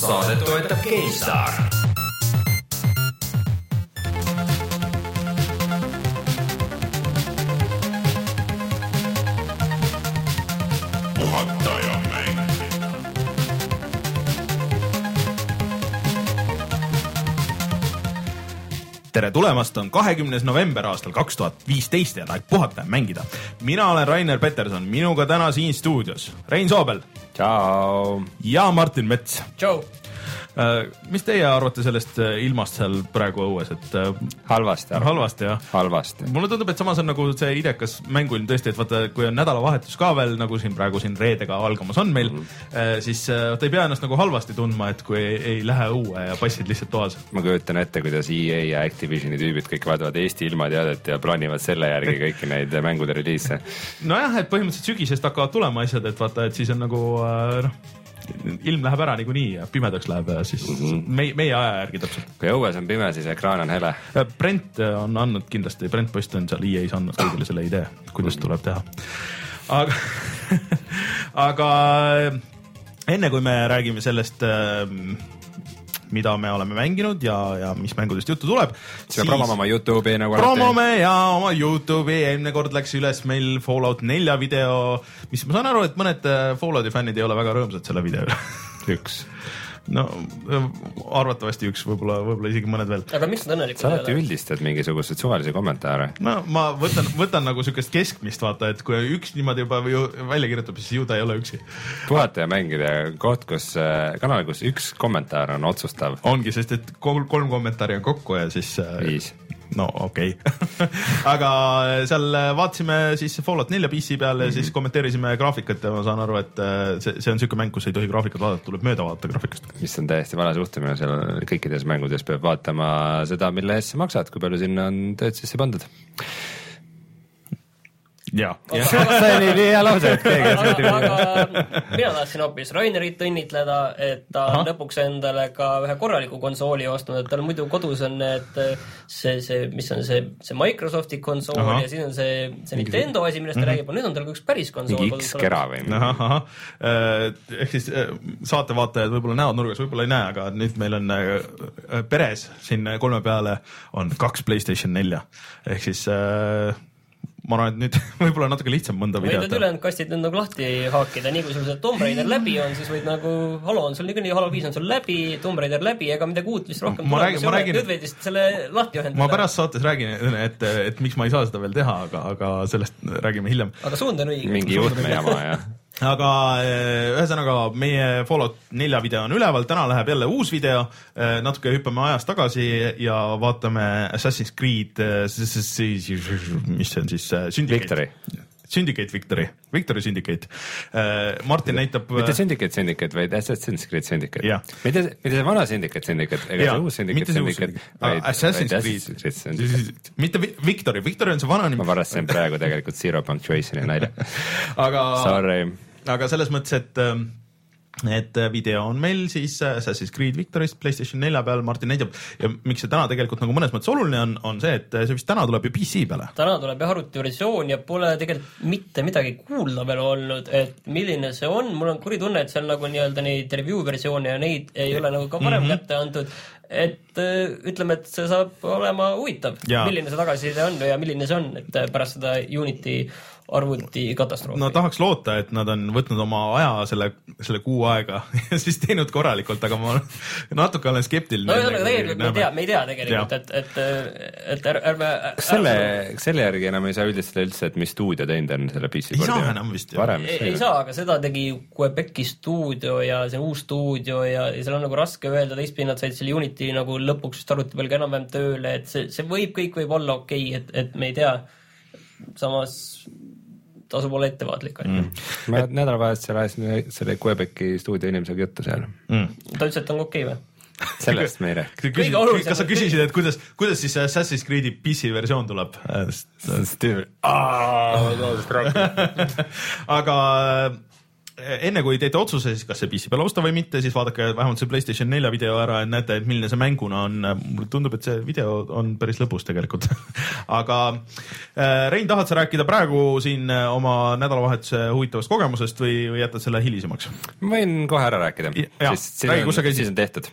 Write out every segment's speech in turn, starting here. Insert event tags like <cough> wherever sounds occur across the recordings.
saadet toetab GameStar. tere tulemast, on kahekümnes november aastal kaks tuhat viisteist ja aeg puhata ja mängida. mina olen Rainer Peterson, minuga täna siin stuudios Rein Soobel tšau. ja Martin Mets. tšau. Mis teie arvate sellest äh, ilmast seal praegu õues, et äh, halvasti. halvasti jah? halvasti. mulle tundub, et samas on nagu see idekas mänguilm tõesti, et vaata, kui on nädalavahetus ka veel nagu siin praegu siin reedega algamas on meil mm, -hmm. siis ta ei pea ennast nagu halvasti tundma, et kui ei, ei lähe õue ja passid lihtsalt toas. ma kujutan ette, kuidas EA ja Activisioni tüübid kõik vaatavad Eesti ilmateadet ja plaanivad selle järgi kõiki neid mängude reliise. <laughs> nojah, et põhimõtteliselt sügisest hakkavad tulema asjad, et vaata, et siis on nagu noh ilm läheb ära niikuinii ja pimedaks läheb ja siis mm -hmm. meie, meie aja järgi täpselt. kui õues on pime, siis ekraan on hele. Brent on andnud kindlasti, Brent Post on seal EA-s andnud kõigile selle idee, kuidas mm -hmm. tuleb teha. aga <laughs> aga enne kui me räägime sellest äh, mida me oleme mänginud ja, ja mis mängudest juttu tuleb. siis me promome oma Youtube'i nagu alati. promome ja oma Youtube'i, eelmine kord läks üles meil Fallout nelja video, mis ma saan aru, et mõned äh, Fallouti fännid ei ole väga rõõmsad selle video üle üks no arvatavasti üks, võib-olla, võib-olla isegi mõned veel. aga miks nad õnnelikud ei ole? sa alati üldistad mingisuguseid suvalisi kommentaare. no ma võtan, võtan nagu siukest keskmist vaata, et kui üks niimoodi juba välja kirjutab, siis ju ta ei ole üksi. puhata ja mängida koht, kus äh, kanal, kus üks kommentaar on otsustav. ongi, sest et kolm, kolm kommentaari on kokku ja siis. Äh, viis no okei okay. <laughs> aga seal vaatasime siis Fallout nelja PC peal ja mm -hmm. siis kommenteerisime graafikat ja ma saan aru, et äh, see, see on siuke mäng, kus ei tohi graafikat vaadata, tuleb mööda vaadata graafikast. mis on täiesti vale suhtumine, seal kõikides mängudes peab vaatama seda, mille eest sa maksad, kui palju sinna on tööd sisse pandud ja, see oli nii hea lause, et keegi ei osanud aga mina tahtsin hoopis Rainerit õnnitleda, et ta on lõpuks endale ka ühe korraliku konsooli ostnud, et tal muidu kodus on need see, see, mis on see, see Microsofti konsool Aha. ja siis on see, see Nintendo asi, millest ta mm -hmm. räägib, aga nüüd on tal ka üks päris konsool. mingi X-kera või? äh, ehk siis äh, saatevaatajad võib-olla näevad nurgas, võib-olla ei näe, aga nüüd meil on äh, peres siin kolme peale on kaks Playstation nelja ehk siis äh, ma arvan, et nüüd <laughs> võib-olla natuke lihtsam mõnda videot. võid need ülejäänud kastid nüüd nagu lahti haakida, nii kui sul see Tomb Raider läbi on, siis võid nagu, Halo on sul niikuinii, Halo viis on sul läbi, Tomb Raider läbi, ega midagi uut vist rohkem ma räägin, ma räägin, nüüd võid vist selle lahti ühendada. ma pärast saates räägin, et, et miks ma ei saa seda veel teha, aga, aga sellest räägime hiljem. aga suund on õige. mingi juhtmejama, jah <laughs> aga eh, ühesõnaga meie Fallout nelja video on üleval, täna läheb jälle uus video. Eh, natuke hüppame ajas tagasi ja vaatame Assassin's Creed, eh, mis see on siis? Victory Syndicate Victory, Victory Syndicate. Martin näitab. mitte Syndicate Syndicate, vaid Assassin's Creed Syndicate yeah.. mitte, mitte see vana Syndicate Syndicate ega yeah. see uus Syndicate Syndicate. Assassin's Creed, mitte Victory, Victory on see vana nimi. ma varastasin praegu tegelikult Zero Punctuation'i nalja aga, Sorry. Aga selles mõttes, et ähm, et äh, video on meil siis äh, Assassin's Creed Victorist Playstation nelja peal, Martin näitab ja miks see täna tegelikult nagu mõnes mõttes oluline on, on see, et äh, see vist täna tuleb ju PC peale. täna tuleb jah arvutiversioon ja pole tegelikult mitte midagi kuulda veel olnud, et milline see on, mul on kuri tunne, et seal nagu nii-öelda neid review versioone ja neid ei ole nagu ka varem mm -hmm. kätte antud, et ütleme, et see saab olema huvitav, milline see tagasiside on ja milline see on, et pärast seda Unity arvutikatastroofi. no tahaks loota, et nad on võtnud oma aja selle, selle kuu aega <laughs> ja siis teinud korralikult, aga ma <laughs> natuke olen skeptiline. no ühesõnaga tegelikult me ei tea, me ei tea tegelikult, et, et, et ärme. kas selle, selle järgi enam ei saa üldistada üldse, et mis stuudio teinud on selle PC ei saa enam vist. ei, ei saa, aga seda tegi Quebeci stuudio ja see uus stuudio ja, ja seal on nagu raske öelda, teistpidi nad said selle Unity nagu lõpuks vist arvuti peal ka enam-vähem tööle, et see, see võib, kõik võib olla okei okay,, et, et me ei tea. samas tasub olla ettevaatlik on ju mm.. ma nädalavahetusel ajasin selle Quebeci stuudio inimesega juttu seal mm.. ta ütles, et on okei okay, või? sellest me ei räägi. kas sa küsisid, et kuidas, kuidas siis Assassin's Creed'i PC versioon tuleb? <laughs> aga enne kui teete otsuse, siis kas see PC peal osta või mitte, siis vaadake vähemalt see Playstation nelja video ära, et näete, et milline see mänguna on. mulle tundub, et see video on päris lõbus tegelikult <laughs> aga äh, Rein, tahad sa rääkida praegu siin äh, oma nädalavahetuse huvitavast kogemusest või, või jätad selle hilisemaks? ma võin kohe ära rääkida. räägi, kus sa käisid? siis on tehtud.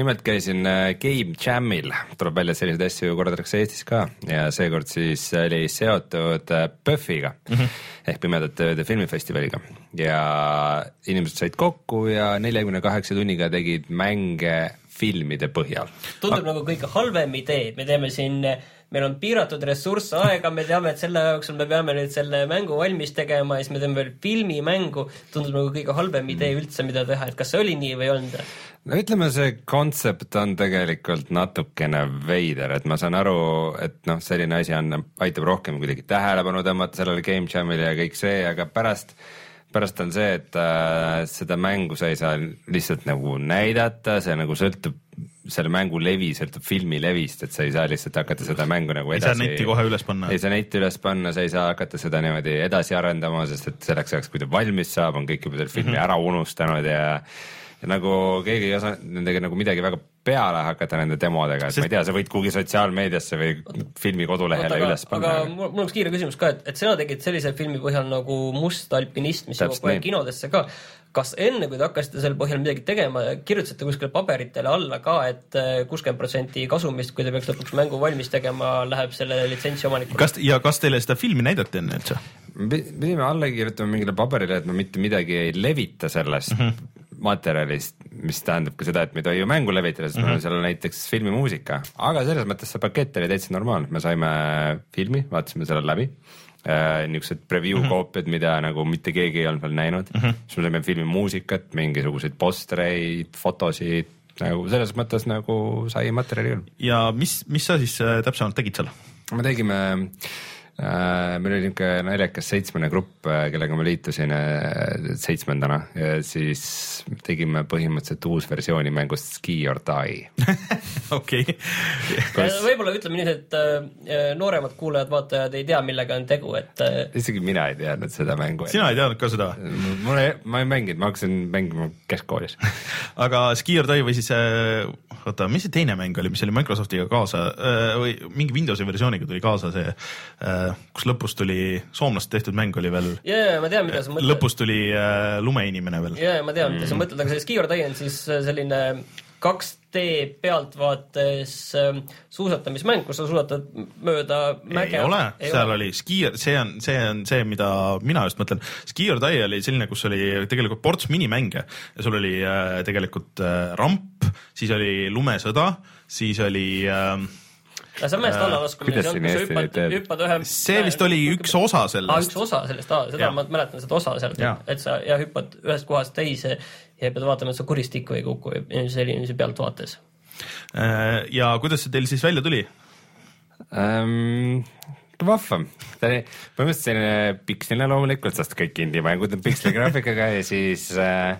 nimelt käisin Game Jamil, tuleb välja, selliseid asju korraldatakse Eestis ka ja seekord siis oli seotud PÖFFiga mm -hmm. ehk Pimedate Ööde filmifestivaliga ja inimesed said kokku ja neljakümne kaheksa tunniga tegid mänge filmide põhjal. tundub nagu kõige halvem idee, me teeme siin, meil on piiratud ressurss, aega, me teame, et selle jooksul me peame nüüd selle mängu valmis tegema ja siis me teeme veel filmimängu. tundub nagu kõige halvem idee üldse, mida teha, et kas see oli nii või ei olnud? no ütleme, see kontsept on tegelikult natukene veider, et ma saan aru, et noh, selline asi on, aitab rohkem kuidagi tähelepanu tõmmata sellele game jam'ile ja kõik see, aga pärast pärast on see, et äh, seda mängu sa ei saa lihtsalt nagu näidata, see nagu sõltub, selle mängu levi sõltub filmi levist, et sa ei saa lihtsalt hakata seda mängu nagu edasi. ei saa netti kohe üles panna. ei saa netti üles panna, sa ei saa hakata seda niimoodi edasi arendama, sest et selleks ajaks, kui ta valmis saab, on kõik juba selle filmi mm -hmm. ära unustanud ja ja nagu keegi ei osanud nendega nagu midagi väga peale hakata nende demodega, et Sest... ma ei tea, sa võid kuhugi sotsiaalmeediasse või filmi kodulehele Oota, üles panna. aga mul, mul on üks kiire küsimus ka, et, et sina tegid sellise filmi põhjal nagu Must alpinist, mis jõuab kohe kinodesse ka. kas enne, kui te hakkasite selle põhjal midagi tegema, kirjutasite kuskile paberitele alla ka et, et äh, kuuskümmend protsenti kasumist, kui te peaks lõpuks mängu valmis tegema, läheb selle litsentsi omanikule? kas ja kas teile seda filmi näidati enne üldse? pidime alla kirjutama mingile paberile, et me mitte midagi ei levita sellest mm -hmm materjalist, mis tähendab ka seda, et me ei tohi ju mängu levitada, sest mm -hmm. meil on seal näiteks filmimuusika, aga selles mõttes see pakett oli täitsa normaalne, me saime filmi, vaatasime selle läbi äh,. niisugused preview mm -hmm. koopiad, mida nagu mitte keegi ei olnud veel näinud mm, -hmm. siis me saime filmimuusikat, mingisuguseid postereid, fotosid nagu selles mõttes nagu sai materjali küll. ja mis, mis sa siis äh, täpsemalt tegid seal? me tegime Äh, meil oli niisugune naljakas seitsmene grupp, äh, kellega ma liitusin äh, seitsmendana ja siis tegime põhimõtteliselt uusversiooni mängust Ski or Die. <laughs> okei. võib-olla ütleme nii, et nooremad kuulajad-vaatajad ei tea, millega on tegu, et. isegi mina ei teadnud seda mängu. sina ei teadnud ka seda? mul ei, ma ei mänginud, ma hakkasin mängima keskkoolis <laughs> aga Ski or Die või siis, oota, mis see teine mäng oli, mis oli Microsoftiga kaasa või mingi Windowsi versiooniga tuli kaasa see kus lõpus tuli, soomlaste tehtud mäng oli veel. ja, ja ma tean, mida sa mõtled. lõpus tuli äh, lumeinimene veel. ja, ja ma tean, mida sa mm. mõtled, aga see Skior on siis äh, selline 2D pealtvaates äh, suusatamismäng, kus sa suusatad mööda mäge. ei ole, seal ole. oli Skier, see on, see on see, mida mina just mõtlen. Skior Day oli selline, kus oli tegelikult ports minimänge ja sul oli äh, tegelikult äh, ramp, siis oli lumesõda, siis oli äh, aga see on mäest alla laskumine, see on, kui sa hüppad, hüppad ühe. see vist oli üks osa sellest. aa, üks osa sellest, aa, seda ja. ma mäletan seda osa sealt, et sa ja hüppad ühest kohast teise ja pead vaatama, et sa kuristikku ei kuku selline pealtvaates. Äh, ja kuidas see teil siis välja tuli um,? vahvam, ta oli põhimõtteliselt selline piksline loomulikult, sest kõik indie-mängud on piksligraafikaga ja siis äh,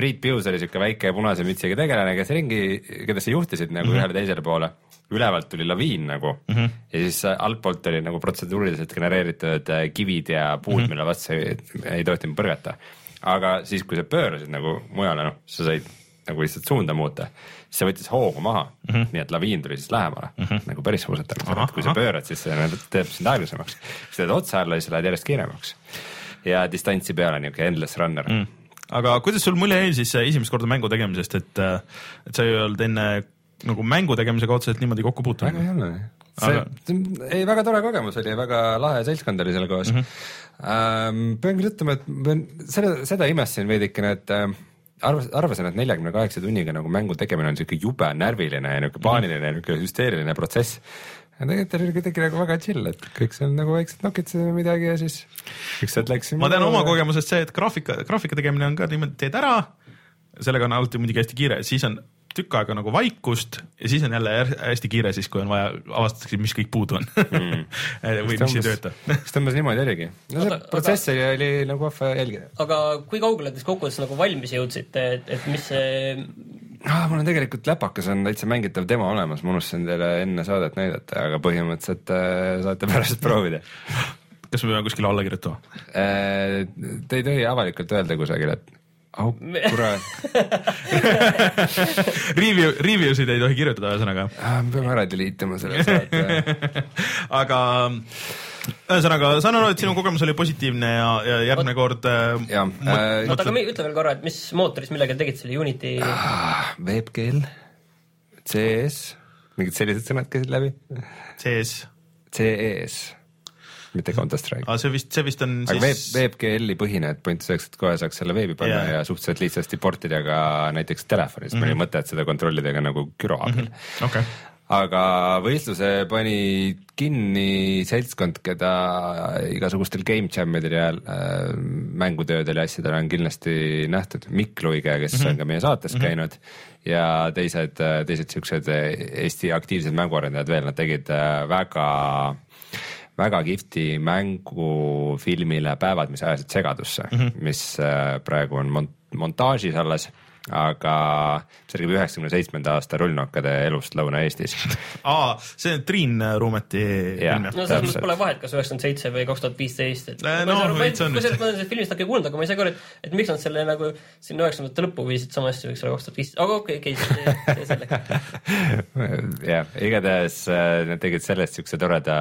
Priit Pius oli siuke väike punase mütsiga tegelane, kes ringi, keda sa juhtisid nagu mm -hmm. ühele teisele poole ülevalt tuli laviin nagu mm -hmm. ja siis altpoolt oli nagu protseduuriliselt genereeritud äh, kivid ja puud mm, -hmm. mille vastu ei, ei tohtinud põrgata. aga siis, kui sa pöörasid nagu mujale, noh, sa said nagu lihtsalt suunda muuta, siis see võttis hoogu maha mm, -hmm. nii et laviin tuli siis lähemale mm -hmm. nagu päris suusatamisel, et kui sa pöörad, siis see nagu teeb sind aeglasemaks. siis teed otsa alla, siis lähed järjest kiiremaks ja distantsi peale niuke endless runner mm. Aga kuidas sul mulje jäi siis esimest korda mängu tegemisest, et, äh, et sa ei olnud enne nagu mängu tegemisega otseselt niimoodi kokku puutunud? väga jälle, see Aga..., ei väga tore kogemus oli, väga lahe seltskond oli seal koos mm. -hmm. Ähm, pean küll ütlema, et ma selle, seda imestasin veidikene, et äh, arvas, arvasin, et neljakümne kaheksa tunniga nagu mängu tegemine on siuke jube närviline ja niuke paaniline ja niuke hüsteeriline protsess tegelikult oli kuidagi nagu väga chill, et kõik seal nagu väiksed nokitsesime midagi ja siis ükskord läksime. ma tean oma kogemusest see, et graafika, graafika tegemine on ka niimoodi, teed ära, sellega on alati muidugi hästi kiire, siis on tükk aega nagu vaikust ja siis on jälle hästi kiire, siis kui on vaja, avastatakse, mis kõik puudu on mm. <laughs> või mis ei tööta. <laughs> kas tõmbas niimoodi oligi? no see protsess oli, oli nagu vahva jälgida. aga kui kaugele te siis kokkuvõttes nagu valmis jõudsite, et, et mis see ah,? mul on tegelikult läpakas on täitsa mängitav demo olemas, ma unustasin teile enne saadet näidata, aga põhimõtteliselt äh, saate pärast <laughs> proovida kas me peame kuskile alla kirjutama? Äh, Te ei tohi avalikult öelda kusagil, et au kurat, <laughs> Review, review sid ei tohi kirjutada, ühesõnaga. me peame ära delete ima selle saate. <laughs> aga ühesõnaga, saan aru, et sinu kogemus oli positiivne ja, ja järgmine kord äh, jah, oota, aga ütle veel korra, et mis mootoris millega tegid selle Unity? veebkeel, CS, mingid sellised sõnad käisid läbi, CS, mitte Counter Strike. aga see vist, see vist on aga veeb, siis, veebkeeli põhine, et point selleks, et kohe saaks selle veebi panna yeah. ja suhteliselt lihtsasti portida ka näiteks telefonis mm, -hmm. meil ei mõte, et seda kontrollida ka nagu güro abil mm. -hmm. okei, aga võistluse pani kinni seltskond, keda igasugustel game jam idel ja äh, mängutöödel ja asjadel on kindlasti nähtud, Mikk Luige, kes mm -hmm. on ka meie saates mm -hmm. käinud ja teised, teised siuksed Eesti aktiivsed mänguarendajad veel, nad tegid äh, väga väga kihvti mängufilmile Päevad, mis ajasid segadusse mm, -hmm. mis äh, praegu on mont-, montaažis alles, aga see räägib üheksakümne seitsmenda aasta rullnokkade elust Lõuna-Eestis. aa, see on Triin Ruumeti film no jah? selles Täpselt. mõttes pole vahet, kas üheksakümmend seitse või kaks tuhat viisteist, et Äh, ma no, kusjuures ma olen sellest filmist natuke kuulnud, aga ma ei saa ka aru, et, et miks nad selle nagu sinna üheksakümnendate lõppu viisid, sama hästi võiks olla kaks tuhat viis, aga okei, okei, see, see selleks. <laughs> jah, igatahes äh, nad tegid sellest siukse toreda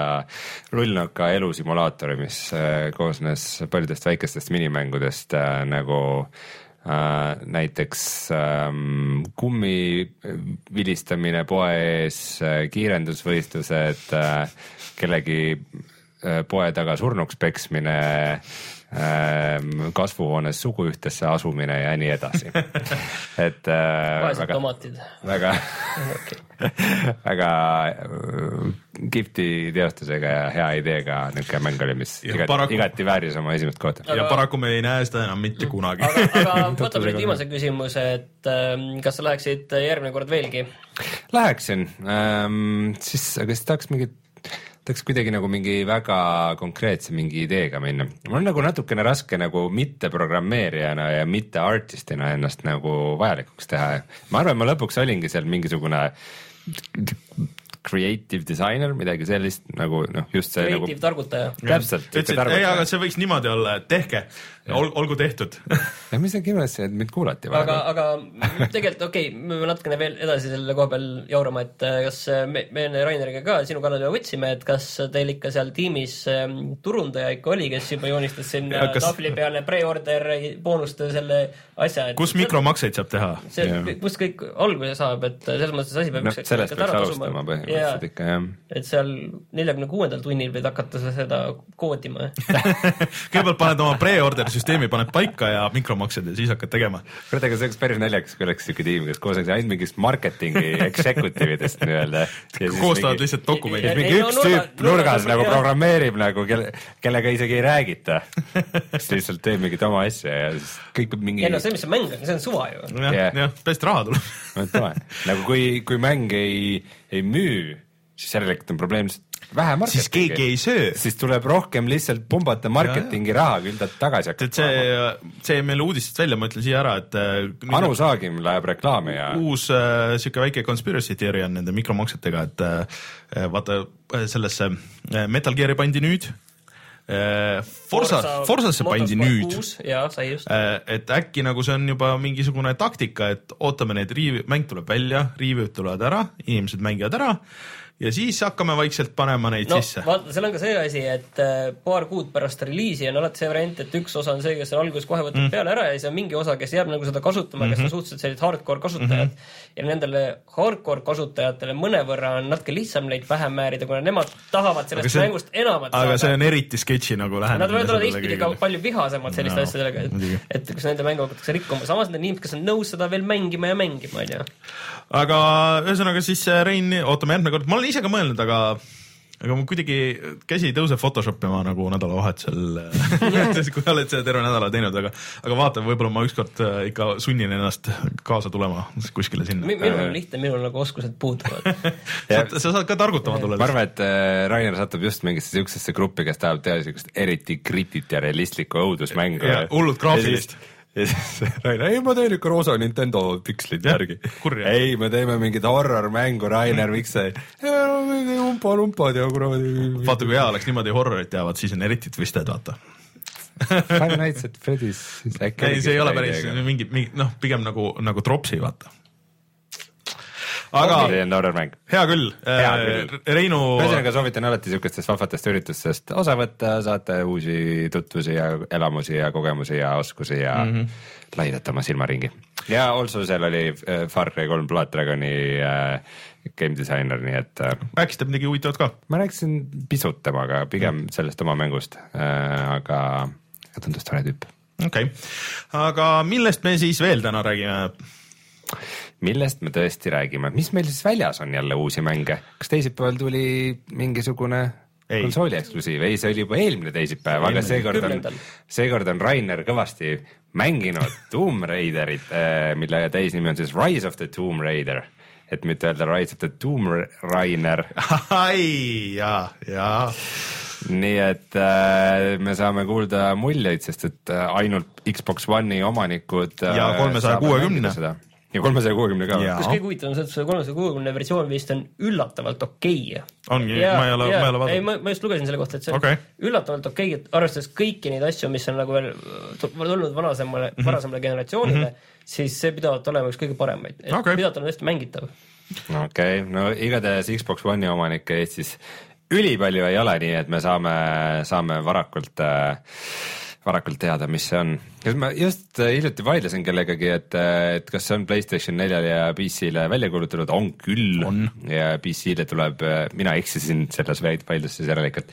rullnoka elusimulaatori, mis äh, koosnes paljudest väikestest minimängudest nagu näiteks ähm, kummi vilistamine poe ees äh,, kiirendusvõistlused äh,, kellegi äh, poe taga surnuks peksmine kasvuhoones suguühtesse asumine ja nii edasi. <laughs> et äh, vaesed väga, tomatid. väga <laughs> väga äh, kihvti teostusega ja hea ideega niisugune mäng oli, mis igati, paraku- igati vääris oma esimest kohta. ja paraku me ei näe seda enam mitte kunagi. aga, aga <laughs> võtame nüüd viimase küsimuse, et ähm, kas sa läheksid järgmine kord veelgi? Läheksin ähm,, siis, aga siis tahaks mingit, tahaks kuidagi nagu mingi väga konkreetse mingi ideega minna. mul on nagu natukene raske nagu mitte programmeerijana ja mitte artistina ennast nagu vajalikuks teha. ma arvan, ma lõpuks olingi seal mingisugune creative designer, midagi sellist nagu noh, just see nagu kreatiiv targutaja. täpselt. ütlesid, ei, aga see võiks niimoodi olla, et tehke, olgu tehtud. <laughs> ja mis see kindlasti, et mind kuulati aga, vahepeal. aga tegelikult okei okay,, me peame natukene veel edasi selle koha peal jaurama, et äh, kas äh, me, me enne Raineriga ka sinu kallale võtsime, et kas teil ikka seal tiimis ähm, turundaja ikka oli, kes juba joonistas sinna Ja kas- tahvli peale pre-order boonuste selle asja, et kus mikromakseid saab teha? see kust kõik alguse saab, et äh, selles mõttes asi peab noh, sellest peaks alustama põhimõtteliselt ikka jah. et seal neljakümne kuuendal tunnil võid hakata sa seda koodima. <laughs> kõigepealt paned oma pre-order süsteemi, paned paika ja mikromaksed ja siis hakkad tegema. kurat, aga see oleks päris naljakas, kui oleks siuke tiim, kes koosneks ainult mingist marketingi <laughs> executive idest nii-öelda. koostavad lihtsalt dokumendid Ei,. mingi no üks nurga- tüüp nurgas nurga- nagu programmeerib nagu, kelle, kellega isegi ei räägita. <laughs> siis lihtsalt teeb mingit oma asja ja siis kõik peab mingi ei no see, mis see mäng on, see on suva ju. jah Jah., jah, et raha tuleb. no tore, nagu kui, kui mäng ei, ei müü, siis järelikult on probleem lihtsalt vähe siis marketingi. keegi ei söö. siis tuleb rohkem lihtsalt pumbata marketingi raha, küll ta tagasi hakkab see, see jäi meile uudistest välja, ma ütlen siia ära, et äh, Anu Saagim läheb reklaami ja uus äh, sihuke väike conspiracy theory on nende mikromaksetega, et äh, vaata äh, sellesse äh, Metal Gear'i pandi nüüd äh,. Forsa, Forsasse pandi nüüd. jaa, sai just. et äkki nagu see on juba mingisugune taktika, et ootame need riiv-, mäng tuleb välja, review'd tulevad ära, inimesed mängivad ära ja siis hakkame vaikselt panema neid no sisse. vaata, seal on ka see asi, et äh, paar kuud pärast reliisi on alati see variant, et üks osa on see, kes alguses kohe võtab mm. peale ära ja siis on mingi osa, kes jääb nagu seda kasutama mm, -hmm. kes on suhteliselt sellised hardcore kasutajad mm. -hmm. ja nendele hardcore kasutajatele mõnevõrra on natuke lihtsam neid pähe määrida, kuna nemad tahavad sellest see- mängust enamat aga see saada. on eriti sketši nagu lähenemine. Nad võivad olla teistpidi ka palju vihasemad selliste no, asjadega, et, et kus nende mängu hakatakse rikkuma, samas need inimesed, kes on nõus seda veel mängima ja mängima, onju. aga ühesõnaga siis äh, Rein, ootame järgmine kord, ma olen ise ka mõelnud, aga aga mul kuidagi käsi ei tõuse Photoshop ima nagu nädalavahetusel <laughs> kui oled seda terve nädala teinud, aga aga vaata, võib-olla ma ükskord äh, ikka sunnin ennast kaasa tulema kuskile sinna. minul on lihtne, minul nagu oskused puuduvad. <laughs> sa, sa saad ka targutama tulla. ma arvan, et äh, Rainer satub just mingisse siuksesse gruppi, kes tahab teha siukest eriti kritit ja realistlikku õudusmängu Ja hullult graafilist.. Ja siis <laughs> Rainer, ei ma teen ikka roosa Nintendo pikslid järgi ei, me teeme mingit horror-mängu, Rainer, miks sa ei, umpa-lumpad ja kuradi. vaata, kui hea oleks niimoodi horrorit teavad, siis on eriti twisted, vaata. Five Nights at Freddy's. ei, see ei ole päris mingi, mingi noh, pigem nagu, nagu tropsi, vaata. Aga hea küll Hea küll., Reinu, ühesõnaga soovitan alati siukestest vahvatest üritustest osa võtta, saate uusi tutvusi ja elamusi ja kogemusi ja oskusi ja mm -hmm. laiendate oma silmaringi. ja also seal oli äh, Far Cry kolm Blood Dragoni äh, game disainer, nii et äh, rääkisite midagi huvitavat ka? ma rääkisin pisut temaga, pigem sellest oma mängust äh,, aga aga tundus tore tüüp. okei okay., aga millest me siis veel täna räägime? Millest me tõesti räägime, mis meil siis väljas on jälle uusi mänge, kas teisipäeval tuli mingisugune Ei. konsooli eksklusiiv, ei, see oli juba eelmine teisipäev, aga seekord on seekord on Rainer kõvasti mänginud <laughs> Tomb Raiderit, mille täisnimi on siis Rise of the Tomb Raider, et mitte öelda Rise of the Tomb Rainer, <laughs> ai, jaa, jaa. nii et äh, me saame kuulda muljeid, sest et äh, ainult Xbox One'i omanikud äh, Ja 360. saavad mängida seda. Ja kolmesaja kuuekümne ka kas kõige huvitavam on see, et see kolmesaja kuuekümne versioon vist on üllatavalt okei ongi, ma ei ole, ma ei ole ei, vaadanud. ma, ma just lugesin selle kohta, et see on okay. üllatavalt okei okay,, et arvestades kõiki neid asju, mis on nagu veel tu- tulnud varasemale mm, -hmm. varasemale generatsioonile mm, -hmm. siis see pidavat olema üks kõige paremaid, Okei. pidavat olema hästi mängitav. okei okay,, no igatahes Xbox One'i omanikke Eestis ülipalju ei ole, nii et me saame, saame varakult äh, varakult teada, mis see on. ma just äh, hiljuti vaidlesin kellegagi, et, et kas see on Playstation neljale ja PC-le välja kuulutatud, on küll. ja PC-le tuleb, mina eksisin selles vaid- vaidluses järelikult.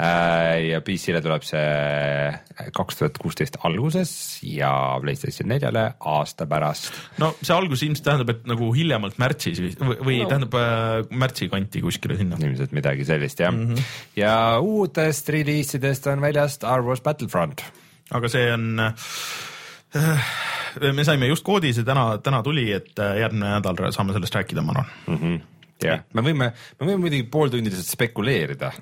Ja PC-le tuleb see kaks tuhat kuusteist alguses ja Playstation neljale aasta pärast. no see algus ilmselt tähendab, et nagu hiljemalt märtsis või, või no. Tähendab äh, märtsi kanti kuskile sinna. ilmselt midagi sellist jah mm. -hmm. ja uutest reliisidest on väljas Star Wars Battlefront. aga see on äh, me saime just koodi, see täna, täna tuli, et äh, järgmine nädal saame sellest rääkida, ma arvan. jah, me võime, me võime muidugi pooltunniliselt spekuleerida,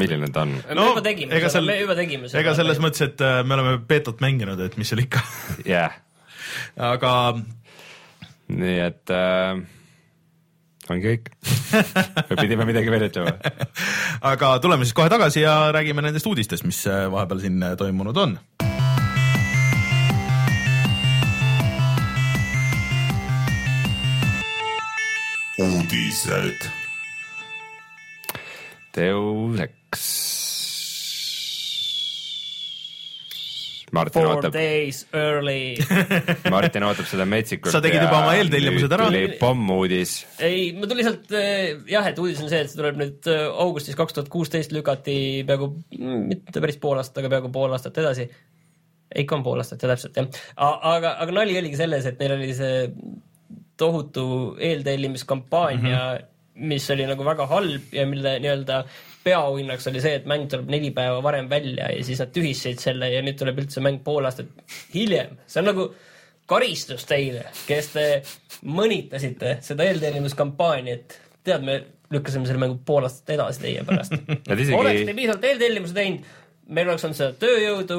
milline ta on. me juba tegime ega seda, seal- me juba tegime seda. ega selles mõttes, et äh, me oleme beetot mänginud, et mis seal ikka, jah, aga nii et äh, ongi kõik. või pidime midagi veel ütlema? <laughs> aga tuleme siis kohe tagasi ja räägime nendest uudistest, mis äh, vahepeal siin äh, toimunud on. uudised. Deus Ex. Martin Four ootab, days early. <laughs> Martin ootab seda metsikult. Sa tegid juba oma eeltellimused ära? tuli pommuudis. ei, ma tuli sealt eh, jah, et uudis on see, et see tuleb nüüd eh, augustis kaks tuhat kuusteist lükati peaaegu, mitte päris pool aastat, aga peaaegu pool aastat edasi. ikka on pool aastat ja täpselt jah, aga, aga nali oligi selles, et neil oli see tohutu eeltellimiskampaania mm, -hmm. mis oli nagu väga halb ja mille nii-öelda peaauhinnaks oli see, et mäng tuleb neli päeva varem välja ja siis nad tühistasid selle ja nüüd tuleb üldse mäng pool aastat hiljem, see on nagu karistus teile, kes te mõnitasite seda eeltellimiskampaaniat. tead, me lükkasime selle mängu pool aastat edasi teie pärast. <laughs> Isegi- oleks te piisavalt eeltellimuse teinud, meil oleks olnud seda tööjõudu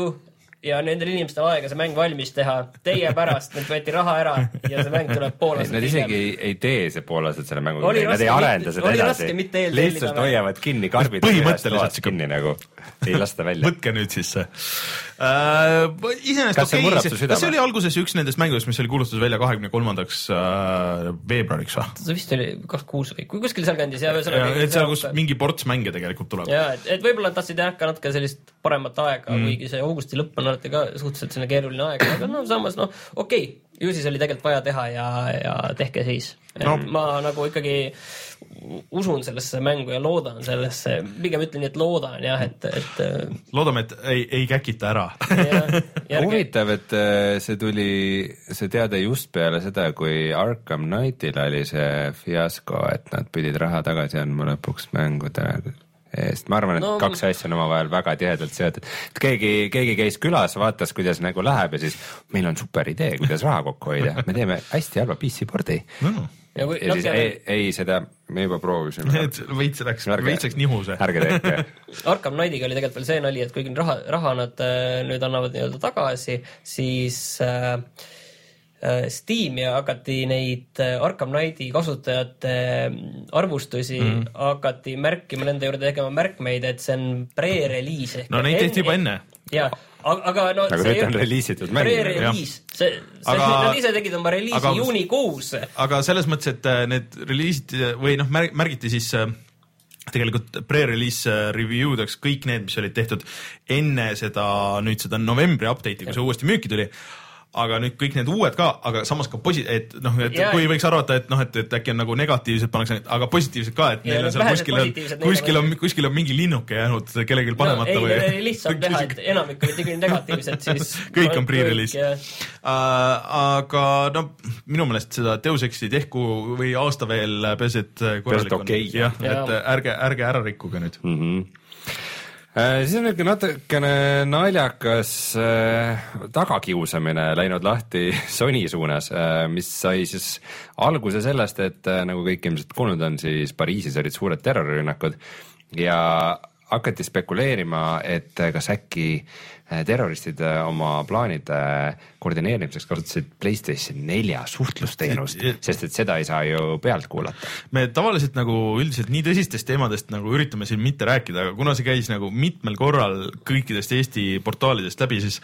ja nendel inimestel aega see mäng valmis teha. Teie pärast neilt võeti raha ära ja see mäng tuleb pool aastat Nad isegi ei, ei tee see pool aastat selle mängu nad ei arenda seda edasi lihtsalt hoiavad kinni karbid. Põhimõtteliselt kinni nagu, <laughs> ei lasta välja. võtke nüüd siis see uh,. iseenesest Kas see okei murrab okay, su, südame? kas see oli alguses üks nendest mängudest, mis oli kuulutatud välja kahekümne kolmandaks äh, veebruariks või? see vist oli kaks kuus või kui kuskil sealkandis ja et seal, kus mingi ports mänge tegelikult tuleb. ja et, et võib-olla tahtsid jah ka natuke sellist paremat aega mm., kuigi see augusti lõpp on alati ka suhteliselt selline keeruline aeg, aga no samas noh, okei okay,, ju siis oli tegelikult vaja teha ja, ja tehke siis. No. Ma nagu ikkagi usun sellesse mängu ja loodan sellesse, pigem ütlen nii, et loodan jah, et, et loodame, et ei, ei käkita ära huvitav, et äh, see tuli, see teade just peale seda, kui Arkham Knightil oli see fiasko, et nad pidid raha tagasi andma lõpuks mängude eest, ma arvan, et no, No- kaks asja on omavahel väga tihedalt seotud. et keegi, keegi käis külas, vaatas, kuidas nagu läheb ja siis meil on super idee, kuidas raha kokku hoida, me teeme hästi halva PC pordi no.. ja kui ja siis ei, ei seda, me juba proovisime. <laughs> et veits läks, veits läks nihu see. ärge tehke. <laughs> Arkham Knightiga oli tegelikult veel see nali, et kuigi raha, raha nad äh, nüüd annavad nii-öelda tagasi, siis äh, äh, Steam'i hakati neid äh, Arkham Knighti kasutajate äh, arvustusi mm. Hakati märkima, nende juurde tegema märkmeid, et see on pre-release ehk no neid tehti juba enne. jaa, aga, no Aga nüüd on reliisitud mäng. Pre-release, see, see, Aga- nad ise tegid oma reliisi aga- juunikuus. aga selles mõttes, et äh, need reliisid või noh, märgiti siis tegelikult pre-release review deks kõik need, mis olid tehtud enne seda nüüd seda novembri update'i, kui see uuesti müüki tuli aga nüüd kõik need uued ka, aga samas ka posi-, et noh, et Jaa. kui võiks arvata, et noh, et, et äkki on nagu negatiivsed pannakse, aga positiivsed ka, et Ja neil on need seal kuskil on kuskil on on-, kuskil on mingi linnuke jäänud kellelgi no panemata ei, või lihtsalt näha, et <laughs> enamik olid ikkagi negatiivsed, siis <laughs> kõik on pre-release jah. uh,. aga no minu meelest seda Deus Exi tehku või aasta veel, peaasi, et korralik on okei. jah, et Jaa. ärge, ärge ära rikkuge nüüd. mm. -hmm. Siis on niisugune natukene naljakas äh, tagakiusamine läinud lahti <laughs> Sony suunas äh,, mis sai siis alguse sellest, et äh, nagu kõik ilmselt kuulnud on, siis Pariisis olid suured terrorirünnakud ja hakati spekuleerima, et äh, kas äkki äh, terroristid äh, oma plaanide koordineerimiseks kasutasid Playstation nelja suhtlusteenust, sest et seda ei saa ju pealt kuulata. me tavaliselt nagu üldiselt nii tõsistest teemadest nagu üritame siin mitte rääkida, aga kuna see käis nagu mitmel korral kõikidest Eesti portaalidest läbi, siis,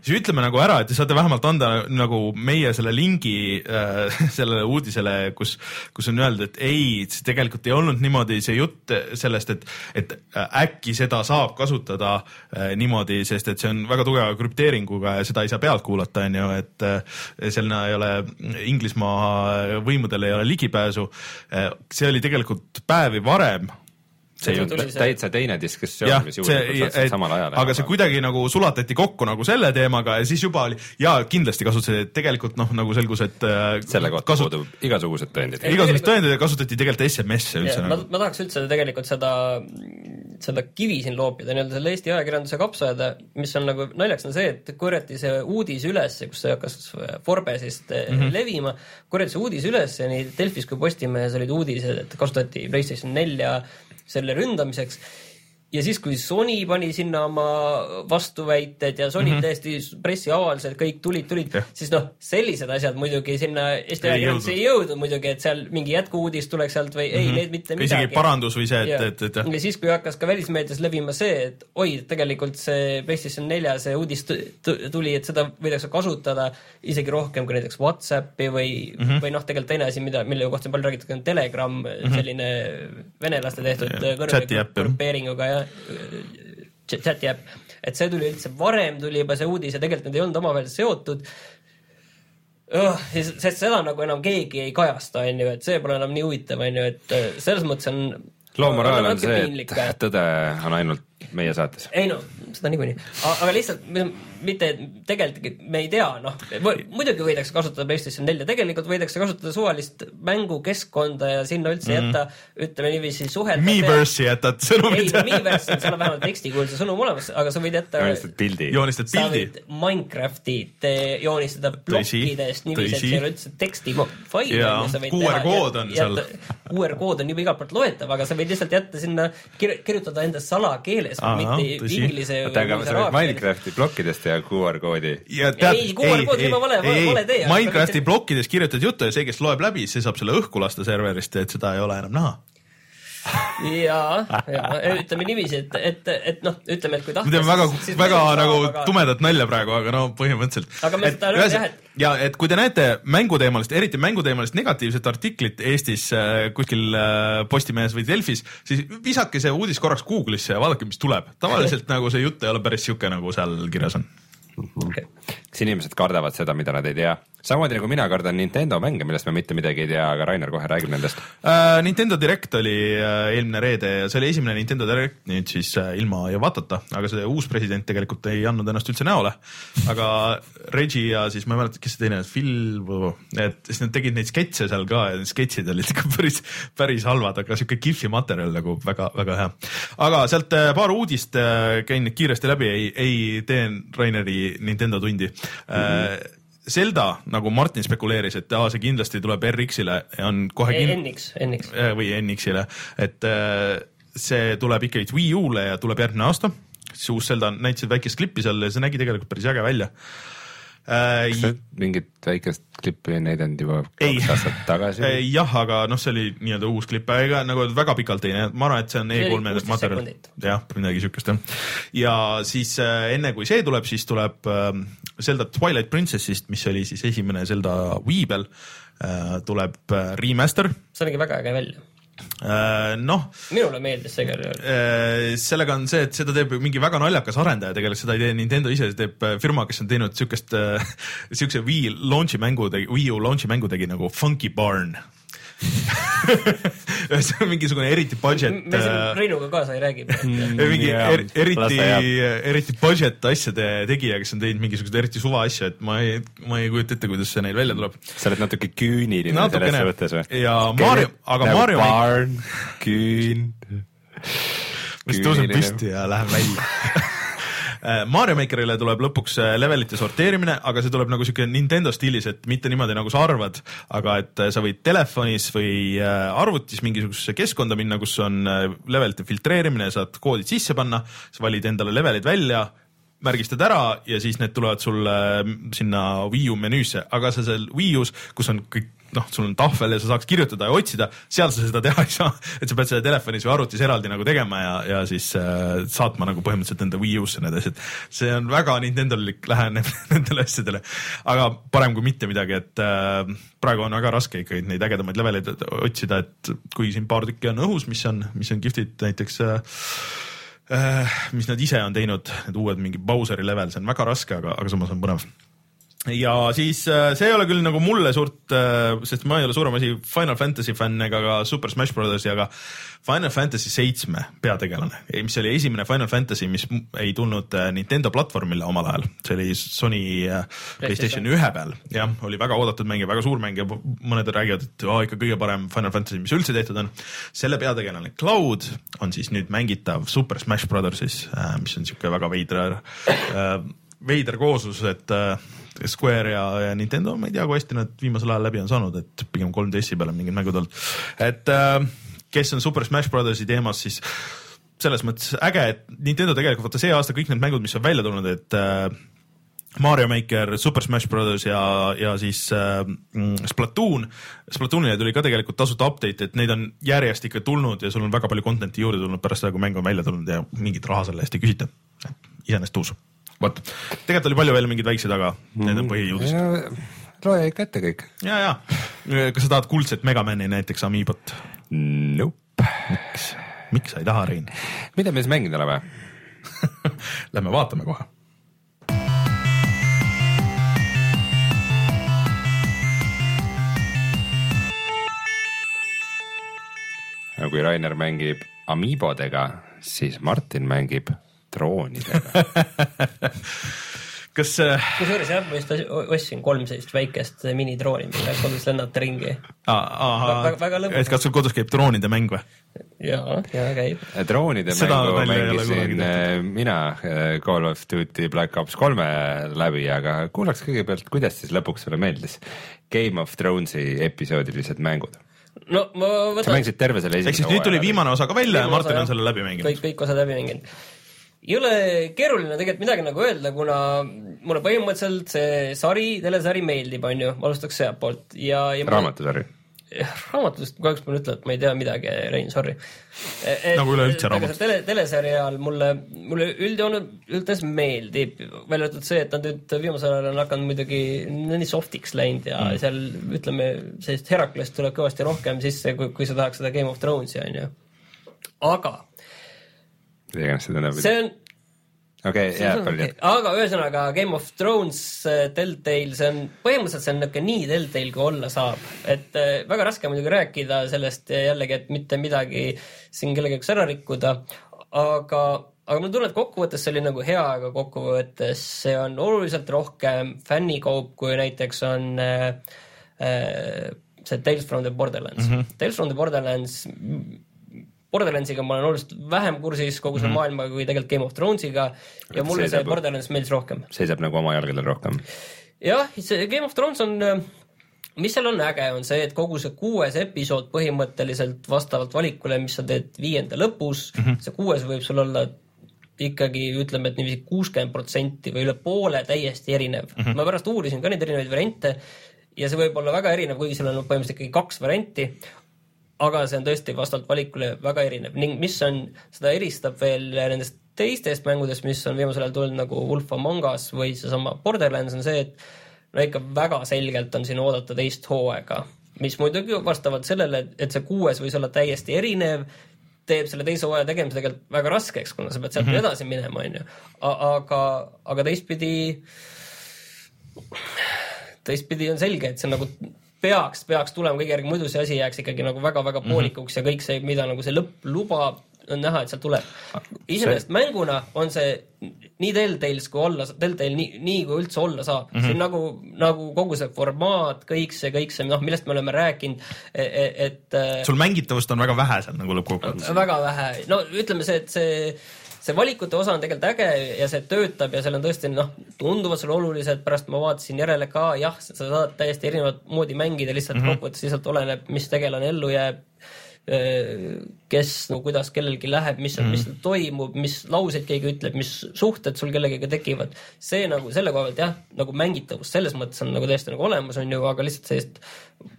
siis ütleme nagu ära, et te saate vähemalt anda nagu meie selle lingi äh, <laughs> sellele uudisele, kus, kus on öeldud, et ei, tegelikult ei olnud niimoodi, see jutt sellest, et, et äh, äkki seda saab kasutada äh, niimoodi, sest et see on väga tugeva krüpteeringuga ja seda ei saa pealt kuulata, on ju, et äh, sinna ei ole Inglismaa võimudel ei ole ligipääsu. see oli tegelikult päevi varem see see- täitsa teine diskussioon mis juhtus samal ajal. aga see kuidagi nagu sulatati kokku nagu selle teemaga ja siis juba oli ja kindlasti kasutati, et tegelikult noh, nagu selgus, et äh, selle kohta kasut- puudub igasugused tõendid. Igasugused tõendid ja kasutati tegelikult SMS-e üldse ma, nagu. ma tahaks üldse tegelikult seda, seda kivi siin loopida, nii-öelda selle Eesti ajakirjanduse kapsaaeda, mis on nagu naljaks on see, et korjati see uudis üles, kus see hakkas Forbesist mm. -hmm. levima, korjati see uudis üles ja nii Delfis kui Postimehes olid uudised, et kasutati Playstation nelja selle ründamiseks ja siis, kui Sony pani sinna oma vastuväited ja Sony mm -hmm. täiesti pressiavaldused kõik tulid, tulid siis noh, sellised asjad muidugi sinna Eesti Ei ajakirjandusse ei jõudnud muidugi, et seal mingi jätku-uudis tuleks sealt või ei, need mitte Mhm. isegi midagi. parandus või see, et, et, et jah, ja siis, kui hakkas ka välismeedias levima see, et oi, tegelikult see PlayStation nelja see uudis tu- tu- tuli, et seda võidakse kasutada isegi rohkem kui näiteks Whatsappi või mm. -hmm. või noh, tegelikult teine asi, mida, mille kohta on palju räägitud, on Telegram mm, -hmm. selline venelaste tehtud äpp, jah. grupeeringuga ja chati äpp, et see tuli üldse varem tuli juba see uudis ja tegelikult need ei olnud omavahel seotud oh,. sest seda nagu enam keegi ei kajasta, on ju, et see pole enam nii huvitav, on ju, et äh, selles mõttes on loo moraal on see, et tõde on ainult meie saates. ei no seda niikuinii, aga lihtsalt mi- mitte, tegelikult me ei tea, noh, muidugi võidakse kasutada PlayStation nelja, tegelikult võidakse kasutada suvalist mängukeskkonda ja sinna üldse Mhm. jätta, ütleme niiviisi suhelda. Miiverse'i jätad ei sõnumit, no Miiverse on, seal on vähemalt tekstikuulsa sõnum olemas, aga sa võid jätta joonistad pildi. joonistad pildi Minecrafti te- joonistada plokkidest niiviisi, et see ei ole üldse tekstifail. Jaa, QR kood on seal. QR kood on juba igalt poolt loetav, aga sa võid lihtsalt jätta sinna, kirjutada enda salakeeles, mitte inglise oota, aga sa võid Minecrafti plokkidest teha QR koodi. ja tead, Ei, QR kood on juba vale- vale tee, Minecrafti mitte- plokkides kirjutad juttu ja see, kes loeb läbi, see saab selle õhku lasta serverist, et seda ei ole enam näha. ja, ja ütleme niiviisi, et, et, et noh, ütleme, et kui tahta. me teeme väga, väga nagu tumedat nalja praegu, aga no põhimõtteliselt. Aga ma tahan öelda jah, et- ja et kui te näete mänguteemalist, eriti mänguteemalist negatiivset artiklit Eestis äh, kuskil äh, Postimehes või Delfis, siis visake see uudis korraks Google'isse ja vaadake, mis tuleb. tavaliselt nagu see jutt ei ole päris sihuke, nagu seal kirjas on. okay.. Kas inimesed kardavad seda, mida nad ei tea? samamoodi nagu mina kardan Nintendo mänge, millest ma mitte midagi ei tea, aga Rainer kohe räägib nendest. Uh, Nintendo Direct oli uh, eelmine reede ja see oli esimene Nintendo Direct nüüd siis uh, ilma Iwatata, aga see uus president tegelikult ei andnud ennast üldse näole. aga Reggie ja siis ma ei mäleta, kes see teine, Phil, et siis nad tegid neid sketše seal ka ja need sketšid olid ikka <laughs> päris, päris halvad, aga sihuke kihvti materjal nagu väga-väga hea. aga sealt paar uudist käin kiiresti läbi, ei, ei tee Raineri Nintendo tundi Zelda, nagu Martin spekuleeris, et aa, see kindlasti tuleb RX-ile ja on kohe kin- NX, NX. äh, või NX-ile, et äh, see tuleb ikkagi Wii U-le ja tuleb järgmine aasta. siis uus Zelda näitasid väikest klippi seal ja see nägi tegelikult päris äge välja äh,. kas sa mingit väikest klippi ei näidanud juba Ei. kaks aastat tagasi? jah, aga noh, see oli nii-öelda uus klipp, ega nagu väga pikalt ei näinud, ma arvan, et see on See oli E3-e 16 materjal jah, midagi siukest jah. ja siis äh, enne kui see tuleb, siis tuleb äh, Zelda Twilight Princessist, mis oli siis esimene Zelda Wii peal äh,, tuleb äh, remaster see nägi väga äge välja. äh,. noh minule meeldis see juhul. Äh, sellega on see, et seda teeb mingi väga naljakas arendaja, tegelikult seda ei tee Nintendo ise, see teeb äh, firma, kes on teinud siukest, <laughs> siukse Wii launch'i mängu Wii U launch'i mängu tegi nagu Funky Barn. <laughs> see on mingisugune eriti budget me siin äh, Reinuga kaasa ei räägi. mingi Jaa, er, eriti eriti budget asjade tegija, kes on teinud mingisuguseid eriti suva asju, et ma ei, ma ei kujuta ette, kuidas see neil välja tuleb. sa oled natuke küüniline Natukene. selles suhtes või? Ja Mario- aga Mario- Barn, küün. ma siis tõusen püsti ja lähen välja <laughs> Mario Makerile tuleb lõpuks äh, levelite sorteerimine, aga see tuleb nagu siuke Nintendo stiilis, et mitte niimoodi nagu sa arvad, aga et äh, sa võid telefonis või äh, arvutis mingisugusesse keskkonda minna, kus on äh, levelite filtreerimine, saad koodid sisse panna, sa valid endale levelid välja, märgistad ära ja siis need tulevad sulle sinna Wii U menüüsse, aga sa seal Wii U-s, kus on kõik noh, sul on tahvel ja sa saaks kirjutada ja otsida, seal sa seda teha ei saa, et sa pead seda telefonis või arvutis eraldi nagu tegema ja, ja siis äh, saatma nagu põhimõtteliselt enda Wii U-sse need asjad. see on väga Nintendolik läheneb <laughs> nendele asjadele, aga parem kui mitte midagi, et äh, praegu on väga raske ikkagi neid ägedamaid leveleid otsida, et kui siin paar tükki on õhus, mis on, mis on kihvtid näiteks äh, äh, mis nad ise on teinud, need uued mingi Bowseri level, see on väga raske, aga, aga samas on põnev ja siis äh, see ei ole küll nagu mulle suurt, sest ma ei ole suurem asi Final Fantasy fänn ega ka Super Smash Brothersi, aga Final Fantasy seitsme peategelane, mis oli esimene Final Fantasy, mis ei tulnud äh, Nintendo platvormile omal ajal, see oli Sony äh, PlayStation. Ühe peal, jah, oli väga oodatud mäng ja väga suur mäng ja mõned räägivad, et aa, ikka kõige parem Final Fantasy, mis üldse tehtud on. selle peategelane Cloud on siis nüüd mängitav Super Smash Brothersis, mis on niisugune väga veider äh, veider kooslus, et äh, Square ja, ja Nintendo, ma ei tea, kui hästi nad viimasel ajal läbi on saanud, et pigem 3DS-i peal on mingid mängud olnud. et äh, kes on Super Smash Brothersi teemas, siis selles mõttes äge, et Nintendo tegelikult vaata see aasta kõik need mängud, mis on välja tulnud, et äh, Mario Maker, Super Smash Brothers ja, ja siis äh, Splatoon. Splatoonile tuli ka tegelikult tasuta update, et neid on järjest ikka tulnud ja sul on väga palju content'i juurde tulnud pärast seda, kui mäng on välja tulnud ja mingit raha selle eest ei küsita. iseenesest uus. vot, tegelikult oli palju veel mingeid väikseid, aga need on põhiuudised. loe ikka ette kõik. ja, ja kas sa tahad kuldset Megamani näiteks Amiibot? Nope. miks, miks sa ei taha, Rein? mida me siis mänginud oleme? <laughs> Lähme vaatame kohe. kui Rainer mängib Amiibodega, siis Martin mängib droonidega. kas äh, kusjuures jah, ma just os- ostsin kolm sellist väikest minidrooni, millega kodus lennata ringi. ahah Väga- väga lõbus. et kas sul kodus käib droonide mäng või? ja, ja käib. droonide Seda mängu mängisin äh, mina äh, Call of Duty Black Ops kolme läbi, aga kuulaks kõigepealt, kuidas siis lõpuks sulle meeldis Game of Thronesi episoodilised mängud. no ma sa võtan mängisid terve selle ehk siis nüüd tuli viimane osa ka välja ja Martin osa, on selle läbi mänginud kõik, kõik osad läbi mänginud. Ei ole keeruline tegelikult midagi nagu öelda, kuna mulle põhimõtteliselt see sari, telesari meeldib, onju, alustaks sealtpoolt ja, ja. raamatusari. <laughs> raamatust kahjuks ma pean ütlema, et ma ei tea midagi, Rein, sorry. Nagu üleüldse raamatust. tele, teleseriaal mulle, mulle üldjoonel üldse meeldib, välja arvatud see, et nad nüüd viimasel ajal on hakanud muidugi nii softiks läinud ja mm. seal ütleme, sellist Heraklest tuleb kõvasti rohkem sisse, kui, kui sa tahaks seda Game of Thronesi, onju. aga mida iganes see tähendab. see on okei, See jaa, palju okei. aga ühesõnaga Game of Thrones, Telltale, see on põhimõtteliselt see on niisugune nii Telltale kui olla saab, et äh, väga raske muidugi rääkida sellest äh, jällegi, et mitte midagi siin kellegi jaoks ära rikkuda, aga, aga mul tunne, et kokkuvõttes see oli nagu hea, aga kokkuvõttes see on oluliselt rohkem fännikaup, kui näiteks on äh, äh, see Tales from the Borderlands mm. -hmm. Tales from the Borderlands Borderlandsiga ma olen oluliselt vähem kursis kogu selle mm maailmaga kui tegelikult Game of Thronesiga ja Et mulle see see Borderlands meeldis rohkem. seisab nagu oma jalgadel rohkem. jah, see Game of Thrones on, mis seal on äge, on see, et kogu see kuues episood põhimõtteliselt vastavalt valikule, mis sa teed viienda lõpus mm, -hmm. see kuues võib sul olla ikkagi ütleme, et niiviisi kuuskümmend protsenti või üle poole täiesti erinev mm. -hmm. ma pärast uurisin ka neid erinevaid variante ja see võib olla väga erinev, kuigi seal on põhimõtteliselt ikkagi kaks varianti aga see on tõesti vastavalt valikule väga erinev ning mis on, seda eristab veel nendest teistest mängudest, mis on viimasel ajal tulnud nagu Wolf Among Us või seesama Borderlands on see, et no ikka väga selgelt on siin oodata teist hooaega, mis muidugi vastavalt sellele, et see kuues võis olla täiesti erinev, teeb selle teise hooaja tegemise tegelikult väga raskeks, kuna sa pead sealt mm -hmm. edasi minema, onju. aga, aga teistpidi, teistpidi on selge, et see nagu peaks, peaks tulema kõige järgi, muidu see asi jääks ikkagi nagu väga-väga poolikuks mm -hmm. ja kõik see, mida nagu see lõpp lubab, on näha, et sealt tuleb. iseenesest mänguna on see nii Telltales kui olla, Telltale nii, nii kui üldse olla saab mm. -hmm. see on nagu, nagu kogu see formaat, kõik see, kõik see, noh, millest me oleme rääkinud, et, et sul mängitavust on väga vähe seal nagu lõppkokkuvõttes. väga vähe, no ütleme see, et see see valikute osa on tegelikult äge ja see töötab ja seal on tõesti noh, tunduvad sulle olulised, pärast ma vaatasin järele ka, jah, sa saad täiesti erinevat moodi mängida, lihtsalt mm -hmm. kokkuvõttes lihtsalt oleneb, mis tegelane ellu jääb, kes no kuidas kellelgi läheb, mis mm, mis seal toimub, mis lauseid keegi ütleb, mis suhted sul kellegagi tekivad. see nagu selle koha pealt jah, nagu mängitavus selles mõttes on nagu täiesti nagu olemas, on ju, aga lihtsalt sellist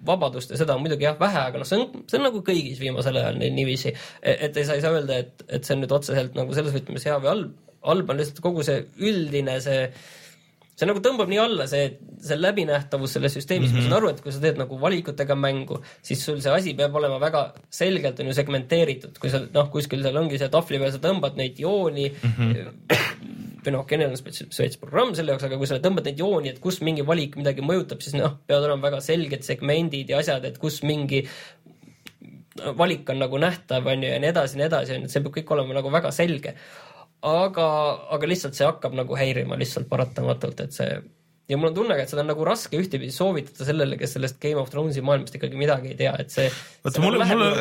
vabadust ja seda on muidugi jah vähe, aga noh, see on, see on nagu kõigis viimasel ajal nii, niiviisi, et ei saa, ei saa öelda, et, et see on nüüd otseselt nagu selles võtmes hea või halb, halb on lihtsalt kogu see üldine see see nagu tõmbab nii alla, see, see läbinähtavus selles süsteemis mm, -hmm. ma saan aru, et kui sa teed nagu valikutega mängu, siis sul see asi peab olema väga selgelt on ju segmenteeritud, kui sa noh, kuskil seal ongi see tahvli peal, sa tõmbad neid jooni mm. -hmm. või noh, kellel on spetsiaalne programm selle jaoks, aga kui sa tõmbad neid jooni, et kus mingi valik midagi mõjutab, siis noh, peavad olema väga selged segmendid ja asjad, et kus mingi valik on nagu nähtav, on ju, ja nii edasi ja nii edasi, on ju, et see peab kõik olema nagu väga selge aga, aga lihtsalt see hakkab nagu häirima lihtsalt paratamatult, et see ja mul on tunne, et seda on nagu raske ühtepidi soovitada sellele, kes sellest Game of Thronesi maailmast ikkagi midagi ei tea, et see. vaata mulle, mulle,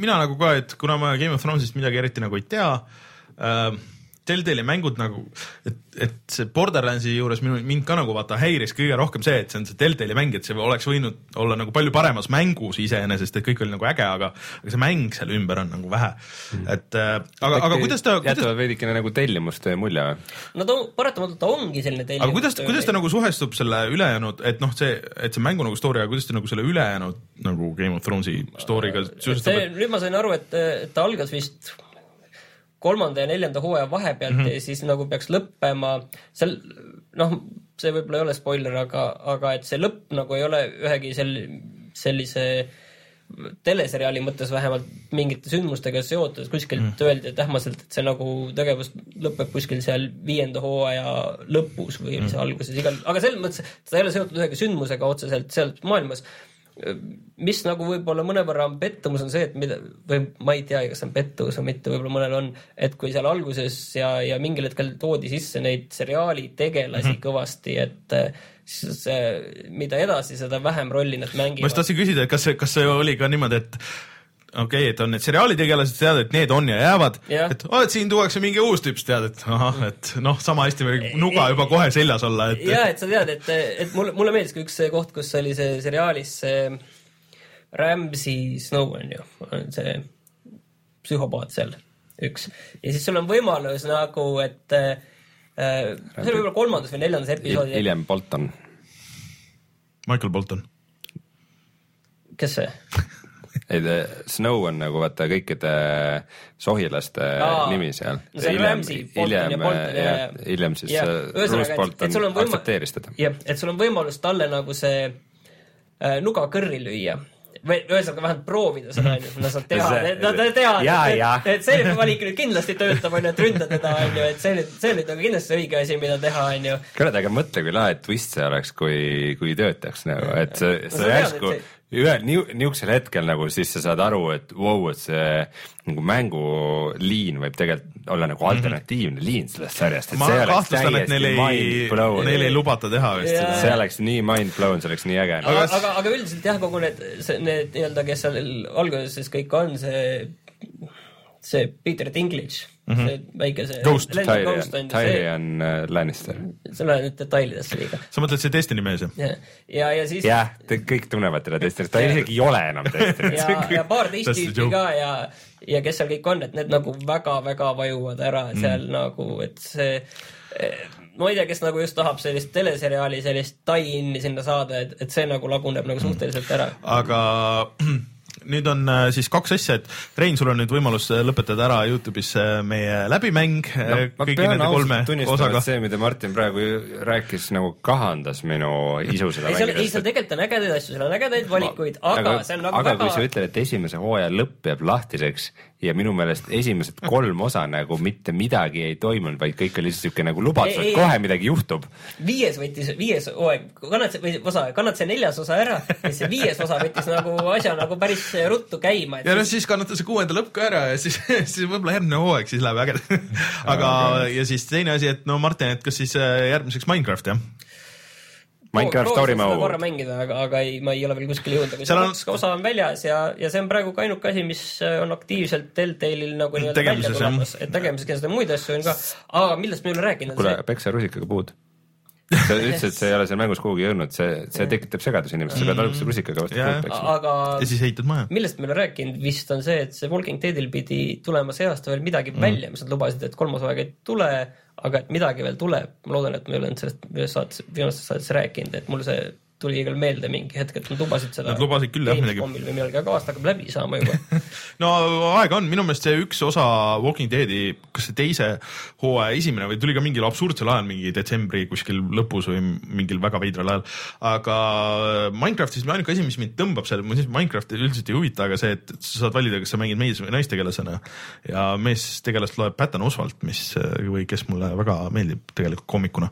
mina nagu ka, et kuna ma Game of Thronesist midagi eriti nagu ei tea äh,, Telltale'i mängud nagu, et, et see Borderlandsi juures minu, mind ka nagu vaata häiris kõige rohkem see, et see on see Telltale'i mäng, et see oleks võinud olla nagu palju paremas mängus iseenesest, et kõik oli nagu äge, aga, aga see mäng seal ümber on nagu vähe mm.. et äh, aga, aga kuidas ta, kuidas jätavad veidikene nagu tellimustöö mulje või? no ta paratamatult ta ongi selline tellimus. aga kuidas, kuidas ta nagu suhestub selle ülejäänud, et noh, see, et see mängu nagu story, aga kuidas ta nagu selle ülejäänud nagu Game of Thronesi story'ga suhestub see, nüüd ma sain aru, et, et ta algas vist kolmanda ja neljanda hooaja vahepealt mm -hmm. ja siis nagu peaks lõppema seal noh, see võib-olla ei ole spoiler, aga, aga et see lõpp nagu ei ole ühegi sel-, sellise teleseriaali mõttes vähemalt mingite sündmustega seotud, kuskilt mm. öeldi, et ähmaselt, et see nagu tegevus lõpeb kuskil seal viienda hooaja lõpus või mm. alguses igal, aga selles mõttes, ta ei ole seotud ühegi sündmusega otseselt seal maailmas mis nagu võib-olla mõnevõrra on pettumus, on see, et mida või ma ei teagi, kas see on pettumus või mitte, võib-olla mõnel on, et kui seal alguses ja, ja mingil hetkel toodi sisse neid seriaali tegelasi mm -hmm. kõvasti, et siis see, mida edasi, seda vähem rolli nad mängivad. ma just tahtsin küsida, et kas see, kas see oli ka niimoodi, et okei okay,, et on need seriaalitegelased, tead, et need on ja jäävad Jah., et oh, et siin tuuakse mingi uus tüüp, tead, et ahah, et noh, sama hästi võib nuga juba kohe seljas olla, et ja et sa tead, et, et mulle, mulle meeldis ka üks koht, kus oli see seriaalis see Ramsey Snow on ju, on see psühhopaat seal, üks. ja siis sul on võimalus nagu, et äh, see oli võib-olla kolmandas või neljandas episoodis, hiljem Bolton. Michael Bolton. kes see? <laughs> ei, Snow on nagu vaata kõikide sohilaste Aa, nimi seal. no on ja hiljem jah, jah. hiljem siis Jah, äh, Bruce Bolton on aktsepteeris teda. jah, et sul on võimalus talle nagu see äh, nuga kõrri lüüa või ühesõnaga vähemalt proovida seda onju, no sa tead, See- nad teavad, et, et, et see valik nüüd kindlasti töötab onju, et ründa teda onju, et see nüüd, see nüüd nagu kindlasti õige asi, mida teha onju. kurat, aga mõtle, kui lahe twist see oleks, kui, kui töötaks nagu, et see, No see järsku et ühel niu- niisugusel hetkel nagu siis sa saad aru, et vau wow,, et see nagu mänguliin võib tegelikult olla nagu alternatiivne liin sellest sarjast, et ma see oleks kahtlustan, et neil ei neil ei lubata teha vist Jaa. seda. see oleks nii mind-blown, see oleks nii äge. aga Aga-, aga, üldiselt jah, kogu need, need nii-öelda, kes seal alguses kõik on, see see Peter Dinklage mm, -hmm. see väike see Ghost. Tyrion, Tyrion äh, Lannister. see läheb nüüd detailidesse liiga. sa mõtled see Destiny mees jah? ja, ja, ja siis. jah, te kõik tunnevad teda Destinist, ta isegi ei ole enam Destinist. <laughs> ja, ja paar teist tüüpi ka ja, ja kes seal kõik on, et need nagu väga-väga vajuvad ära seal mm. nagu, et see ma ei tea, kes nagu just tahab sellist teleseriaali, sellist tie-in'i sinna saada, et, et see nagu laguneb nagu suhteliselt ära. aga <clears throat> nüüd on äh, siis kaks asja, et Rein, sul on nüüd võimalus äh, lõpetada ära Youtube'is äh, meie läbimäng no, kõigi nende kolme osaga. see, mida Martin praegu rääkis, nagu kahandas minu isu seda ei, seal, ei, seal tegelikult on ägedaid asju, seal on ägedaid valikuid, aga, aga see on nagu aga väga kui sa ütled, et esimese hooaja lõpp jääb lahtiseks ja minu meelest esimesed kolm osa nagu mitte midagi ei toimunud, vaid kõik oli lihtsalt siuke nagu lubadus, et kohe midagi juhtub. viies võttis, viies hooaeg, kannad see, või osa, kannad see neljas osa ära ja see viies osa võttis nagu asja nagu päris ruttu käima. ja noh, siis kannata see kuuenda lõpp ka ära ja siis, <laughs> siis võib-olla järgmine hooaeg siis läheb ägedalt. <laughs> aga, ja siis teine asi, et no Martin, et kas siis äh, järgmiseks Minecraft jah? Minecraft Story Mode. korra mängida, aga, aga ei, ma ei ole veel kuskile jõudnud, aga see on... kaks osa on väljas ja, ja see on praegu ka ainuke asi, mis on aktiivselt Telltale'il nagu nii-öelda välja tulemas, et tegemises kindlasti muid asju on ka, aga millest me ei ole rääkinud. kuule, peksa rusikaga puud sa <laughs> ütlesid, et see ei ole seal mängus kuhugi jõudnud, see, see tekitab segadusi inimestes, sa pead alguses rusikaga vastu puud peksma. aga ja siis ehitad maja. millest me ei ole rääkinud vist on see, et see Walking Deadil pidi tulema see aasta veel midagi mm. välja, mis nad lubasid, et kolmas hooaeg ei tule, aga et midagi veel tuleb. ma loodan, et me ei ole sellest ühes saates, viimases saates rääkinud, et mul see tuli igal meelde mingi hetk, et nad lubasid seda. Nad lubasid küll jah midagi. või millalgi, aga aasta hakkab läbi saama juba <laughs> no aega on, minu meelest see üks osa Walking Deadi, kas see teise hooaja esimene või tuli ka mingil absurdsel ajal, mingi detsembri kuskil lõpus või mingil väga veidral ajal. aga Minecraftis ainuke asi, mis mind tõmbab seal, Minecraft üldiselt ei huvita, aga see, et sa saad valida, kas sa mängid mees- või naistegelasena. ja meestegelast loeb Patton Oswalt, mis või kes mulle väga meeldib tegelikult koomikuna.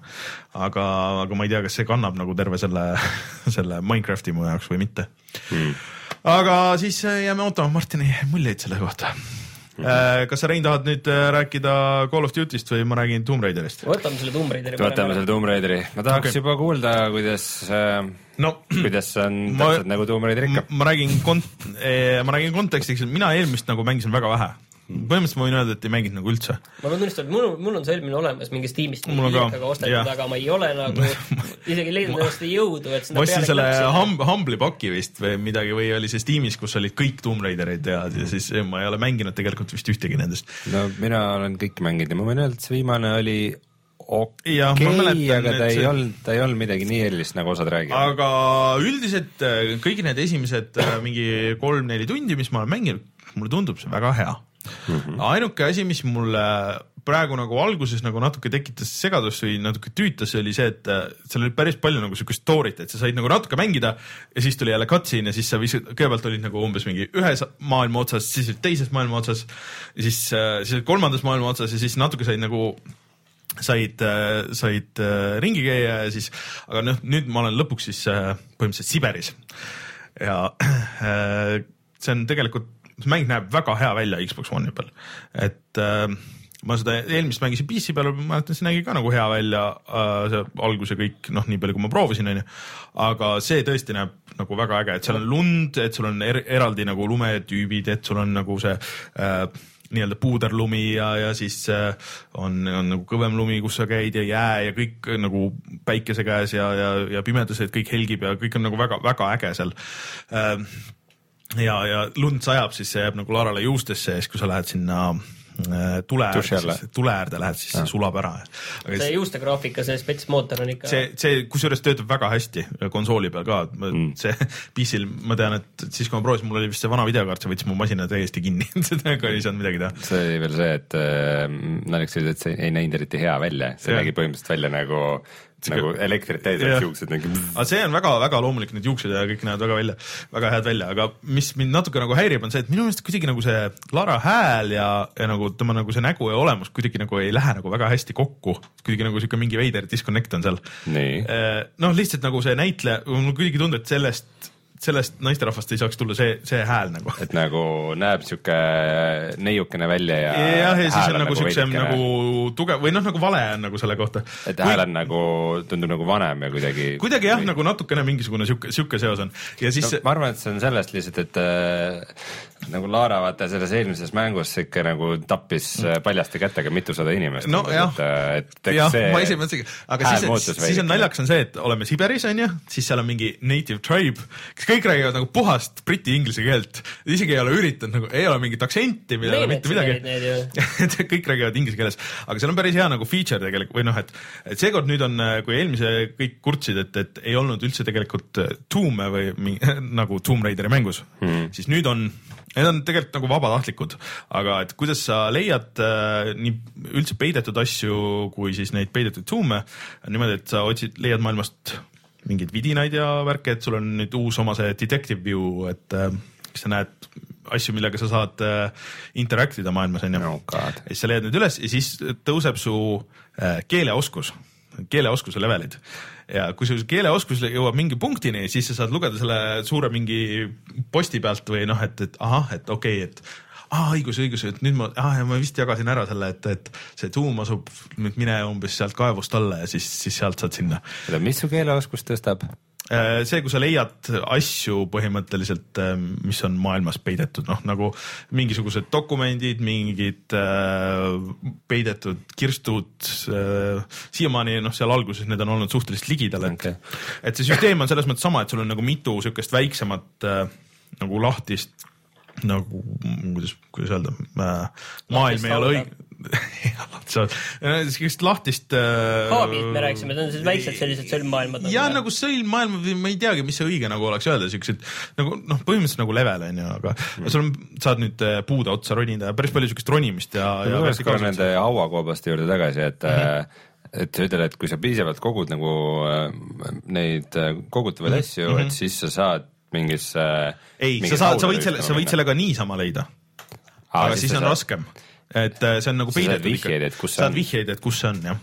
aga, aga ma ei tea, kas see kannab nagu terve selle <laughs> selle Minecrafti mu jaoks või mitte mm.. aga siis äh, jääme ootama Martini muljeid selle kohta mm. -hmm. kas sa, Rein, tahad nüüd äh, rääkida Call of Duty'st või ma räägin Tomb Raiderist? võtame selle Tomb Raideri. võtame selle Tomb Raideri, ma tahaks okay. juba kuulda, kuidas no, <clears throat> kuidas on ma, täpselt nagu Tomb Raider ikka. ma räägin kont-, <laughs> ma räägin kontekstiks, mina eelmist nagu mängisin väga vähe põhimõtteliselt ma võin öelda, et ei mänginud nagu üldse. ma pean tunnistama, et mul, mul on see eelmine olemas mingist tiimist viiekaga ostetud, aga ma ei ole nagu <laughs> isegi leidnud ennast jõudu, et ma ostsin selle hum, Humble'i paki vist või midagi või oli see Steamis, kus olid kõik Tomb Raiderid ja, ja siis ma ei ole mänginud tegelikult vist ühtegi nendest. no mina olen kõiki mänginud ja ma võin öelda, et see viimane oli okei okay,, aga ta ei see... olnud, ta ei olnud midagi nii erilist, nagu osad räägivad. aga üldiselt äh, kõik need esimesed äh, mingi kolm-neli tundi, mis ma olen mänginud, mulle tundub see väga hea mm. -hmm. ainuke asi, mis mulle praegu nagu alguses nagu natuke tekitas segadust või natuke tüütas, oli see, et äh, seal oli päris palju nagu siukest story't, et sa said nagu natuke mängida ja siis tuli jälle cutscene ja siis sa viskad, kõigepealt olid nagu umbes mingi ühes maailma otsas, siis olid teises maailma otsas, siis, äh, siis olid kolmandas maailma otsas ja siis natuke said nagu said, äh, said ringi käia ja siis, aga noh, nüüd ma olen lõpuks siis põhimõtteliselt Siberis ja see on tegelikult see mäng näeb väga hea välja Xbox One'i peal, et äh, ma seda eelmist mängisin PC peal, ma mäletan, see nägi ka nagu hea välja äh,, see algus ja kõik, noh, nii palju kui ma proovisin, onju. aga see tõesti näeb nagu väga äge, et seal on lund, et sul on er eraldi nagu lumetüübid, et sul on nagu see äh, nii-öelda puuderlumi ja, ja siis äh, on, on nagu kõvem lumi, kus sa käid ja jää ja kõik nagu päikese käes ja, ja, ja pimedas, et kõik helgib ja kõik on nagu väga-väga äge seal äh, ja, ja lund sajab, siis see jääb nagu Laarale juustesse ja siis, kui sa lähed sinna äh, tule äärde, tule äärde lähed, siis see sulab ära. see siis, juuste graafika, see spets mootor on ikka. see, see kusjuures töötab väga hästi konsooli peal ka mm., see PC-l ma tean, et siis kui ma proovisin, mul oli vist see vana videokaart, see võttis mu masina täiesti kinni <laughs> sellega ei saanud midagi teha. see oli veel see, et äh, naljakas oli, et see ei näinud eriti hea välja, see ja. nägi põhimõtteliselt välja nagu nagu elektrit täis oleks juuksed nagu. aga see on väga-väga loomulik, need juuksed ja kõik näevad väga välja, väga head välja, aga mis mind natuke nagu häirib, on see, et minu meelest kuidagi nagu see Lara hääl ja, ja nagu tema nagu see nägu ja olemus kuidagi nagu ei lähe nagu väga hästi kokku. kuidagi nagu sihuke mingi veider disconnect on seal. Eh, noh, lihtsalt nagu see näitleja, mulle kuidagi tundub, et sellest sellest naisterahvast ei saaks tulla see, see hääl nagu. et nagu näeb sihuke neiukene välja ja. jah, ja siis on nagu siukse veidikene- nagu tugev või noh, nagu vale on nagu selle kohta. et hääl on nagu, tundub nagu vanem ja kuidagi. kuidagi jah, nagu natukene mingisugune sihuke, sihuke seos on ja siis no,. ma arvan, et see on sellest lihtsalt, et äh, nagu Laara vaata selles eelmises mängus ikka nagu tappis äh, paljaste kätega mitusada inimest. No jah. see ma ise mõtlesingi, aga siis, siis on naljakas on see, et oleme Siberis onju, siis seal on mingi native tribe, kes kõik räägivad nagu puhast briti inglise keelt. isegi ei ole üritanud nagu, ei ole mingit aktsenti, ei ole mitte midagi. <laughs> Kõik räägivad inglise keeles, aga seal on päris hea nagu feature tegelikult või noh, et, et seekord nüüd on, kui eelmise kõik kurtsid, et, et ei olnud üldse tegelikult äh, tuume või mingi, <laughs> nagu Tomb Raideri mängus hmm., siis nüüd on, need on tegelikult nagu vabatahtlikud, aga et kuidas sa leiad äh, nii üldse peidetud asju kui siis neid peidetud tuume niimoodi, et sa otsid, leiad maailmast mingeid vidinaid ja värke, et sul on nüüd uus oma see detective view, et äh, kas sa näed asju, millega sa saad äh, interact ida maailmas onju Oh god. ja siis sa leiad need üles ja siis tõuseb su äh, keeleoskus, keeleoskuse levelid. ja kui su keeleoskus jõuab mingi punktini, siis sa saad lugeda selle suure mingi posti pealt või noh, et, et ahah, et okei okay,, et aa, õigus, õigus, et nüüd ma, ah, ma vist jagasin ära selle, et, et see tuum asub nüüd mine umbes sealt kaevust alla ja siis, siis sealt saad sinna. oota, mis su keeleoskust tõstab? see, kui sa leiad asju põhimõtteliselt, mis on maailmas peidetud, noh nagu mingisugused dokumendid, mingid äh, peidetud kirstud äh,, siiamaani noh, seal alguses need on olnud suhteliselt ligidal, et okay. et see süsteem on selles mõttes sama, et sul on nagu mitu niisugust väiksemat äh, nagu lahtist nagu kuidas, kuidas öelda äh,, maailm ei ole õige <laughs> sellist lahtist äh, Haabilt me rääkisime, need on sellised väiksed sellised sõlmmaailmad. ja nagu sõlmmaailm või ma ei teagi, mis see õige nagu oleks öelda, siuksed nagu noh, põhimõtteliselt nagu level on ju, aga mm. sul on, saad nüüd äh, puude otsa ronida ja päris palju siukest ronimist ja, ja tuleks korra nende hauakoobaste juurde tagasi, et mm, -hmm. et sa ütled, et kui sa piisavalt kogud nagu neid kogutavaid mm -hmm. asju, et siis sa saad mingisse. ei, sa saad, sa võid selle, sa võid selle ka niisama leida, aga siis on raskem et äh, see on nagu peidetud see saad vihjeid, et kus see on jah.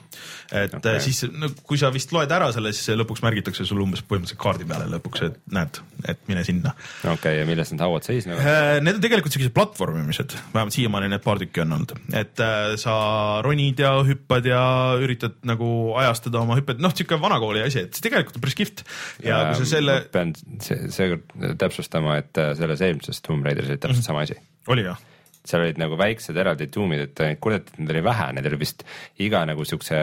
et okay. siis no, kui sa vist loed ära selle, siis lõpuks märgitakse sulle umbes põhimõtteliselt kaardi peale lõpuks, et näed, et mine sinna okei okay,, ja milles need hauad seisnevad? Äh, Need on tegelikult sellised platvormimised, vähemalt siiamaani need paar tükki on olnud, et äh, sa ronid ja hüppad ja üritad nagu ajastada oma hüpped, noh, sihuke vanakooli asi, et see tegelikult on päris kihvt. ja kui sa selle, pean see- seekord täpsustama, et äh, selles eelmises Tomb Raideris oli täpselt sama asi. oli jah? Seal olid nagu väiksed eraldi tuumid, et kurdeti, et neid oli vähe, neid oli vist iga nagu siukse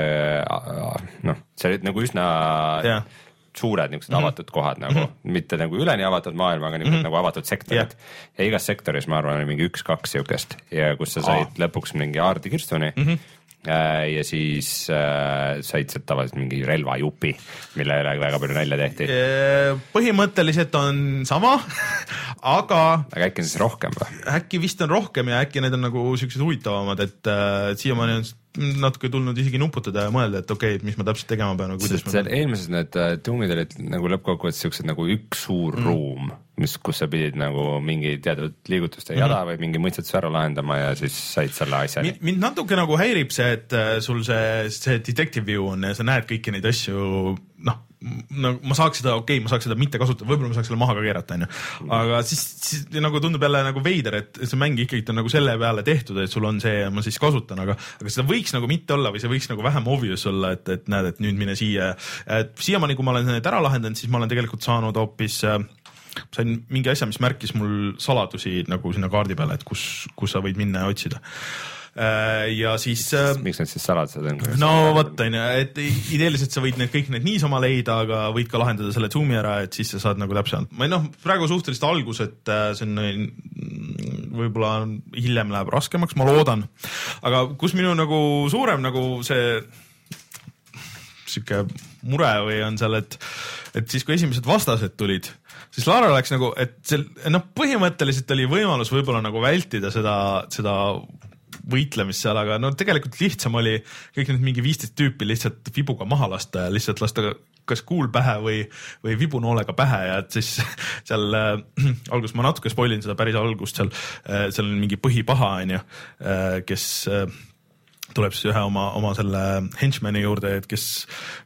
noh, see olid nagu üsna Jah. suured niisugused mm -hmm. avatud kohad nagu mm, -hmm. mitte nagu üleni avatud maailm, aga niisugused mm -hmm. nagu avatud sektorid Jah. ja igas sektoris ma arvan, oli mingi üks-kaks siukest ja kus sa said Aa. lõpuks mingi aardikirstuni mm. -hmm ja siis äh, said sealt tavaliselt mingi relvajupi, mille üle väga palju nalja tehti, põhimõtteliselt on sama, <laughs> aga aga äkki on siis rohkem või? äkki vist on rohkem ja äkki need on nagu siuksed huvitavamad, et äh, siiamaani on natuke tulnud isegi nuputada ja mõelda, et okei okay,, et mis ma täpselt tegema pean või kuidas sest ma seal eelmises need äh, tuumid olid nagu lõppkokkuvõttes siuksed nagu üks suur mm. ruum, mis, kus sa pidid nagu mingi teatud liigutuste jada mm -hmm. või mingi mõistetuse ära lahendama ja siis said selle asjani mind, natuke nagu häirib see, et äh, sul see, see detective view on ja sa näed kõiki neid asju, noh, no ma saaks seda, okei okay,, ma saaks seda mitte kasutada, võib-olla ma saaks selle maha ka keerata, onju. aga siis, siis nagu tundub jälle nagu veider, et see mäng ikkagi on nagu selle peale tehtud, et sul on see ja ma siis kasutan, aga, aga seda võiks nagu mitte olla või see võiks nagu vähem obvious olla, et, et näed, et nüüd mine siia. et siiamaani, kui ma olen need ära lahendanud, siis ma olen tegelikult saanud hoopis äh, sain mingi asja, mis märkis mul saladusi nagu sinna kaardi peale, et kus, kus sa võid minna ja otsida. ja siis äh, miks need siis saladused on? no vot, onju, et ideeliselt sa võid need kõik need niisama leida, aga võid ka lahendada selle zoom'i ära, et siis sa saad nagu täpsemalt, või noh, praegu suhteliselt algus, et äh, see on võib-olla hiljem läheb raskemaks, ma loodan. aga kus minu nagu suurem nagu see sihuke mure või on seal, et, et siis, kui esimesed vastased tulid, siis Laara läks nagu, et see noh, põhimõtteliselt oli võimalus võib-olla nagu vältida seda, seda võitlemist seal, aga no tegelikult lihtsam oli kõik need mingi viisteist tüüpi lihtsalt vibuga maha lasta ja lihtsalt lasta kas kuul pähe või, või vibunoolega pähe ja et siis <laughs> seal äh, alguses ma natuke spoil in seda päris algust seal äh,, seal on mingi põhipaha onju äh,, kes äh, tuleb siis ühe oma, oma selle henchman'i juurde, et kes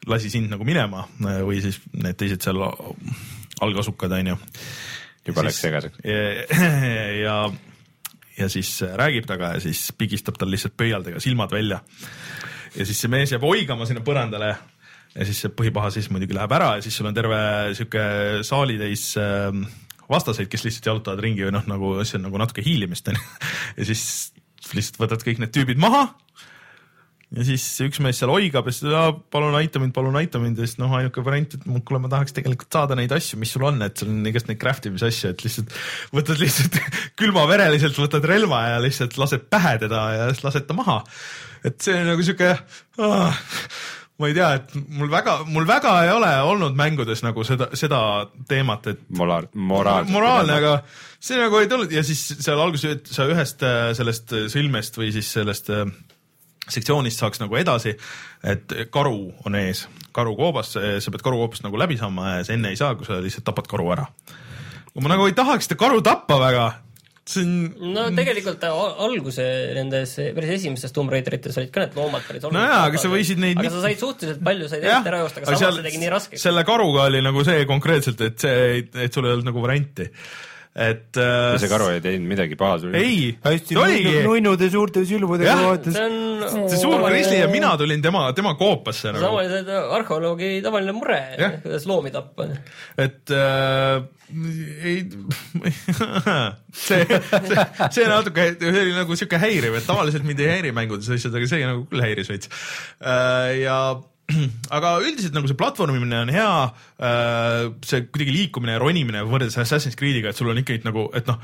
lasi sind nagu minema äh, või siis need teised seal algasukad onju. juba läks segaseks. <laughs> ja, ja siis räägib temaga ja siis pigistab tal lihtsalt pöialdega silmad välja. ja siis see mees jääb oigama sinna põrandale ja siis see põhipaha siis muidugi läheb ära ja siis sul on terve sihuke saalitäis äh, vastaseid, kes lihtsalt jalutavad ringi või noh, nagu see on nagu natuke hiilimist onju. <laughs> ja siis lihtsalt võtad kõik need tüübid maha ja siis üks mees seal oigab ja siis "Aa, palun aita mind, palun aita mind ja siis noh, ainuke variant, et kuule, ma tahaks tegelikult saada neid asju, mis sul on, et sul on igast neid craft imise asju, et lihtsalt võtad lihtsalt <laughs> külmavereliselt võtad relva ja lihtsalt lased pähe teda ja siis lased ta maha. et see on nagu sihuke ah,, ma ei tea, et mul väga, mul väga ei ole olnud mängudes nagu seda, seda teemat, et moraal, moraal. moraalne, aga see nagu ei tulnud ja siis seal alguses sa ühest äh, sellest äh, sõlmest või siis sellest äh, sektsioonist saaks nagu edasi, et karu on ees, karu koobas, sa pead karu koobast nagu läbi saama ja sa enne ei saa, kui sa lihtsalt tapad karu ära. ma nagu ei tahaks seda karu tappa väga, see on no tegelikult al- alguse nendes päris esimestes Tomb Raiderites olid ka need loomad päris No jaa, aga sa võisid neid aga sa said suhteliselt palju, said eriti ära joosta, aga samas see tegi nii raskeks. selle karuga oli nagu see konkreetselt, et see, et sul ei olnud nagu varianti, et äh, see karu ei teinud midagi paha sulle. ei, hästi oligi nunnude suurte silmadega Jah. vaatas see. on see suur grisli ja mina tulin tema, tema koopasse nagu, tavaliselt arheoloogi tavaline mure kuidas loomi tappa. et äh, ei, <laughs> see, see, see natuke, see oli nagu sihuke häiriv, et tavaliselt mind ei häiri mängudes asjad, aga see nagu küll häiris veits äh,. ja <clears throat> aga üldiselt nagu see platvormimine on hea äh,, see kuidagi liikumine ja ronimine võrreldes Assassin's Creed'iga, et sul on ikkagi nagu, et noh,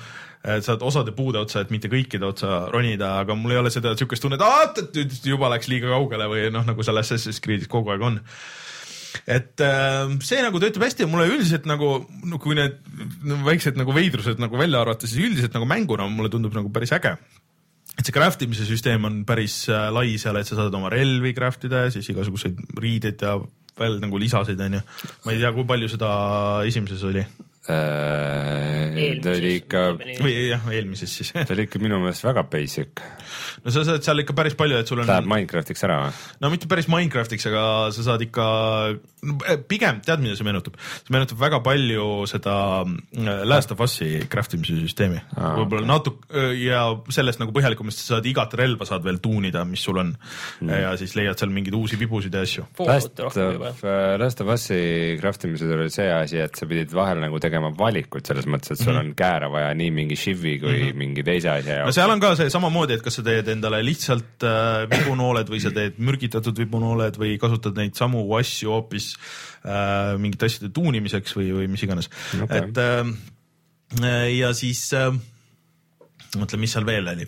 saad osade puude otsa, et mitte kõikide otsa ronida, aga mul ei ole seda sihukest tunnet, et juba läks liiga kaugele või noh, nagu seal Assassin's Creed'is kogu aeg on et äh, see nagu töötab hästi ja mulle üldiselt nagu no,, kui need väiksed nagu veidrused nagu välja arvata, siis üldiselt nagu mänguna mulle tundub nagu päris äge. Et see craft imise süsteem on päris äh, lai seal, et sa saad oma relvi craft ida ja siis igasuguseid riideid ja veel nagu lisasid, onju. ma ei tea, kui palju seda esimeses oli Äh, ta oli ikka, või jah, eelmises siis. ta oli ikka minu meelest väga basic. no sa saad seal ikka päris palju, et sul on Läheb Minecraftiks ära või? no mitte päris Minecraftiks, aga sa saad ikka, pigem tead, mida see meenutab? see meenutab väga palju seda äh, Last of Us'i craft imise süsteemi Aa, võib-olla natuke ja sellest nagu põhjalikumast sa saad igat relva saad veel tuunida, mis sul on mm. ja siis leiad seal mingeid uusi vibusid ja asju. Last of, Last of Us'i craft imisel oli see asi, et sa pidid vahel nagu tegema valikuid selles mõttes, et sul on kääre vaja nii mingi shiv'i kui mm -hmm. mingi teise asja no jaoks. seal on ka see samamoodi, et kas sa teed endale lihtsalt äh, vibunooled või sa teed mürgitatud vibunooled või kasutad neid samu asju hoopis äh, mingite asjade tuunimiseks või, või mis iganes Okei. et äh, ja siis äh, mõtle, mis seal veel oli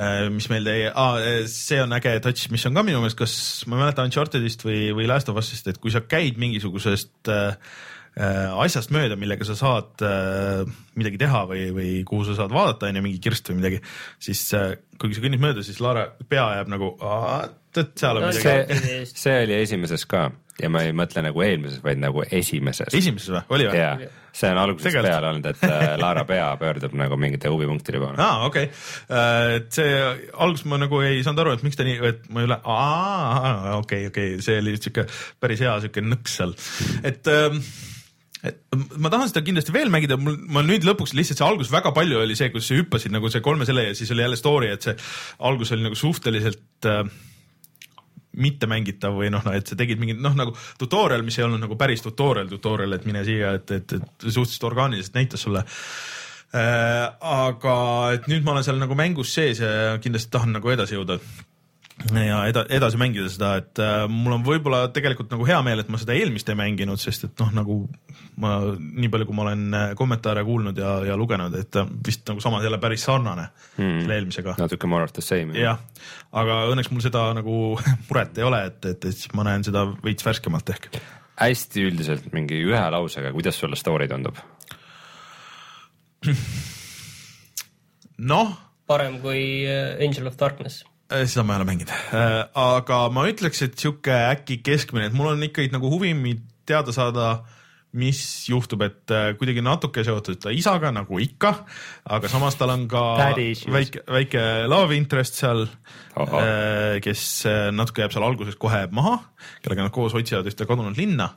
äh, mis meil jäi ah,, see on äge touch, mis on ka minu meelest, kas ma ei mäleta Unchartedist või, või Last of Us'ist, et kui sa käid mingisugusest äh, äh, asjast mööda, millega sa saad äh, midagi teha või, või kuhu sa saad vaadata, onju, mingi kirst või midagi, siis äh, kui sa kõnnid mööda, siis Laara pea jääb nagu, et seal on No midagi. see, see oli esimeses ka ja ma ei mõtle nagu eelmises, vaid nagu esimeses. esimeses või, oli või? jaa, see on algusest Tegelikult. peale olnud, et äh, Laara pea pöördub nagu mingite huvipunktide poole. aa, okei okay., et see alguses ma nagu ei saanud aru, et miks ta nii, et ma ei ole, aa, okei, okei, see oli siuke päris hea siuke nõks seal, et ähm, et ma tahan seda kindlasti veel mängida, mul, ma nüüd lõpuks lihtsalt see algus väga palju oli see, kus sa hüppasid nagu see kolme selle ja siis oli jälle story, et see algus oli nagu suhteliselt äh, mittemängitav või noh, no et sa tegid mingit noh, nagu tutorial, mis ei olnud nagu päris tutorial, tutorial, et mine siia, et, et, et suhteliselt orgaaniliselt näitas sulle äh,. aga et nüüd ma olen seal nagu mängus sees ja kindlasti tahan nagu edasi jõuda ja eda-, edasi mängida seda, et äh, mul on võib-olla tegelikult nagu hea meel, et ma seda eelmist ei mänginud, sest et noh, nagu ma nii palju, kui ma olen äh, kommentaare kuulnud ja, ja lugenud, et ta vist nagu samas jälle päris sarnane mm. selle eelmisega. natuke more of the same. jah, aga õnneks mul seda nagu <laughs> muret ei ole, et, et, et siis ma näen seda veits värskemalt ehk. hästi üldiselt mingi ühe lausega, kuidas sulle story tundub? noh parem kui äh, Angel of Darkness. Äh, seda ma ei ole mänginud, aga ma ütleks, et sihuke äkki keskmine, et mul on ikkagi nagu huvi teada saada, mis juhtub, et äh, kuidagi natuke seotud ta isaga nagu ikka, aga samas tal on ka väike, väike love interest seal, kes äh, natuke jääb seal alguses kohe maha, kellega nad koos otsivad ühte kadunud linna.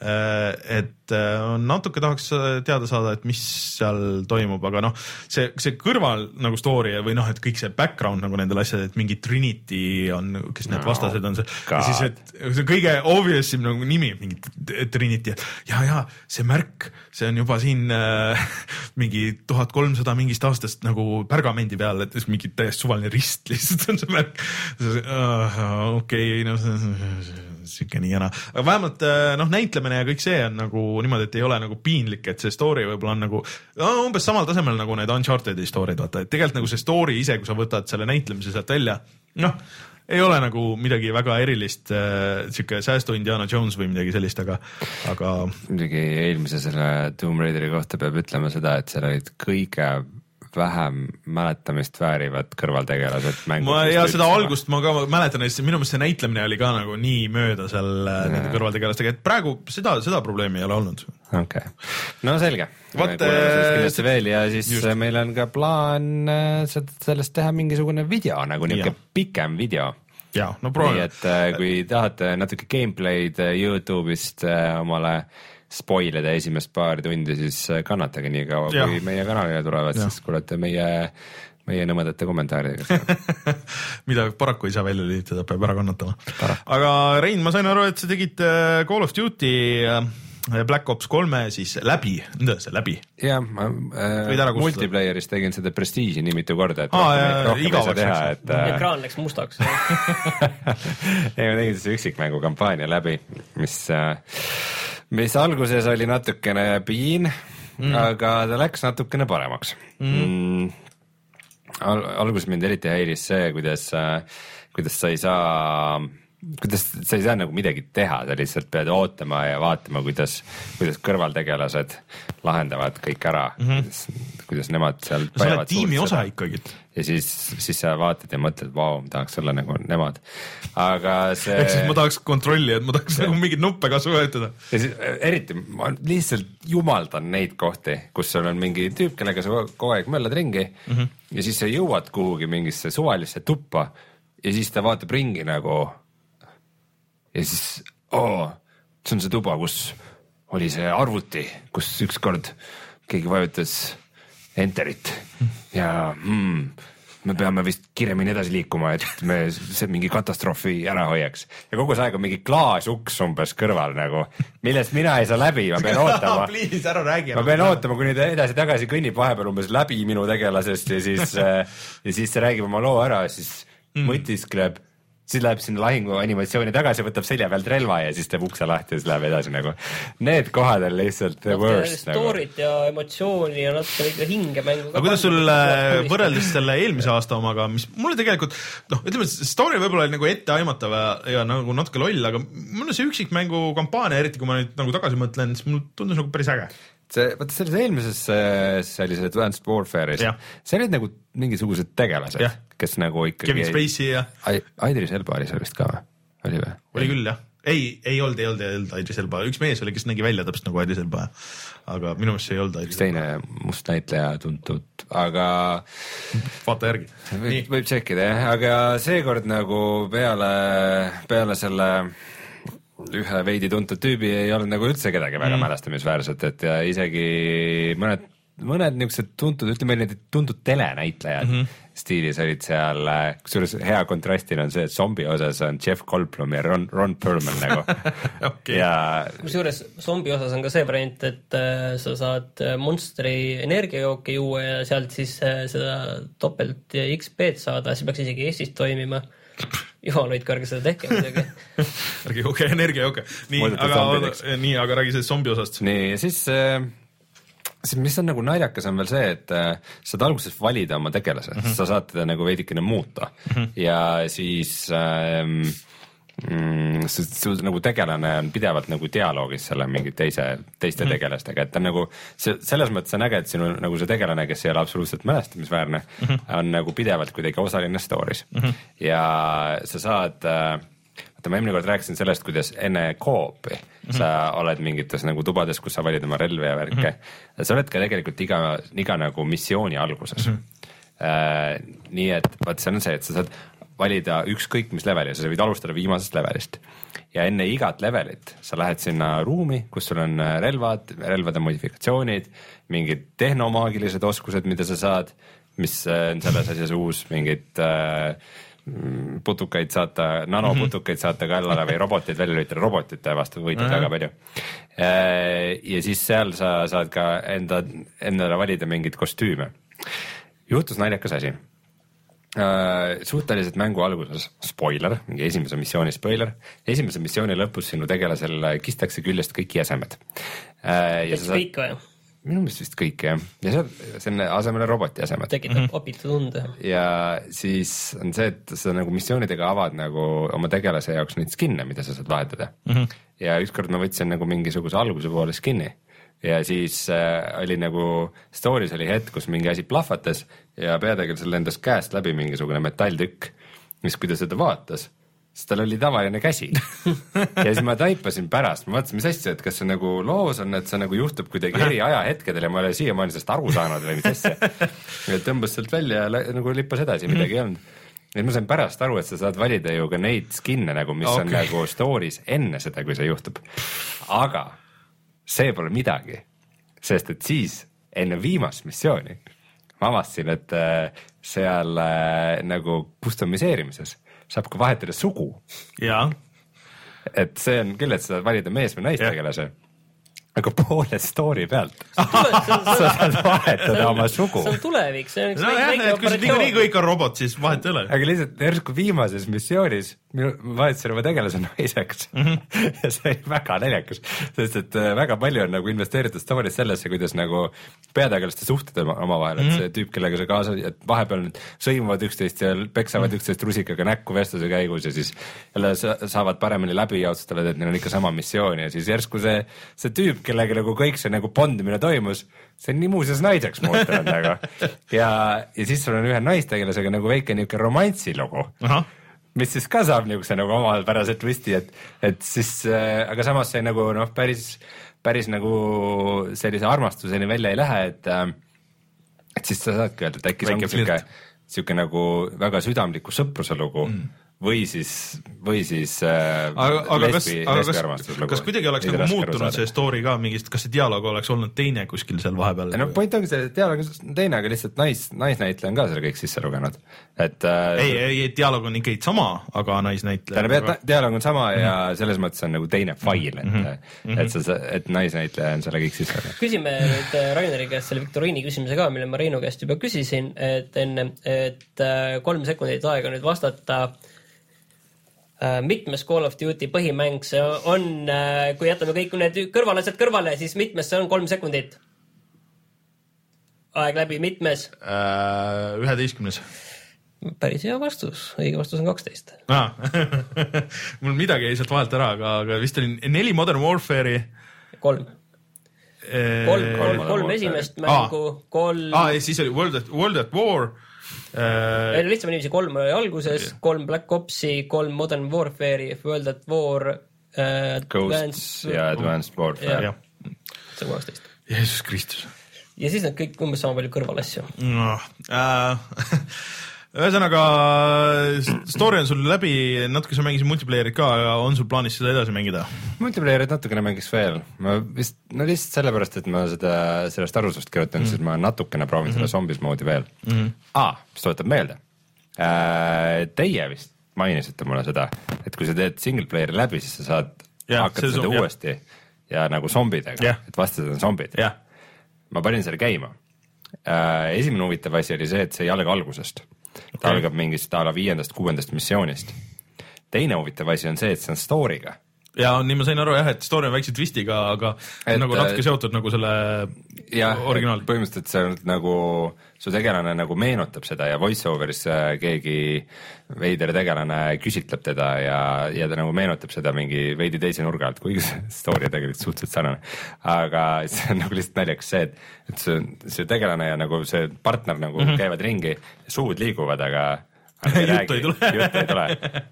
Et äh, natuke tahaks teada saada, et mis seal toimub, aga noh, see, see kõrval nagu story või noh, et kõik see background nagu nendel asjadel, et mingi Trinity on, kes need No, vastased on siis, et see kõige obvious im nagu nimi, mingi Trinity, ja, ja see märk, see on juba siin äh, <laughs> mingi tuhat kolmsada mingist aastast nagu pergamendi peal, et mingi täiesti suvaline rist lihtsalt on see märk. okei, no siuke nii jana, aga vähemalt äh, noh, näitlemine ja kõik see on nagu niimoodi, et ei ole nagu piinlik, et see story võib-olla on nagu no, umbes samal tasemel nagu need Uncharted'i story'd, vaata, et tegelikult nagu see story ise, kui sa võtad selle näitlemise sealt välja, noh ei ole nagu midagi väga erilist äh,, sihuke säästu Indiana Jones või midagi sellist, aga, aga muidugi eelmise selle Tomb Raideri kohta peab ütlema seda, et seal olid kõige vähem mäletamist väärivad kõrvaltegelased ma ja seda algust ma ka mäletan, minu meelest see näitlemine oli ka nagu nii mööda seal äh, nende kõrvaltegelastega, et praegu seda, seda probleemi ei ole olnud. okei okay., no selge. Äh, kindlasti veel ja siis just. just. meil on ka plaan äh, sellest teha mingisugune video nagu niisugune pikem video. ja no nii proovime. et äh, kui tahate natuke gameplay'd äh, Youtube'ist äh, omale spoil ida esimest paari tundi, siis äh, kannatage nii kaua, kui meie kanalile tulevad, siis kuulete meie, meie nõmedate kommentaaridega <laughs> mida paraku ei saa välja lülitada, peab ära kannatama. aga Rein, ma sain aru, et sa tegid äh, Call of Duty äh, Black Ops kolme siis läbi, see läbi. jah, ma äh, multiplayeris tegin seda Prestige'i nii mitu korda, et Aa, rohkem, rohkem ei saa igavaks teha, et äh, ekraan läks mustaks. <laughs> ei, ma tegin siis üksikmängu kampaania läbi, mis, mis alguses oli natukene piin mm., aga ta läks natukene paremaks mm.. Al alguses mind eriti häiris see, kuidas, kuidas sa ei saa kuidas sa ei saa nagu midagi teha, sa lihtsalt pead ootama ja vaatama, kuidas, kuidas kõrvaltegelased lahendavad kõik ära mm, -hmm. kuidas, nemad seal sa oled tiimi osa ikkagi. ja siis, siis sa vaatad ja mõtled, vau, ma tahaks olla nagu nemad. aga see. ehk siis ma tahaks kontrolli, et ma tahaks nagu mingeid nuppe ka vajutada. ja siis äh, eriti ma lihtsalt jumaldan neid kohti, kus sul on mingi tüüp, kellega sa kogu aeg möllad ringi mm -hmm. ja siis sa jõuad kuhugi mingisse suvalisse tuppa ja siis ta vaatab ringi nagu. Ja siis, oo, see on see tuba, kus oli see arvuti, kus ükskord keegi vajutas enterit ja mm, me peame vist kiiremini edasi liikuma, et me see mingi katastroofi ära hoiaks. ja kogu see aeg on mingi klaasuks umbes kõrval nagu, millest mina ei saa läbi, ma pean <laughs> ootama. Please ära räägi. ma pean ootama, kuni ta edasi-tagasi kõnnib vahepeal umbes läbi minu tegelasest ja siis <laughs> äh, ja siis ta räägib oma loo ära, siis mm. mõtiskleb, siis läheb sinna lahingu animatsiooni tagasi, võtab selja pealt relva ja siis teeb ukse lahti ja siis läheb edasi nagu. Need kohad on lihtsalt the worst nagu. story't ja emotsiooni ja natuke ikka hinge mängu. aga kuidas sul äh, võrreldes selle eelmise aasta omaga, mis mulle tegelikult noh, ütleme, story võib-olla oli nagu etteaimatav ja, ja nagu natuke loll, aga mulle see üksikmängu kampaania, eriti kui ma nüüd nagu tagasi mõtlen, siis mulle tundus nagu päris äge. see, vaata selles eelmises äh, sellises Advanced Warfare'is see olid nagu mingisugused tegelased kes nagu ikkagi. Kevin Spacey ja Idris Elba oli seal vist ka või, oli või? oli küll jah. ei, ei olnud, ei olnud, ei olnud Idris Elba, üks mees oli, kes nägi välja täpselt nagu Idris Elba. aga minu meelest see ei olnud üks teine must näitleja tuntud, aga vaata järgi. võib, võib tšekkida jah, aga seekord nagu peale, peale selle ühe veidi tuntud tüübi ei olnud nagu üldse kedagi väga mm. mälestamisväärset, et ja isegi mõned, mõned niisugused tuntud, ütleme need tuntud telenäitlejad mm -hmm. stiilis olid seal, kusjuures hea kontrastina on see, et zombi osas on Jeff Goldblum ja Ron, Ron Perlman nagu <laughs> okei, ja kusjuures zombi osas on ka see variant, et äh, sa saad äh, Monsteri energiajooki juua ja sealt siis äh, seda topelt XP-d saada, see peaks isegi Eestis toimima. <laughs> jumal hoidku, ärge seda tehke muidugi. ärge joge, energia joge. nii, aga nii, aga räägi sellest zombi osast. nii, ja siis äh, siis mis on nagu naljakas, on veel see, et äh, saad alguses valida oma tegelase mm, -hmm. sa saad teda nagu veidikene muuta mm -hmm. ja siis ähm, mm, su, su nagu tegelane on pidevalt nagu dialoogis selle mingi teise, teiste mm tegelastega, et ta on nagu see selles mõttes on äge, et sinu nagu see tegelane, kes ei ole absoluutselt mälestamisväärne mm, -hmm. on nagu pidevalt kuidagi osaline story's mm -hmm. ja sa saad äh, vaata ma eelmine kord rääkisin sellest, kuidas enne co-op'i mm. -hmm. sa oled mingites nagu tubades, kus sa valid oma relvi ja värke mm. -hmm. sa oled ka tegelikult iga, iga nagu missiooni alguses mm. -hmm. äh, nii et vaat see on see, et sa saad valida ükskõik mis leveli, sa võid alustada viimasest levelist ja enne igat levelit sa lähed sinna ruumi, kus sul on äh, relvad, relvade modifikatsioonid, mingid tehnomaagilised oskused, mida sa saad, mis äh, on selles asjas uus, mingid äh, mm, putukaid saata, nanoputukaid saata kallale või roboteid välja lülitada, robotite vastu võitled Mhm. väga palju. ja siis seal sa saad ka enda, endale valida mingeid kostüüme. juhtus naljakas asi Äh, suhteliselt mängu alguses, spoiler, mingi esimese missiooni spoiler, esimese missiooni lõpus sinu tegelasel kistakse küljest kõik jäsemed. saad, kõik või? minu meelest vist kõik jah, ja seal, see on asemele roboti jäsemed. tekitab mm -hmm. abitu tunde. ja siis on see, et sa nagu missioonidega avad nagu oma tegelase jaoks neid skin'e, mida sa saad vahetada mm. -hmm. ja ükskord ma võtsin nagu mingisuguse alguse poole skin'i ja siis äh, oli nagu story's oli hetk, kus mingi asi plahvatas ja peategelasel lendas käest läbi mingisugune metalltükk, mis, kui ta seda vaatas, siis tal oli tavaline käsi. <laughs> ja siis ma taipasin pärast, ma vaatasin, mis asja, et kas see nagu loos on, et see nagu juhtub kuidagi eri ajahetkedel ja ma ei ole siiamaani sellest aru saanud või mis asja. ja tõmbas sealt välja ja nagu lippas edasi, midagi ei olnud et ma sain pärast aru, et sa saad valida ju ka neid skin'e nagu, mis okay. on nagu story's enne seda, kui see juhtub. aga see pole midagi, sest et siis enne viimast missiooni ma avastasin, et äh, seal äh, nagu customiseerimises saab ka vahetada sugu, et see on küll, et sa saad valida mees või naistegelase, aga poole story pealt <laughs> <laughs> sa saad vahetada oma sugu see on tulevik, see on üks väike, nojah, väike et kui sa niikuinii operatsioon. kõik on robot, siis vahet ei ole. aga lihtsalt järsku viimases missioonis vahetasin oma tegelase naiseks mm. -hmm. ja see oli väga naljakas, sest et äh, väga palju on nagu investeeritud story's sellesse, kuidas nagu peategelaste suhted oma- omavahel -hmm. Mhm. et see tüüp, kellega sa kaasa, et vahepeal nad sõimuvad üksteist ja peksavad mm. -hmm. üksteist rusikaga näkku vestluse käigus ja siis jälle sa, saavad paremini läbi ja otsustavad, et neil on ikka sama missioon ja siis järsku see, see tüüp, kellega nagu kõik see nagu bondimine toimus, see on nii muuseas naiseks muutunud nagu. <laughs> Ja, ja siis sul on ühe naistegelasega nagu väike niisugune romantsilugu ahah, mis siis ka saab niisuguse nagu omapärase twisti, et, et siis äh,, aga samas see nagu noh, päris, päris nagu sellise armastuseni välja ei lähe, et äh, et siis sa saadki öelda, et äkki see ongi sihuke sihuke nagu väga südamliku sõpruse lugu. Mm. Või siis, või siis äh, aga, aga kas, lesbi, aga lesbi kas, armastuslugu. kas kuidagi oleks nagu muutunud see story ka mingist, kas see dialoog oleks olnud teine kuskil seal vahepeal? no point ongi see, et dialoog on teine, aga lihtsalt nais, naisnäitleja on ka selle kõik sisse lugenud, et äh, ei, ei, ei dialoog on ikkagi sama, aga naisnäitleja. tähendab, et dialoog on sama ja Mhm. selles mõttes on nagu teine fail, et, et sa, et naisnäitleja on selle kõik sisse öelnud. küsime nüüd äh, Raineri käest selle viktoriini küsimuse ka, mille ma Reinu käest juba küsisin, et enne, et äh, kolm sekundit aega nüüd vastata. Mitmes Call of Duty põhimäng see on, kui jätame kõik need kõrvalased kõrvale, siis mitmes see on kolm sekundit? aeg läbi, mitmes? Äh, üheteistkümnes. päris hea vastus, õige vastus on kaksteist. aa, mul midagi jäi sealt vahelt ära, aga, aga vist oli neli Modern Warfare'i. kolm, kolm, kolm, kolm Warfare. esimest mängu, kolm aa, ja siis oli World at, World at War äh,. ei no lihtsam niiviisi, kolm oli alguses, kolm Black Opsi, kolm Modern Warfare'i, World at War äh,. Ghosts ja Advanced Warfare. see on kaksteist. Jeesus Kristus ja siis nad kõik umbes sama palju kõrvalasju. no,. Äh, <laughs> ühesõnaga, story on sul läbi, natuke sa mängisid multiplayer'it ka, aga on sul plaanis seda edasi mängida? multiplayer'it natukene mängiks veel, ma vist, no lihtsalt sellepärast, et ma seda, sellest arvusust kirjutan mm, -hmm. siis ma natukene proovin mm -hmm. seda zombies moodi veel mm. -hmm. aa, mis tuletab meelde äh,, teie vist mainisite mulle seda, et kui sa teed single player'i läbi, siis sa saad hakata see seda uuesti ja nagu zombidega Jah., et vastased on zombid. jah, ma panin selle käima äh,. esimene huvitav asi oli see, et see ei alga algusest okay., ta algab mingist a la viiendast-kuuendast missioonist. teine huvitav asi on see, et see on story'ga ja nii ma sain aru jah, et story on väikse twistiga, aga Et, nagu natuke äh, seotud nagu selle originaal. põhimõtteliselt see on nagu, su tegelane nagu meenutab seda ja voice over'is äh, keegi veider tegelane küsitleb teda ja, ja ta nagu meenutab seda mingi veidi teise nurga alt, kuigi see story on tegelikult suhteliselt sarnane. aga see on nagu lihtsalt naljakas see, et, et see, see tegelane ja nagu see partner nagu mm -hmm. käivad ringi, suud liiguvad, aga Juttu ei tule. juttu ei tule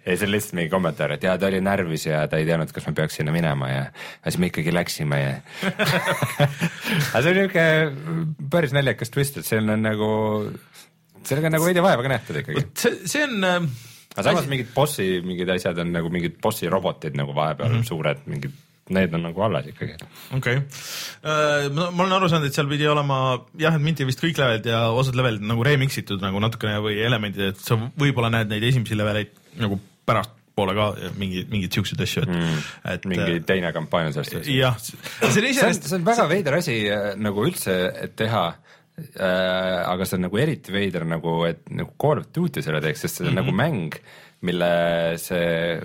ja see on lihtsalt mingi kommentaar, et jaa, ta oli närvis ja ta ei teadnud, kas me peaks sinna minema ja aga siis me ikkagi läksime ja <laughs> aga see on niuke päris naljakas twist, et seal on nagu, sellega on nagu veidi vaeva ka nähtud ikkagi. see, see on äh, aga samas mingid bossi, mingid asjad on nagu mingid bossi robotid nagu vahepeal mm -hmm. suured, mingid, need on nagu alles ikkagi. okei okay. uh,, ma, olen aru saanud, et seal pidi olema jah, et minti vist kõik levelid ja osad levelid nagu remix itud nagu natukene või elemendid, et sa võib-olla näed neid esimesi leveleid nagu pärastpoole ka mingi, mingeid siukseid asju, et mm,, et mingi teine kampaania sellest. jah, see on see on, iseenesest see on väga veider asi äh, nagu üldse, et teha äh,. aga see on nagu eriti veider nagu, et nagu Call of Duty selle teeks, sest see on mm -hmm. nagu mäng, mille see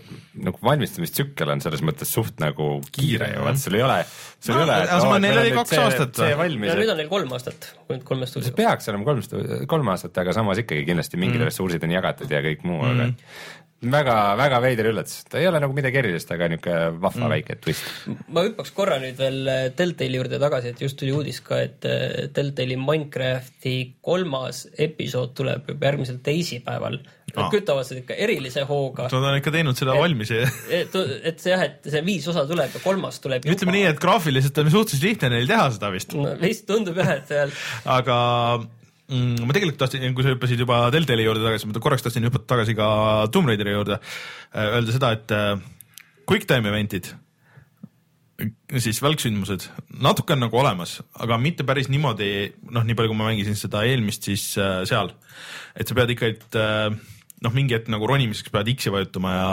nagu valmistamistsükkel on selles mõttes suht nagu kiire ju, et sul ei ole, sul No, ei ole. aga neil oli kaks aastat. see valmis ja nüüd on neil kolm aastat, kui nüüd kolme see stuudio. peaks olema kolm, kolm aastat, aga samas ikkagi kindlasti mingid mm. ressursid on jagatud ja kõik muu mm., aga väga-väga veider üllatus, ta ei ole nagu midagi erilist, aga niisugune vahva mm. väike twist. ma hüppaks korra nüüd veel äh, Deltali juurde tagasi, et just tuli uudis ka, et äh, Deltali Minecrafti kolmas episood tuleb juba järgmisel teisipäeval. Nad Aa. kütavad seda ikka erilise hooga. Nad on ikka teinud seda valmis ja <laughs> et, et see jah, et see viis osa tuleb ja kolmas tuleb ütleme nii, et graafiliselt on suhteliselt lihtne neil teha seda vist, no, vist tundub jah, et seal aga mm, ma tegelikult tahtsin, kui sa hüppasid juba Deltali juurde tagasi, ma korraks tahtsin hüpata tagasi ka Tomb Raideri juurde, öelda seda, et äh, quick time event'id, siis välksündmused, natuke on nagu olemas, aga mitte päris niimoodi, noh, nii palju, kui ma mängisin seda eelmist, siis äh, seal, et sa pead ikka, et äh, noh, mingi hetk nagu ronimiseks pead X-i vajutama ja,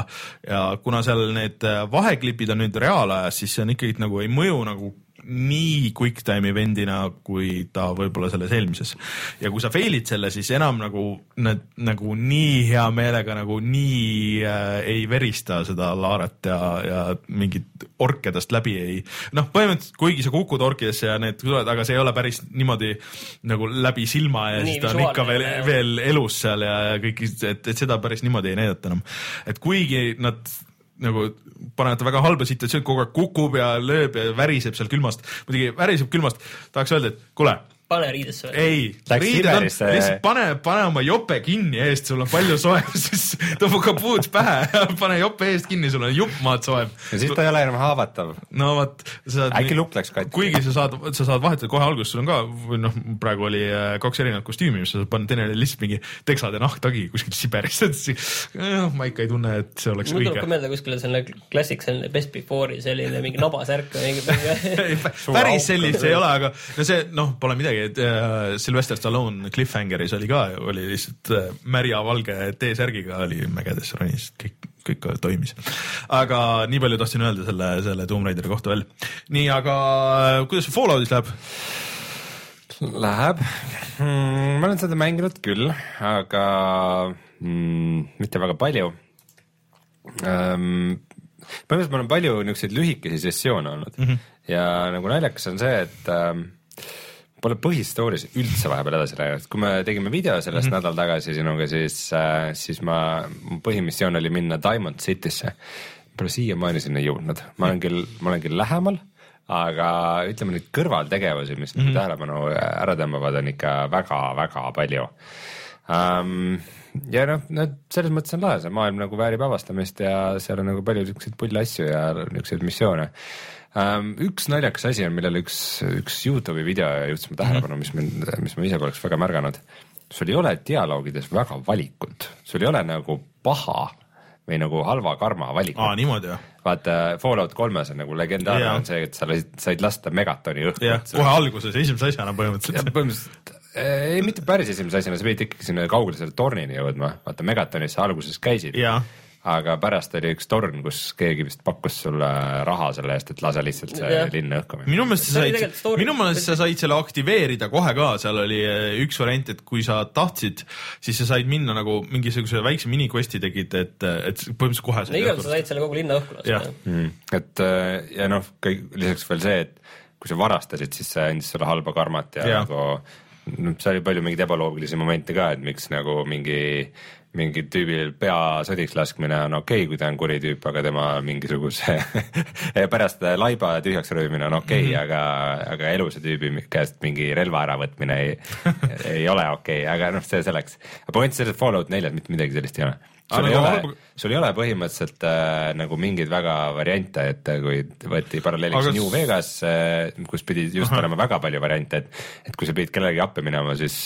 ja kuna seal need äh, vaheklipid on nüüd reaalajas, siis see on ikkagi nagu ei mõju nagu nii quick time event'ina, kui ta võib-olla selles eelmises. ja kui sa fail'id selle, siis enam nagu need nagu nii hea meelega nagu nii äh, ei verista seda Laaret ja, ja mingit orkedest läbi ei, noh, põhimõtteliselt kuigi sa kukud orkidesse ja need tulevad, aga see ei ole päris niimoodi nagu läbi silma ja Nii siis ta on ikka veel veel elus seal ja ja kõik, et, et seda päris niimoodi ei näidata enam. et kuigi nad nagu panevad ta väga halba situatsiooni, kogu aeg kukub ja lööb ja väriseb seal külmast, muidugi väriseb külmast, tahaks öelda, et kuule, pane riidesse ei, riided on, lihtsalt pane, pane oma jope kinni eest, sul on palju soojem, <laughs> siis tõmba kapuuts pähe pane jope eest kinni, sul on jupp maad soojem. ja siis ta ei ole enam haavatav. no vot, Äkki lukk läks katki? kuigi sa saad, sa saad vahetada kohe alguses, sul on ka, või noh, praegu oli äh, kaks erinevat kostüümi, mis sa saad panna, teine oli lihtsalt mingi teksad ja nahktagi kuskil Siberis, et siis äh, ma ikka ei tunne, et see oleks mul tuleb õige ka. meelde kuskile selline klassik, selline Best Before'i selline mingi nabasärk või mingi, <laughs> päris sellist ei ole, aga no see noh, pole midagi, äh, Sylvester Stallone Cliffhangeris oli ka, oli lihtsalt äh, märja valge T-särgiga oli mägedes ronis, kõik, kõik toimis. aga nii palju tahtsin öelda selle, selle Tomb Raideri kohta veel. nii, aga äh, kuidas Falloutis läheb? Läheb mm,, ma olen seda mänginud küll, aga mm, mitte väga palju um,. põhimõtteliselt mul on palju niisuguseid lühikesi sessioone olnud mm -hmm. ja nagu naljakas on see, et um, pole põhistory's üldse vahepeal edasi läinud, kui me tegime video sellest mm -hmm. nädal tagasi sinuga, siis uh,, siis ma, põhimissioon oli minna Diamond City'sse. Pole siiamaani sinna jõudnud, ma olen küll, ma olen küll lähemal, aga ütleme neid kõrvaltegevusi, mis mm -hmm. tähelepanu ära tõmbavad, on ikka väga-väga palju um,. ja noh, need selles mõttes on lahe, see maailm nagu väärib avastamist ja seal on nagu palju siukseid pulle asju ja niisuguseid missioone. Üks naljakas asi on, millele üks, üks Youtube'i video juhtis mu tähelepanu, mis mind, mis ma ise poleks väga märganud. sul ei ole dialoogides väga valikut, sul ei ole nagu paha või nagu halva karma valikut aa, niimoodi või? vaata Fallout kolmes on nagu legendaarne Jaa. on see, et sa lasid, said lasta megatoni õhku. jah, kohe alguses, esimese asjana ja põhimõtteliselt. põhimõtteliselt ei, mitte päris esimese asjana, sa pidid ikkagi sinna kaugele selle tornini jõudma, vaata Megatonis sa alguses käisid. Aga pärast oli üks torn, kus keegi vist pakkus sulle raha selle eest, et lase lihtsalt see Jah. linn õhku minna. minu meelest sa said minu meelest sa said selle aktiveerida kohe ka, seal oli äh, üks variant, et kui sa tahtsid, siis sa said minna nagu mingisuguse väikse miniquest'i tegid, et, et põhimõtteliselt kohe no igal juhul sa said selle kogu linna õhku lasta. mm.. et eh, ja noh, kõik lisaks veel see, et kui sa varastasid, siis see andis sulle halba karmat ja, ja. Nagu noh, seal oli palju mingeid ebaloogilisi momente ka, et miks nagu mingi mingil tüübil pea sõdiks laskmine on okei okay,, kui ta on kuri tüüp, aga tema mingisuguse <laughs> pärast laiba tühjaks röövimine on okei okay, mm, -hmm. aga, aga elusa tüübi käest mingi relva äravõtmine ei, <laughs> ei ole okei okay,, aga noh, see selleks. point selles, et Fallout neljas mitte midagi sellist ei ole. Sul ei ole sul ei ole põhimõtteliselt äh, nagu mingeid väga variante, et äh, kui võeti paralleeliks Aga New Vegas äh,, kus pidi just Ahah. olema väga palju variante, et, et kui sa pidid kellelegi appi minema, siis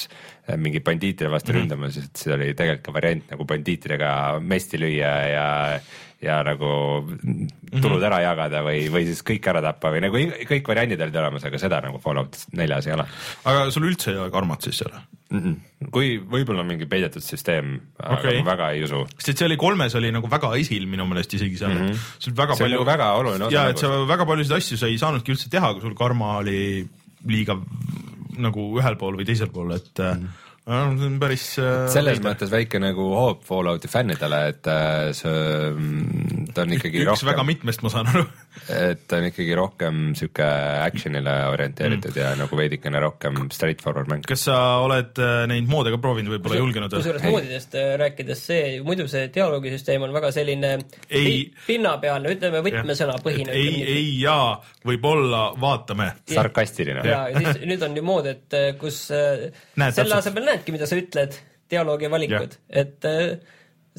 äh, mingi bandiitide vastu mm -hmm. ründama, siis see oli tegelikult ka variant nagu bandiitidega mesti lüüa ja ja nagu tulud Mhm. ära jagada või, või siis kõik ära tappa või nagu kõik variandid olid olemas, aga seda nagu Fallout neljas ei ole aga sul üldse ei ole karmat siis seal? mm. -mm. kui võib-olla mingi peidetud süsteem okay., aga ma väga ei usu. sest see oli kolmes oli nagu väga esil minu meelest isegi seal mm, -hmm. sul väga Mhm. See oli palju nagu väga oluline osa ja nagu- et sa väga paljusid asju sa ei saanudki üldse teha, kui sul karma oli liiga nagu ühel pool või teisel pool, et mm -hmm. No, see on päris äh, selles veider. mõttes väike nagu hoop Fallouti fännidele, et äh, see, ta on ikkagi üks rohkem väga, mitmest, ma saan aru. Et ta on ikkagi rohkem sihuke action'ile orienteeritud mm. ja nagu veidikene rohkem straightforward mäng. kas sa oled äh, neid moode ka proovinud või pole julgenud? kusjuures moodidest äh, rääkides, see, muidu see dialoogisüsteem on väga selline Ei. pi- pinnapealne, ütleme võtmesõna põhine. ei, ei ja võib-olla vaatame. sarkastiline. ja siis <laughs> nüüd on ju mood, et äh, kus Näed selle asemel näedki, mida sa ütled, dialoogi valikud, et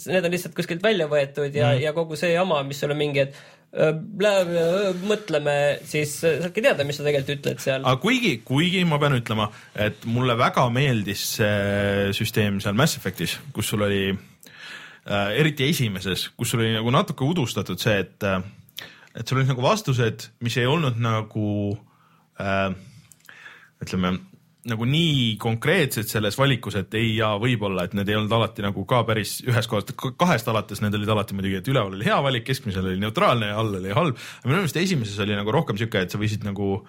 need on lihtsalt kuskilt välja võetud ja mm., ja kogu see jama, mis sul on mingi, et mõtleme, siis äh, saadki teada, mis sa tegelikult ütled seal. aga kuigi, kuigi ma pean ütlema, et mulle väga meeldis see süsteem seal Mass Effectis, kus sul oli äh, eriti esimeses, kus sul oli nagu natuke udustatud see, et äh, et sul olid nagu vastused, mis ei olnud nagu äh, ütleme nagu nii konkreetsed selles valikus, et ei ja võib-olla, et need ei olnud alati nagu ka päris ühest kohast, kahest alates need olid alati muidugi, et üleval oli hea valik, keskmisel oli neutraalne ja all oli halb. aga minu meelest esimeses oli nagu rohkem sihuke, et sa võisid nagu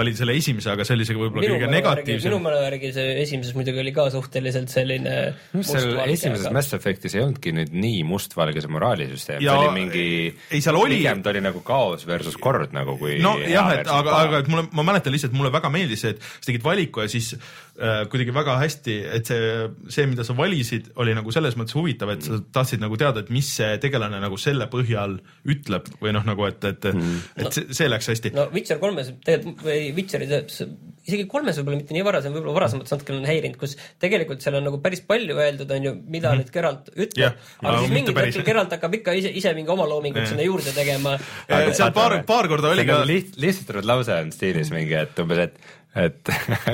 valida selle esimese, aga see oli isegi võib-olla kõige negatiivsem minu. mälu järgi see esimeses muidugi oli ka suhteliselt selline seal mustvalge, esimeses aga- Mass Effectis ei olnudki nüüd nii mustvalge see moraalisüsteem, see oli mingi, ei, seal oli- pigem ta oli nagu kaos versus kord nagu kui no hea jah, et aga, aga et mulle, ma mäletan lihtsalt, mulle väga meeldis see, et sa tegid valiku ja siis äh, kuidagi väga hästi, et see, see, mida sa valisid, oli nagu selles mõttes huvitav, et sa tahtsid nagu teada, et mis see tegelane nagu selle põhjal ütleb või noh, nagu et, et mm., et see, see läks hästi no.. no Witcher kolmes tegelikult või Witcheri see- isegi kolmes võib-olla mitte nii varasem, võib-olla varasemalt natuke on häirinud, kus tegelikult seal on nagu päris palju öeldud, on ju, mida mm -hmm. nüüd Geralt ütleb yeah,, aga aga siis mingil päris. hetkel Geralt hakkab ikka ise, ise mingi oma loomingut Jah. sinna juurde tegema. Seal paar paar korda oli ka liht-, lihtsustatud lause on stiilis mingi, et umbes, et, et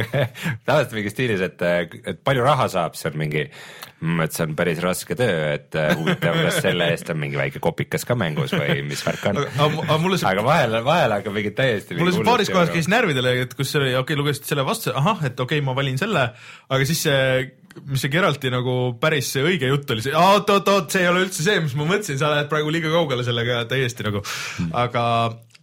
<laughs> tavaliselt mingi stiilis, et, et palju raha saab, see on mingi, et see on päris raske töö, et äh, huvitav, kas selle eest on mingi väike kopikas ka mängus või mis värk on. see aga vahel, vahel hakkab mingi täiesti. mulle see paaris kohas käis närvidele, et kus oli, okei okay,, lugesid selle vastu, ahah, et okei okay,, ma valin selle, aga siis see mis see Geralti nagu päris see õige jutt oli, see oot-oot-oot, see ei ole üldse see, mis ma mõtlesin, sa lähed praegu liiga kaugele sellega täiesti nagu, aga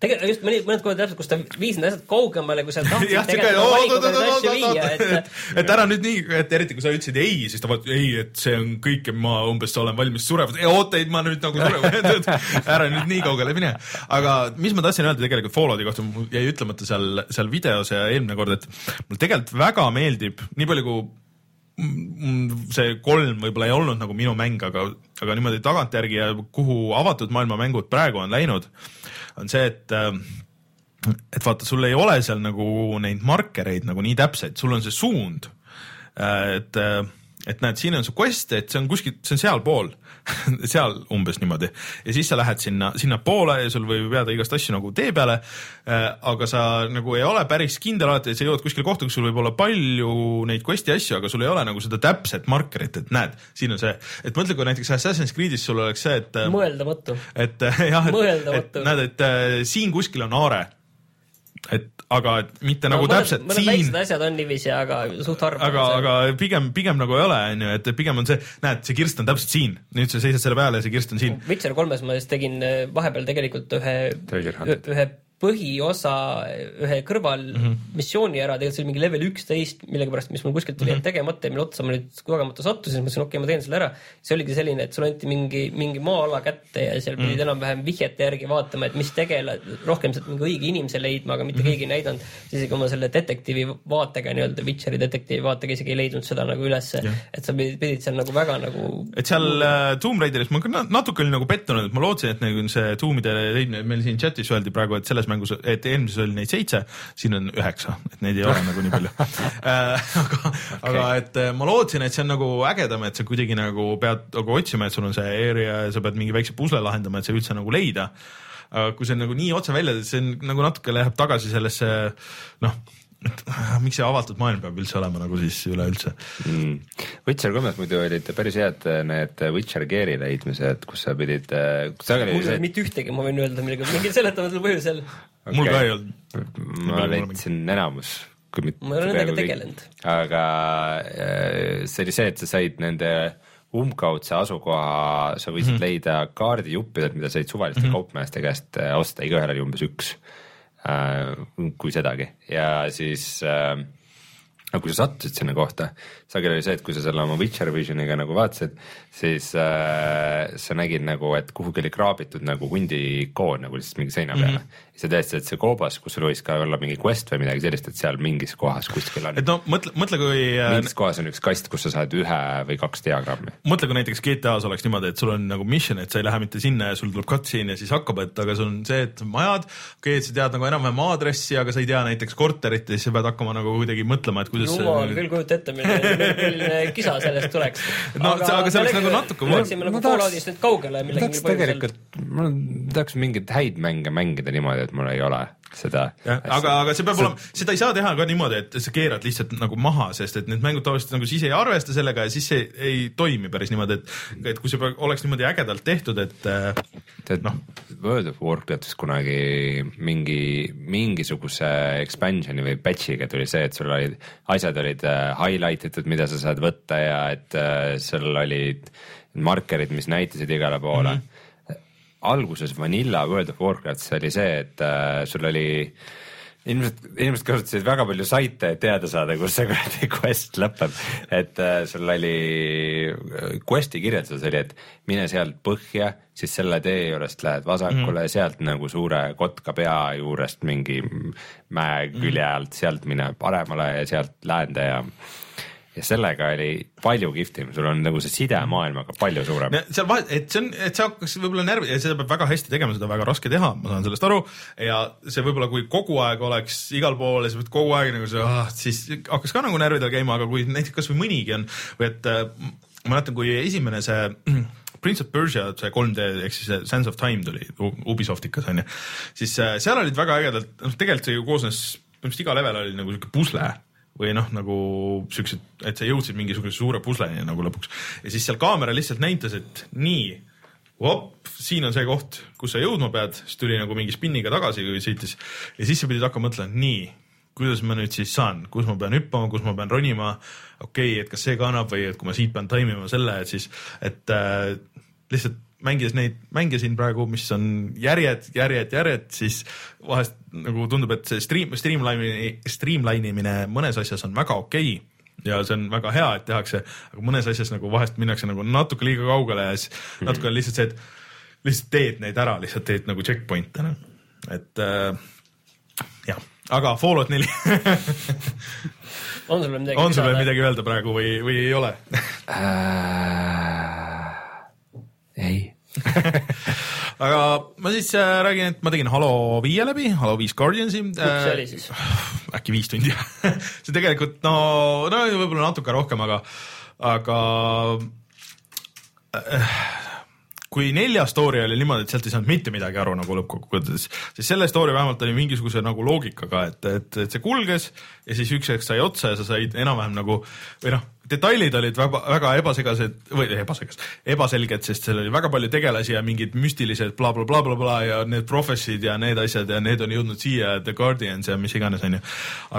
tegelikult just mõni, mõned korrad täpselt, kus ta viis need asjad kaugemale, kui sa tahtsid tegelikult neid asju viia, et <laughs> et, ära nüüd nii, et eriti kui sa ütlesid ei, siis ta vaatas ei, et see on kõik ja ma umbes olen valmis surema, oota, ei ma nüüd nagu surema, <laughs> ära nüüd nii kaugele mine. aga mis ma tahtsin öelda tegelikult Fallouti kohta, mul jäi ütlemata seal, seal videos ja eelmine kord, et mulle tegelikult väga meeldib, nii palju kui see kolm võib-olla ei olnud nagu minu mäng, aga, aga niimoodi tagantjärgi ja kuhu avatud maailma mängud praegu on läinud, on see, et äh, et vaata, sul ei ole seal nagu neid markereid nagu nii täpseid, sul on see suund. et, et näed, siin on su quest, et see on kuskil, see on sealpool, <laughs> seal umbes niimoodi ja siis sa lähed sinna, sinnapoole ja sul võib jääda igast asju nagu tee peale. aga sa nagu ei ole päris kindel alati, et sa jõuad kuskile kohta, kus sul võib olla palju neid quest'i asju, aga sul ei ole nagu seda täpset markerit, et näed, siin on see, et mõtle, kui näiteks Assassin's Creed'is sul oleks see, et mõeldamatu. et jah, et, et näed, et äh, siin kuskil on aare. Et aga et mitte no, nagu mõned, täpselt mõned siin, väiksed asjad on niiviisi, aga suht harva. aga, aga pigem, pigem nagu ei ole, onju, et pigem on see, näed, see kirst on täpselt siin, nüüd sa seisad selle peale ja see kirst on siin. Witcher kolmes ma just tegin äh, vahepeal tegelikult ühe ühe põhiosa ühe kõrvalmissiooni ära, tegelikult see oli mingi level üksteist millegipärast, mis mul kuskilt tuli mm -hmm. tegemata ja mille otsa ma nüüd kogemata sattusin, mõtlesin, okei okay,, ma teen selle ära. see oligi selline, et sulle anti mingi, mingi maa-ala kätte ja seal pidid mm -hmm. enam-vähem vihjete järgi vaatama, et mis tegela-, rohkem sealt mingi õige inimese leidma, aga mitte mm -hmm. keegi ei näidanud. isegi oma selle detektiivi vaatega nii-öelda, Witcheri detektiivi vaatega isegi ei leidnud seda nagu ülesse, et sa pidid, pidid seal nagu väga nagu et seal äh, Tomb Raideris ma natuke olin nagu pettunud, et ma lootsin, et nagu see Tombide leidmine, meil siin chatis öeldi praegu, et selles mängus, et eelmises oli neid seitse, siin on üheksa, et neid ei ole nagu nii palju. <laughs> aga, aga et äh, ma lootsin, et see on nagu ägedam, et sa kuidagi nagu pead nagu otsima, et sul on see area ja sa pead mingi väikse pusle lahendama, et see üldse nagu leida. aga kui see on nagu nii otse välja, see on nagu natuke läheb tagasi sellesse noh, et ah, miks see avatud maailm peab üldse olema nagu siis üleüldse mm.. Witcher kolmes muidu olid päris head need Witcher Gear'i leidmised, kus sa pidid, sageli mul oli mitte ühtegi, ma võin öelda millega, mingil seletamatul põhjusel. okay.. mul ka ei olnud. ma leidsin enamus, kui mitte Ma ei ole nendega tegelenud. aga äh, see oli see, et sa said nende umbkaudse asukoha, sa võisid mm -hmm. leida kaardijuppidelt, mida said suvaliste mm -hmm. kaupmeeste käest äh, osta, igaühel oli umbes üks äh,, kui sedagi ja siis äh, aga kui sa sattusid sinna kohta, sageli oli see, et kui sa selle oma Witcher Visioniga nagu vaatasid, siis äh, sa nägid nagu, et kuhugi oli kraabitud nagu hundikoon nagu lihtsalt mingi seina peale mm. -hmm. sa teadsid, et see koobas, kus sul võis ka olla mingi quest või midagi sellist, et seal mingis kohas kuskil on et. no mõtle, mõtle, kui äh, mingis kohas on üks kast, kus sa saad ühe või kaks diagrammi. mõtle, kui näiteks GTA-s oleks niimoodi, et sul on nagu mission, et sa ei lähe mitte sinna ja sul tuleb cutscene ja siis hakkab, et aga sul on see, et majad, okei okay,, et sa tead nagu enam-vähem aadressi, aga sa ei tea näiteks korterit ja siis sa pead hakkama nagu kuidagi mõtlema, et kuidas jumal, küll kujuta ette, milline, <laughs> <laughs> milline kisa sellest tuleks. No see- aga see oleks nagu natuke me läksime nagu Falloutist nüüd kaugele ma tahaks tegelikult, ma tahaks mingeid häid mänge mängida niimoodi, et mul ei ole seda. aga, aga see peab olema, seda ei saa teha ka niimoodi, et sa keerad lihtsalt nagu maha, sest et need mängud tavaliselt nagu siis ei arvesta sellega ja siis see ei toimi päris niimoodi, et et kui see oleks niimoodi ägedalt tehtud, et äh, tead noh, World of Warcraftis kunagi mingi, mingisuguse expansion'i või patch'iga tuli see, et sul olid, asjad olid äh, highlight itud, mida sa saad võtta ja et äh, sul olid markerid, mis näitasid igale poole mm. -hmm. Alguses Vanilla World of Warcraftis oli see, et äh, sul oli ilmselt, inimesed kasutasid väga palju saite, et teada saada, kus see kuradi quest lõpeb. et äh, sul oli, quest'i kirjelduses oli, et mine sealt põhja, siis selle tee juurest lähed vasakule mm, sealt nagu suure kotka pea juurest mingi mäe külje alt, sealt mine paremale ja sealt läände ja ja sellega oli palju kihvtim, sul on nagu see side maailmaga palju suurem. seal vahe, et see on, et see hakkas võib-olla närvi ja seda peab väga hästi tegema, seda on väga raske teha, ma saan sellest aru. ja see võib-olla, kui kogu aeg oleks igal pool ja sa pead kogu aeg nagu see ah,, siis hakkas ka nagu närvidel käima, aga kui näiteks kasvõi mõnigi on või et äh, ma mäletan, kui esimene see <clears throat> Prince of Persia, see 3D ehk siis see Sands of Time tuli Ubisoftikas onju, siis äh, seal olid väga ägedalt, noh tegelikult see ju koosnes, põhimõtteliselt iga level oli nagu siuke pusle või noh, nagu siuksed, et sa jõudsid mingisuguse suure pusleni nagu lõpuks. Ja siis seal kaamera lihtsalt näitas, et nii, vop, siin on see koht, kus sa jõudma pead, siis tuli nagu mingi spinniga tagasi, kui sõitis. Ja siis sa pidid hakkama mõtlema, nii, kuidas ma nüüd siis saan, kus ma pean hüppama, kus ma pean ronima, okei okay,, et kas see ka annab või et kui ma siit pean taimima selle, et siis, et äh, lihtsalt mängides neid mänge siin praegu, mis on järjed, järjed, järjed, siis vahest nagu tundub, et see stream, streamline'i, streamline imine mõnes asjas on väga okei okay ja see on väga hea, et tehakse, aga mõnes asjas nagu vahest minnakse nagu natuke liiga kaugele ja siis Mhm. natuke on lihtsalt see, et lihtsalt teed neid ära, lihtsalt teed nagu checkpoint'e noh, et äh, jah, aga Fallout neli <laughs> on sul veel midagi <laughs> on sul veel? midagi öelda praegu või, või ei ole? Äh, ei, <laughs> aga ma siis äh, räägin, et ma tegin Halo viie läbi, Halo viis Guardiansi. mis see oli siis? <sighs> äkki viis tundi <laughs> see tegelikult no, no võib-olla natuke rohkem, aga, aga äh, kui nelja story oli niimoodi, et sealt ei saanud mitte midagi aru nagu lõppkokkuvõttes, siis selle story vähemalt oli mingisuguse nagu loogikaga, et, et, et see kulges ja siis üks hetk sai otsa ja sa said enam-vähem nagu või noh, detailid olid väga, väga ebasegased või ebasegased, ebaselged, sest seal oli väga palju tegelasi ja mingid müstilised blablabla bla, bla, bla, ja need prophecy'd ja need asjad ja need on jõudnud siia, The Guardians ja mis iganes, onju.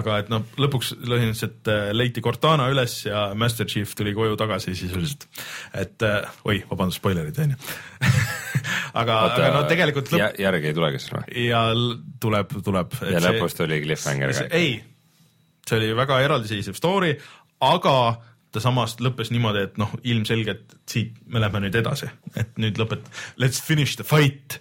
aga et noh, lõpuks põhimõtteliselt äh, leiti Cortana üles ja Master Chief tuli koju tagasi sisuliselt. et äh, oi, vabandust, spoilerid onju. <laughs> aga, aga no tegelikult lõpp... lõpp... järgi ei tulegi siis või? ja tuleb, tuleb. ja see... lõpus tuli cliffhanger ka? ei, see oli väga eraldiseisev story, aga ta samas lõppes niimoodi, et noh, ilmselgelt siit me lähme nüüd edasi, et nüüd lõpet-, let's finish the fight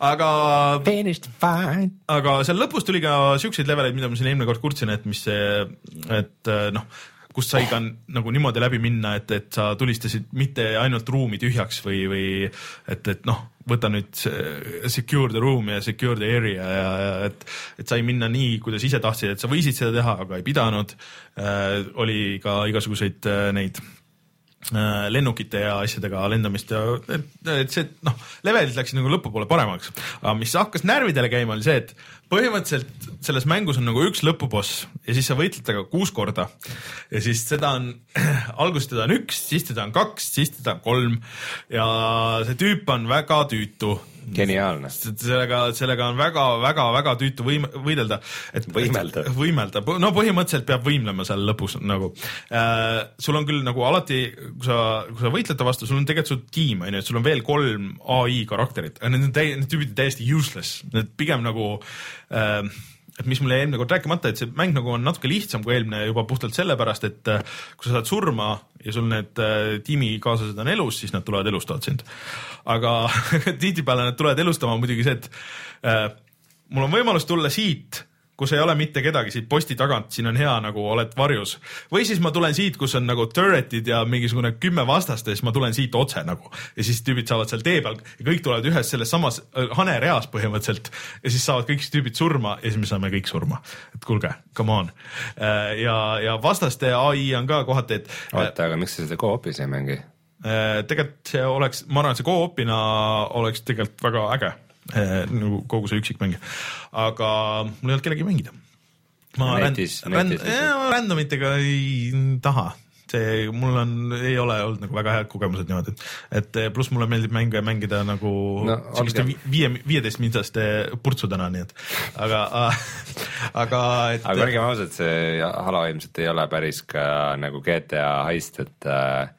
aga. Finish the fight. aga seal lõpus tuli ka siukseid leveleid, mida ma siin eelmine kord kurtsin, et mis see, et noh kust sai ka nagu niimoodi läbi minna, et, et sa tulistasid mitte ainult ruumi tühjaks või, või et, et noh, võta nüüd secure the room ja secure the area ja, ja et, et sai minna nii, kuidas ise tahtsid, et sa võisid seda teha, aga ei pidanud äh,. oli ka igasuguseid äh, neid lennukite ja asjadega lendamist ja et see noh, levelid läksid nagu lõpupoole paremaks. aga mis hakkas närvidele käima, oli see, et põhimõtteliselt selles mängus on nagu üks lõpuboss ja siis sa võitled temaga kuus korda. ja siis seda on, <clears throat> alguses teda on üks, siis teda on kaks, siis teda on kolm ja see tüüp on väga tüütu geniaalne. sellega, sellega on väga-väga-väga tüütu võim-, võidelda. et võimelda. võimelda, no põhimõtteliselt peab võimlema seal lõpus nagu äh,. sul on küll nagu alati, kui sa, kui sa võitled ta vastu, sul on tegelikult su tiim on ju, et sul on veel kolm ai karakterit, need on täi-, need tüübid on täiesti useless, need pigem nagu äh, et mis mul jäi eelmine kord rääkimata, et see mäng nagu on natuke lihtsam kui eelmine juba puhtalt sellepärast, et äh, kui sa saad surma ja sul need äh, tiimikaaslased on elus, siis nad tulevad elustavad sind. aga <laughs> tihtipeale nad tulevad elustama muidugi see, et äh, mul on võimalus tulla siit kus ei ole mitte kedagi siit posti tagant, siin on hea nagu oled varjus. või siis ma tulen siit, kus on nagu turret'id ja mingisugune kümme vastast ja siis ma tulen siit otse nagu ja siis tüübid saavad seal tee peal ja kõik tulevad ühes selles samas äh, hanereas põhimõtteliselt ja siis saavad kõik tüübid surma ja siis me saame kõik surma. et kuulge, come on. Äh, ja, ja vastaste ai on ka kohati, et. Äh, oota, aga miks sa seda co-op'is ei mängi? tegelikult see oleks, ma arvan, et see co-op'ina oleks tegelikult väga äge nagu kogu see üksikmäng. aga mul ei olnud kellegagi mängida. ma netis, ränd, ränd, randomitega ei taha see, mul on, ei ole olnud nagu väga head kogemused niimoodi, et pluss mulle meeldib mänge mängida nagu no, selliste viie, viieteistmindaste purtsudena, nii et aga aga et. aga olgem ausad, see Halo ilmselt ei ole päris ka nagu GTA heist, et äh,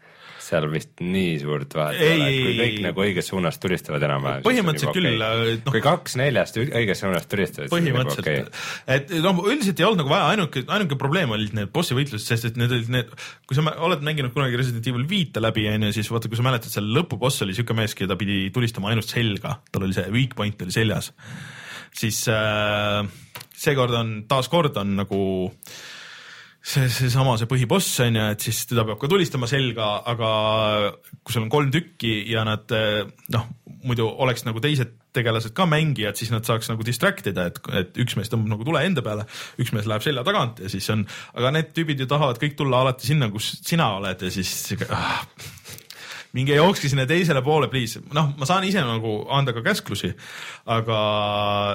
seal vist nii suurt vahet ei ole, et kui kõik nagu õiges suunas tulistavad enam-vähem. põhimõtteliselt küll okay.. No, kui kaks neljast õiges suunas tulistavad. põhimõtteliselt nagu okay., et noh, üldiselt ei olnud nagu vaja, ainuke, ainuke probleem olid need bossi võitlused, sest et need olid need, kui sa oled mänginud kunagi Resident Evil viite läbi, onju, siis vaata, kui sa mäletad, seal lõpuboss oli siuke mees, keda pidi tulistama ainult selga, tal oli see weak point oli seljas. siis äh, seekord on, taaskord on nagu äh, see, seesama, see põhiboss on ju, et siis teda peab ka tulistama selga, aga kui sul on kolm tükki ja nad noh, muidu oleks nagu teised tegelased ka mängijad, siis nad saaks nagu distract ida, et, et üks mees tõmbab nagu tule enda peale, üks mees läheb selja tagant ja siis on, aga need tüübid ju tahavad kõik tulla alati sinna, kus sina oled ja siis ah, minge jookske sinna teisele poole, please. noh, ma saan ise nagu anda ka käsklusi, aga,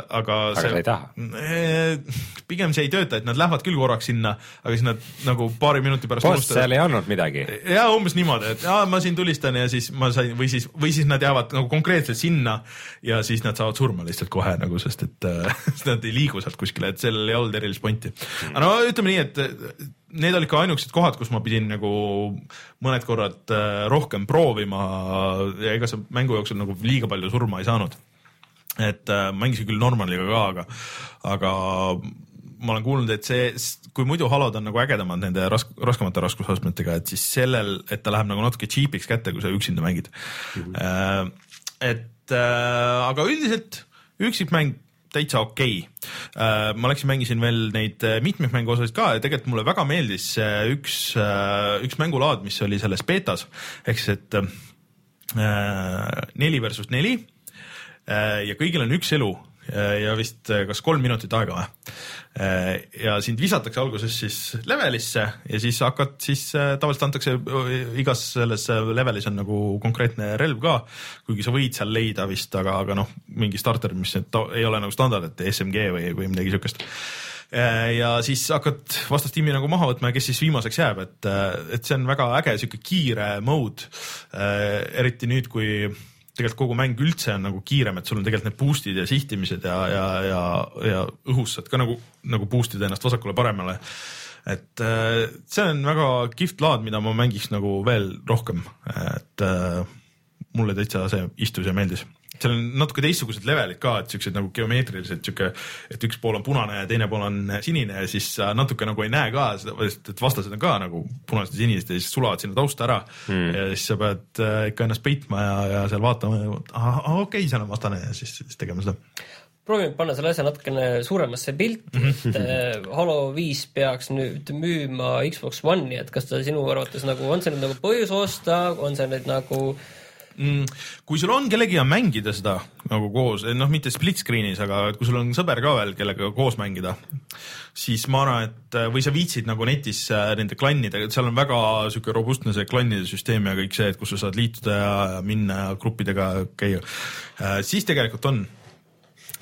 aga. aga see, sa ei taha? Eh, pigem see ei tööta, et nad lähevad küll korraks sinna, aga siis nad nagu paari minuti pärast. boss, seal ei olnud midagi. ja umbes niimoodi, et aa, ma siin tulistan ja siis ma sain või siis, või siis nad jäävad nagu konkreetselt sinna ja siis nad saavad surma lihtsalt kohe nagu, sest et <laughs> äh, nad ei liigu sealt kuskile, et sellel ei olnud erilist pointi. aga no ütleme nii, et need olid ka ainukesed kohad, kus ma pidin nagu mõned korrad äh, rohkem proovima ja ega sa mängu jooksul nagu liiga palju surma ei saanud. et äh, mängisin küll normaliga ka, aga, aga ma olen kuulnud, et see, kui muidu halod on nagu ägedamad nende rask-, raskemate raskusastmetega, et siis sellel, et ta läheb nagu natuke cheap'iks kätte, kui sa üksinda mängid mm. -hmm. et aga üldiselt üksikmäng täitsa okei. Okay.. ma läksin, mängisin veel neid äh, mitmikmängu osasid ka ja tegelikult mulle väga meeldis üks, äh, üks mängulaad, mis oli selles beetas ehk siis, et äh, neli versus neli. Ja kõigil on üks elu ja vist kas kolm minutit aega või. ja sind visatakse alguses siis levelisse ja siis hakkad siis tavaliselt antakse igas selles levelis on nagu konkreetne relv ka, kuigi sa võid seal leida vist, aga, aga noh, mingi starter, mis ei ole nagu standard, et SMG või, või midagi siukest ja siis hakkad vastastiimi nagu maha võtma ja kes siis viimaseks jääb, et, et see on väga äge sihuke kiire mode. eriti nüüd, kui tegelikult kogu mäng üldse on nagu kiirem, et sul on tegelikult need boost'id ja sihtimised ja, ja, ja, ja õhus saad ka nagu, nagu boost ida ennast vasakule-paremale. et äh, see on väga kihvt laad, mida ma mängiks nagu veel rohkem, et äh, mulle täitsa see istus ja meeldis. Seal on natuke teistsugused levelid ka, et siuksed nagu geomeetrilised siuke, et üks pool on punane ja teine pool on sinine ja siis sa natuke nagu ei näe ka seda, et vastased on ka nagu punased ja sinised ja siis sulavad sinna tausta ära. Mm. ja siis sa pead äh, ikka ennast peitma ja, ja seal vaatama, ahah, okei okay,, seal on vastane ja siis, siis tegema seda. Proovime panna selle asja natukene suuremasse pilti, et äh, Halo viis peaks nüüd müüma Xbox One'i, et kas ta sinu arvates nagu, on see nüüd nagu põhjus osta, on see nüüd nagu mm, kui sul on kellegagi mängida seda nagu koos, noh, mitte split screen'is, aga kui sul on sõber ka veel, kellega koos mängida, siis ma arvan, et või sa viitsid nagu netis äh, nende klannidega, et seal on väga sihuke robustne see klannide süsteem ja kõik see, et kus sa saad liituda ja minna ja gruppidega käia, siis tegelikult on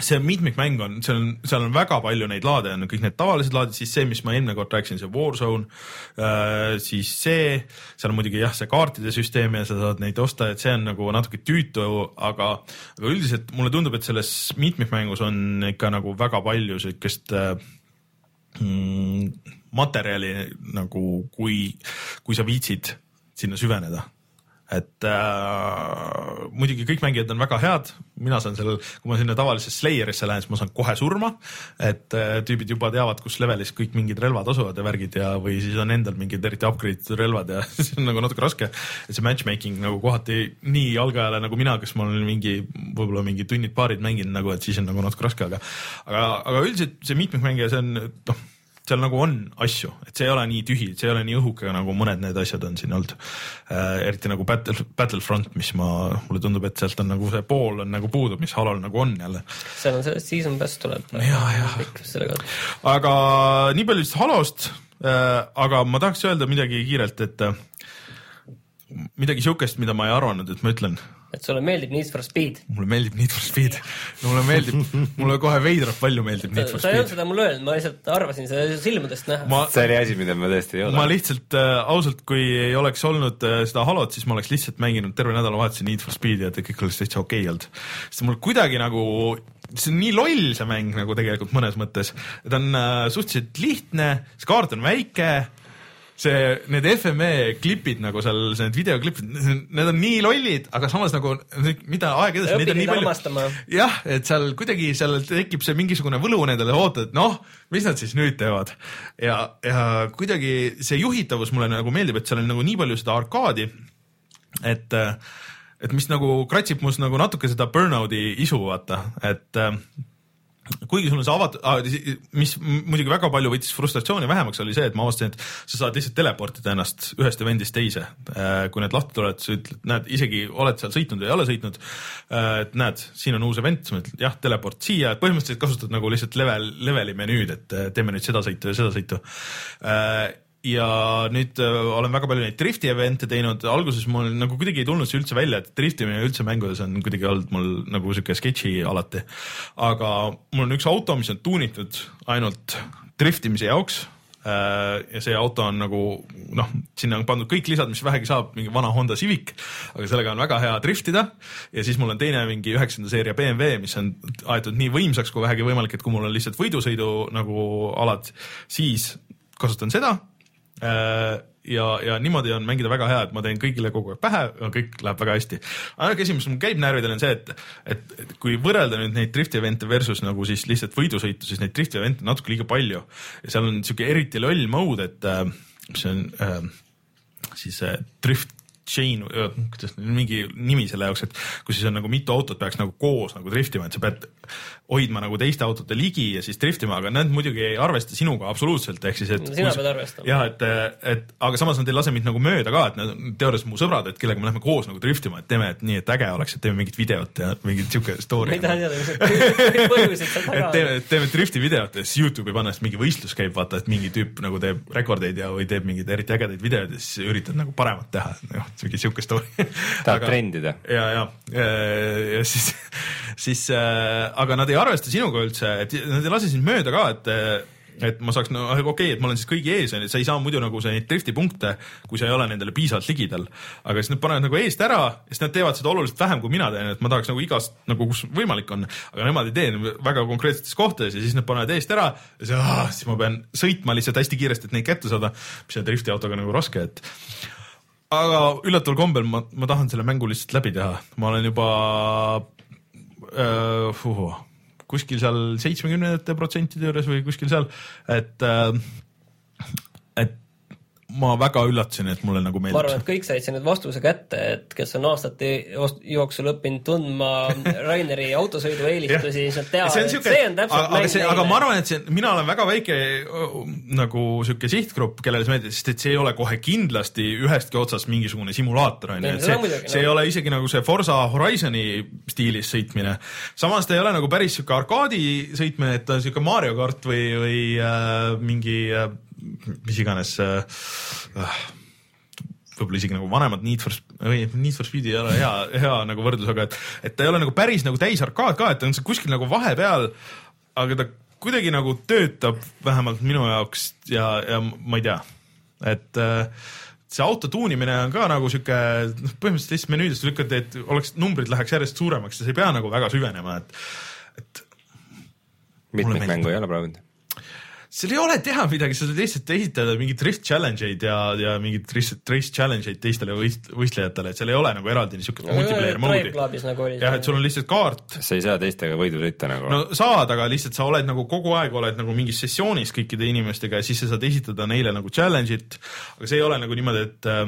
see mitmikmäng on, seal on, seal on väga palju neid laade, on kõik need tavalised laadid, siis see, mis ma eelmine kord rääkisin, see Warzone äh,, siis see, seal on muidugi jah, see kaartide süsteem ja sa saad neid osta, et see on nagu natuke tüütu, aga, aga üldiselt mulle tundub, et selles mitmikmängus on ikka nagu väga palju siukest äh, mm, materjali nagu, kui, kui sa viitsid sinna süveneda et äh, muidugi kõik mängijad on väga head, mina saan seal, kui ma sinna tavalisesse Slayerisse lähen, siis ma saan kohe surma, et äh, tüübid juba teavad, kus levelis kõik mingid relvad asuvad ja värgid ja, või siis on endal mingid eriti upgrade itud relvad ja <laughs> siis on nagu natuke raske. et see matchmaking nagu kohati nii algajale nagu mina, kes ma olen mingi, võib-olla mingi tunnid-paarid mänginud nagu, et siis on nagu natuke raske, aga aga, aga üldiselt see mitmikmängija, see on noh seal nagu on asju, et see ei ole nii tühi, see ei ole nii õhuke, nagu mõned need asjad on siin olnud äh,. eriti nagu Battle, Battlefront, mis ma, mulle tundub, et sealt on nagu see pool on nagu puudu, mis Halol nagu on jälle. seal on sellest season pass tuleb. ja, ja. aga nii palju siis Halost äh,, aga ma tahaks öelda midagi kiirelt, et äh, midagi siukest, mida ma ei arvanud, et ma ütlen et sulle meeldib Need for Speed. mulle meeldib Need for Speed, mulle meeldib, mulle kohe veidralt palju meeldib Need for Speed. sa ei olnud seda mulle öelnud, ma lihtsalt arvasin seda silmadest näha. see oli asi, mida ma tõesti ei ole. ma lihtsalt äh, ausalt, kui ei oleks olnud äh, seda Halot, siis ma oleks lihtsalt mänginud terve nädalavahetuse Need for Speedi, et kõik oleks täitsa okei okay olnud. sest mul kuidagi nagu see on nii loll see mäng nagu tegelikult mõnes mõttes, ta on äh, suhteliselt lihtne, see kaart on väike see, need FME klipid nagu seal, need videoklipid, need on nii lollid, aga samas nagu mida aeg edasi, neid on nii palju. jah, et seal kuidagi seal tekib see mingisugune võlu nendele, ootad, et noh, mis nad siis nüüd teevad. ja, ja kuidagi see juhitavus mulle nagu meeldib, et seal on nagu nii palju seda arkaadi, et et mis nagu kratsib must nagu natuke seda burnout'i isu, vaata, et kuigi sul on see avatud, mis muidugi väga palju võttis frustratsiooni vähemaks, oli see, et ma avastasin, et sa saad lihtsalt teleportida ennast ühest event'ist teise. Äh, kui need lahti tulevad, sa ütled, näed, isegi oled seal sõitnud või ei ole sõitnud, äh, et näed, siin on uus event, sa mõtled jah, teleport siia, põhimõtteliselt kasutad nagu lihtsalt level, leveli menüüd, et äh, teeme nüüd seda sõitu ja seda sõitu ja nüüd äh, olen väga palju neid drifti event'e teinud, alguses mul nagu kuidagi ei tulnud see üldse välja, et driftimine üldse mängudes on kuidagi olnud mul nagu sihuke sketši alati. aga mul on üks auto, mis on tuunitud ainult driftimise jaoks äh, ja see auto on nagu noh, sinna on pandud kõik lisad, mis vähegi saab, mingi vana Honda Civic, aga sellega on väga hea driftida. ja siis mul on teine mingi üheksanda seeria BMW, mis on aetud nii võimsaks kui vähegi võimalik, et kui mul on lihtsalt võidusõidu nagu alad, siis kasutan seda ja, ja niimoodi on mängida väga hea, et ma teen kõigile kogu aeg pähe kõik läheb väga hästi. ainuke asi, mis mul käib närvidel, on see, et, et, et kui võrrelda nüüd neid drift event'e versus nagu siis lihtsalt võidusõitu, siis neid drift event'e on natuke liiga palju. ja seal on sihuke eriti loll mode, et äh, mis on äh, siis äh, drift chain, kuidas mingi nimi selle jaoks, et kus siis on nagu mitu autot peaks nagu koos nagu driftima, et sa pead hoidma nagu teiste autode ligi ja siis driftima, aga nad muidugi ei arvesta sinuga absoluutselt, ehk siis, et. sina pead arvestama. jah, et, et aga samas nad ei lase mind nagu mööda ka, et nad on teoorias mu sõbrad, et kellega me lähme koos nagu driftima, et teeme, et nii, et äge oleks, et teeme mingit videot ja mingit siuke story. ma ei taha teada, põhjused seal taga <laughs> on. teeme, teeme drifti videot ja siis Youtube'i panna, siis mingi võistlus käib, vaata, et mingi tüüp nagu teeb rekordeid ja, või teeb mingeid eriti ägedaid videoid ja siis üritad nagu paremat teha, noh, mingi siuke story tahab trendida. ja, ja, ja siis, <laughs> siis äh, aga nad ei arvesta sinuga üldse, et nad ei lase sind mööda ka, et et ma saaks, no okei okay,, et ma olen siis kõigi ees, onju, et sa ei saa muidu nagu neid driftipunkte, kui sa ei ole nendele piisavalt ligidal. aga siis nad panevad nagu eest ära siis nad teevad seda oluliselt vähem, kui mina teen, et ma tahaks nagu igast nagu, kus võimalik on, aga nemad ei tee väga konkreetsetes kohtades ja siis nad panevad eest ära ja siis, ah, siis ma pean sõitma lihtsalt hästi kiiresti, et neid kätte saada, mis on drifti autoga nagu raske, et aga üllataval kombel ma, ma tahan selle mängu lihtsalt läbi teha, ma olen juba uh, kuskil seal seitsmekümnendate protsentide juures või kuskil seal, et äh, et ma väga üllatasin, et mulle nagu ma arvan, meeldib et kõik said siin nüüd vastuse kätte, et kes on aastate jooksul õppinud tundma Raineri autosõidu eelistusi, siis nad teavad, et siuke- see on täpselt aga, see, aga ma arvan, et see, mina olen väga väike nagu sihuke sihtgrupp, kellele see meeldib, sest et see ei ole kohe kindlasti ühestki otsast mingisugune simulaator onju, Ei, et see, muidugi, see ei ole isegi nagu see Forsa Horizoni stiilis sõitmine. samas ta ei ole nagu päris sihuke arkaadi sõitmine, et ta on sihuke Mario kart või, või äh, mingi äh, mis iganes äh, äh, võib-olla isegi nagu vanemad Need for, või Need for Speed ei ole hea, hea nagu võrdlus, aga et, et ta ei ole nagu päris nagu täis arkaad ka, et ta on kuskil nagu vahepeal, aga ta kuidagi nagu töötab vähemalt minu jaoks ja, ja ma ei tea, et äh, see auto tuunimine on ka nagu sihuke, noh, põhimõtteliselt lihtsalt menüüdest lükati, et oleks, numbrid läheks järjest suuremaks ja sa ei pea nagu väga süvenema, et, et mitmik meeldib. mängu ei ole proovinud. Seal ei ole teha midagi, sa saad lihtsalt esitada mingeid drift challenge eid ja, ja mingeid race, challenge eid teistele võist, võistlejatele, et seal ei ole nagu eraldi niisugust multiplayer Drive mode'i. Nagu jah, et sul on lihtsalt kaart, sa ei saa teistega võidu sõita nagu. No saad, aga lihtsalt sa oled nagu kogu aeg oled nagu mingis sessioonis kõikide inimestega ja siis sa saad esitada neile nagu challenge'it, aga see ei ole nagu niimoodi, et äh,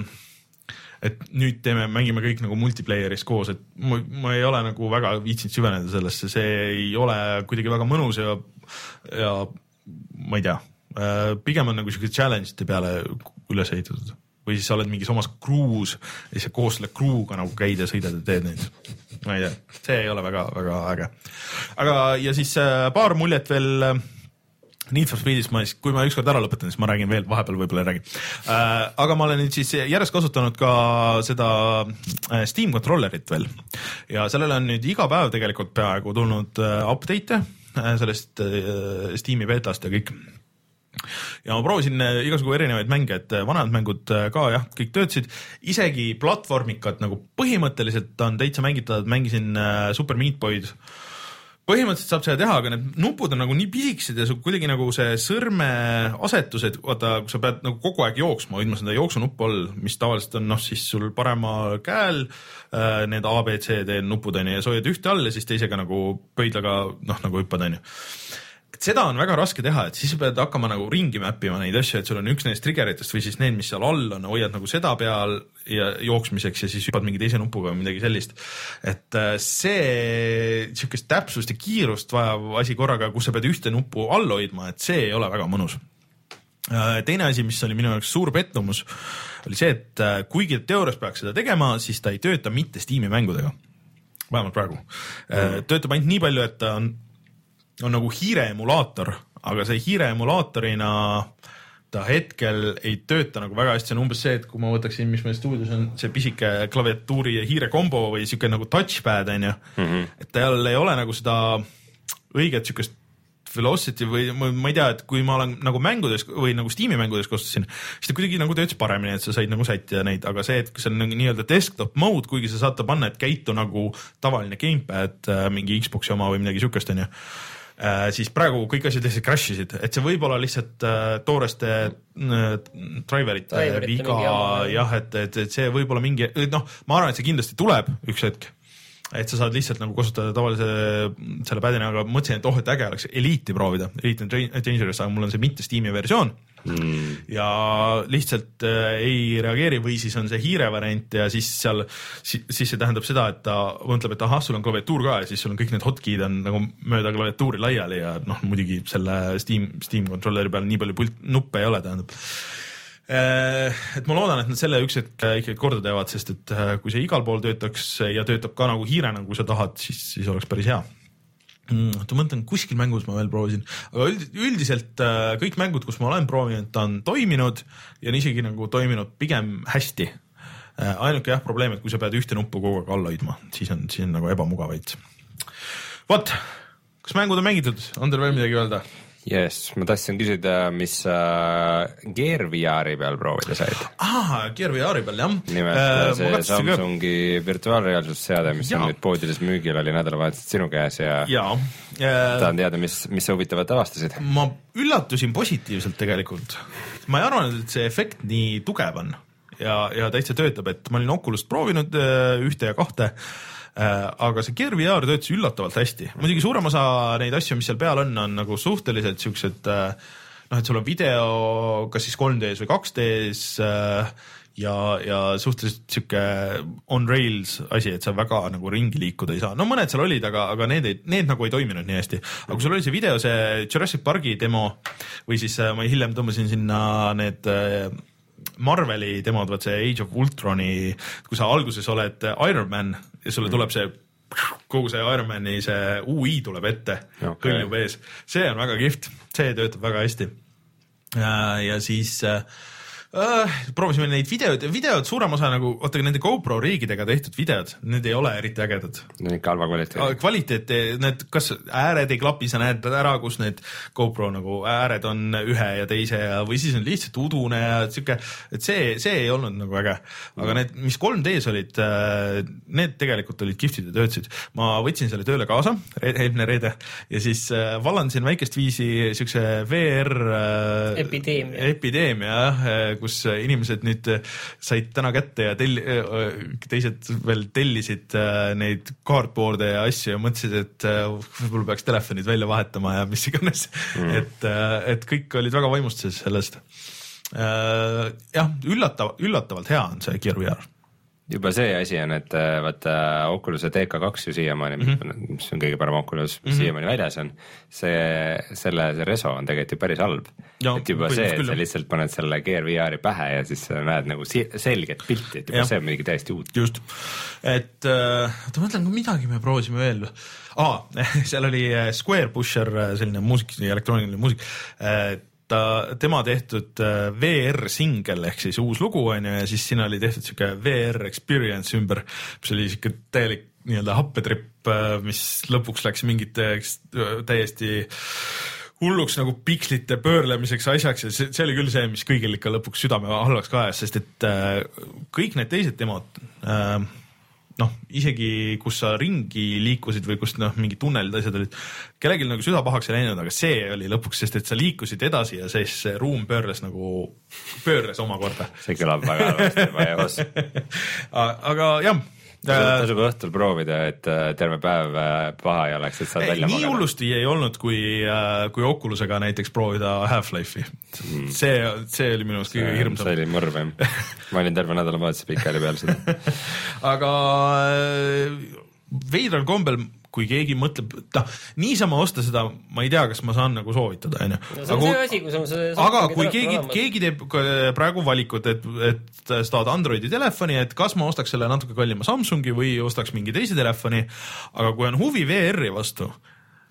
et nüüd teeme, mängime kõik nagu multiplayer'is koos, et ma, ma ei ole nagu väga viitsinud süveneda sellesse, see ei ole kuidagi väga mõnus ja, ja ma ei tea, pigem on nagu siuke challenge'ite peale üles ehitatud või siis sa oled mingis omas kruus ja siis sa koos selle kruuga nagu käid ja sõidad ja teed neid. ma ei tea, see ei ole väga-väga äge. aga, ja siis äh, paar muljet veel äh, Need for Speedist ma siis, kui ma ükskord ära lõpetan, siis ma räägin veel, vahepeal võib-olla ei räägi äh,. aga ma olen nüüd siis järjest kasutanud ka seda äh, Steam controller'it veel ja sellele on nüüd iga päev tegelikult peaaegu tulnud äh, update'e äh, sellest äh, Steam'i betast ja kõik. Ja ma proovisin äh, igasugu erinevaid mänge, et äh, vanad mängud äh, ka jah, kõik töötasid, isegi platvormikad nagu põhimõtteliselt on täitsa mängitavad, mängisin äh, Super Meat Boy'd põhimõtteliselt saab seda teha, aga need nupud on nagu nii pisikesed ja kuidagi nagu see sõrmeasetused, vaata, kui sa pead nagu kogu aeg jooksma, hoidma seda jooksunuppu all, mis tavaliselt on noh, siis sul paremal käel äh, need A, B, C, D nupud onju ja sa hoiad ühte all ja siis teisega nagu pöidlaga noh, nagu hüppad onju et seda on väga raske teha, et siis sa pead hakkama nagu ringi mäppima neid asju, et sul on üks nendest triggeritest või siis need, mis seal all on, hoiad nagu seda peal ja jooksmiseks ja siis hüppad mingi teise nupuga või midagi sellist. et äh, see sihukest täpsust ja kiirust vajav asi korraga, kus sa pead ühte nuppu all hoidma, et see ei ole väga mõnus Äh, teine asi, mis oli minu jaoks suur pettumus, oli see, et äh, kuigi teoorias peaks seda tegema, siis ta ei tööta mitte Steam'i mängudega. vähemalt praegu mm.. töötab ainult nii palju, et ta on, on nagu hiire emulaator, aga see hiire emulaatorina ta hetkel ei tööta nagu väga hästi, see on umbes see, et kui ma võtaksin, mis meil stuudios on, see pisike klaviatuuri ja hiire kombo või siuke nagu touchpad on ju mm, -hmm. et tal ei ole nagu seda õiget siukest velocity või ma, ma ei tea, et kui ma olen nagu mängudes või nagu Steam'i mängudes kasutasin, siis ta kuidagi nagu töötas paremini, et sa said nagu sättida neid, aga see, et kui see on nagu nii-öelda desktop mode, kuigi sa saad ta panna, et käitu nagu tavaline gamepad, mingi Xbox'i oma või midagi siukest, onju Äh, siis praegu kõik asjad lihtsalt crash isid, et see võib olla lihtsalt äh, tooreste äh, driverite viga. jah, et, et, et see võib olla mingi, noh, ma arvan, et see kindlasti tuleb üks hetk. Et sa saad lihtsalt nagu kasutada tavalise selle padina, aga mõtlesin, et oh, et äge oleks Elite'i proovida, Elite on Dangerous, aga mul on see mitte Steam'i versioon mm. ja lihtsalt äh, ei reageeri või siis on see hiire variant ja siis seal si, siis see tähendab seda, et ta mõtleb, et ahah, sul on klaviatuur ka ja siis sul on kõik need hotkey'd on nagu mööda klaviatuuri laiali ja noh, muidugi selle Steam, Steam controller'i peal nii palju pult, nuppe ei ole, tähendab Äh, et ma loodan, et nad selle üks hetk äh, ikkagi korda teevad, sest et kui see igal pool töötaks ja töötab ka nagu hiirena, kui sa tahad, siis, siis oleks päris hea mm,. ma mõtlen, kuskil mängus ma veel proovisin, aga üld, üldiselt kõik mängud, kus ma olen proovinud, on toiminud ja on isegi nagu toiminud pigem hästi. ainuke jah, probleem, et kui sa pead ühte nuppu kogu aeg all hoidma, siis on, siis on nagu ebamugav veits. vot, kas mängud on mängitud, on teil veel midagi öelda? Jess, ma tahtsin küsida, mis sa Gear VR-i peal proovida said? aa, Gear VR-i peal jah. nimelt äh, see Samsungi virtuaalreaalsusseade, mis Jaa. on nüüd poodides müügil, oli nädalavahetusel sinu käes ja jaa tahan teada, mis, mis sa huvitavat avastasid? ma üllatusin positiivselt tegelikult. ma ei arvanud, et see efekt nii tugev on ja, ja täitsa töötab, et ma olin Oculus't proovinud äh, ühte ja kahte äh, aga see Gear VR töötas üllatavalt hästi, muidugi suurem osa neid asju, mis seal peal on, on nagu suhteliselt siuksed äh, noh, et sul on video kas siis 3D-s või 2D-s äh, ja, ja suhteliselt sihuke on rails asi, et sa väga nagu ringi liikuda ei saa, no mõned seal olid, aga, aga need ei, need nagu ei toiminud nii hästi. aga kui sul oli see video, see Jurassic Parki demo või siis äh, ma hiljem tõmbasin sinna need äh, Marveli demod, vaat see Age of Ultroni, kui sa alguses oled Iron Man ja sulle tuleb see kogu see Ironmani see ui tuleb ette okay., kõllub ees, see on väga kihvt, see töötab väga hästi. ja siis äh, äh, proovisime neid videoid, videod suurem osa nagu, oota nende GoPro riigidega tehtud videod, need ei ole eriti ägedad. Need on ikka halva kvaliteediga. kvaliteet, need, kas ääred ei klapi, sa näed ära, kus need GoPro nagu ääred on ühe ja teise ja, või siis on lihtsalt udune ja sihuke, et see, see ei olnud nagu äge. aga need, mis 3D-s olid, need tegelikult olid kihvtid ja töötasid. ma võtsin selle tööle kaasa, eelmine reede ja siis äh, vallandasin väikest viisi siukse VR äh, Epideemia. epideemia jah, kus inimesed nüüd said täna kätte ja telli-, teised veel tellisid äh, neid cardboard'e ja asju ja mõtlesid, et äh, võib-olla peaks telefonid välja vahetama ja mis iganes mm.. et, et kõik olid väga vaimustuses sellest. jah, üllatav, üllatavalt hea on see Gear VR. Juba see asi on, et äh, vaata Oculus'e DK2 ju siiamaani mm, -hmm. mis on kõige parem Oculus mm, -hmm. siiamaani väljas on, see, selle see reso on tegelikult ju päris halb. Ja, et juba see, et sa lihtsalt paned selle Gear VR-i pähe ja siis sa näed nagu selget pilti, et juba Jah. see on midagi täiesti uut. just, et äh, oota, ma mõtlen, midagi me proovisime veel ah. <laughs> seal oli äh, Square Pusher, selline muusik, elektrooniline muusik äh, ta, tema tehtud äh, VR singel ehk siis uus lugu on ju ja siis siin oli tehtud sihuke VR experience ümber, mis oli sihuke täielik nii-öelda happetripp, mis lõpuks läks mingiteks äh, täiesti hulluks nagu pikslite pöörlemiseks asjaks ja see, see oli küll see, mis kõigil ikka lõpuks südame halvaks ka ajas, sest et äh, kõik need teised demod äh, noh, isegi kus sa ringi liikusid või kus noh, mingid tunnelid, asjad olid, kellelgi nagu süda pahaks ei läinud, aga see oli lõpuks, sest et sa liikusid edasi ja siis see ruum pöörles nagu, pöörles omakorda. see kõlab väga ma ei oska. aga jah tasub õhtul proovida, et äh, terve päev äh, paha ei oleks, et saad välja nii magada. hullusti ei olnud, kui, kui Oculusega näiteks proovida Half-Life'i. see, see oli minu arust kõige see hirmsam. oli murv jah. <laughs> ma olin terve nädalavahetuse pikali peal seda. aga äh, veidral kombel, kui keegi mõtleb, noh, niisama osta seda, ma ei tea, kas ma saan nagu soovitada, onju. asi, kui see aga kui keegi, keegi teeb ka- praegu valikut, et, et sa tahad Androidi telefoni, et kas ma ostaks selle natuke kallima Samsungi või ostaks mingi teise telefoni, aga kui on huvi VR-i vastu,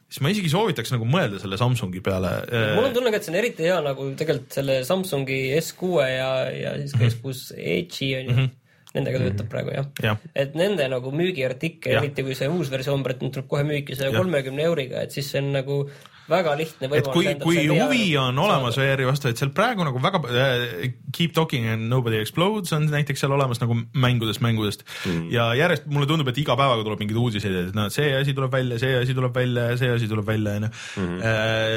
siis ma isegi soovitaks nagu mõelda selle Samsungi peale. mul on tunne ka, et see on eriti hea nagu tegelikult selle Samsungi S6 ja, ja siis ka S6 Edge'i on ju. Nendega töötab praegu jah Mhm. Jah. et nende nagu müügiartikkel, eriti kui see uus versioon tuleb kohe müüki saja kolmekümne euriga, et siis see on nagu väga lihtne et võimalus. kui, kui huvi on olemas VR-i vastu, et seal praegu nagu väga äh, Keep talking and nobody explodes on näiteks seal olemas nagu mängudest mängudest mm. ja järjest mulle tundub, et iga päevaga tuleb mingeid uudiseid, et noh, see asi tuleb välja, see asi tuleb välja ja see asi tuleb välja, onju.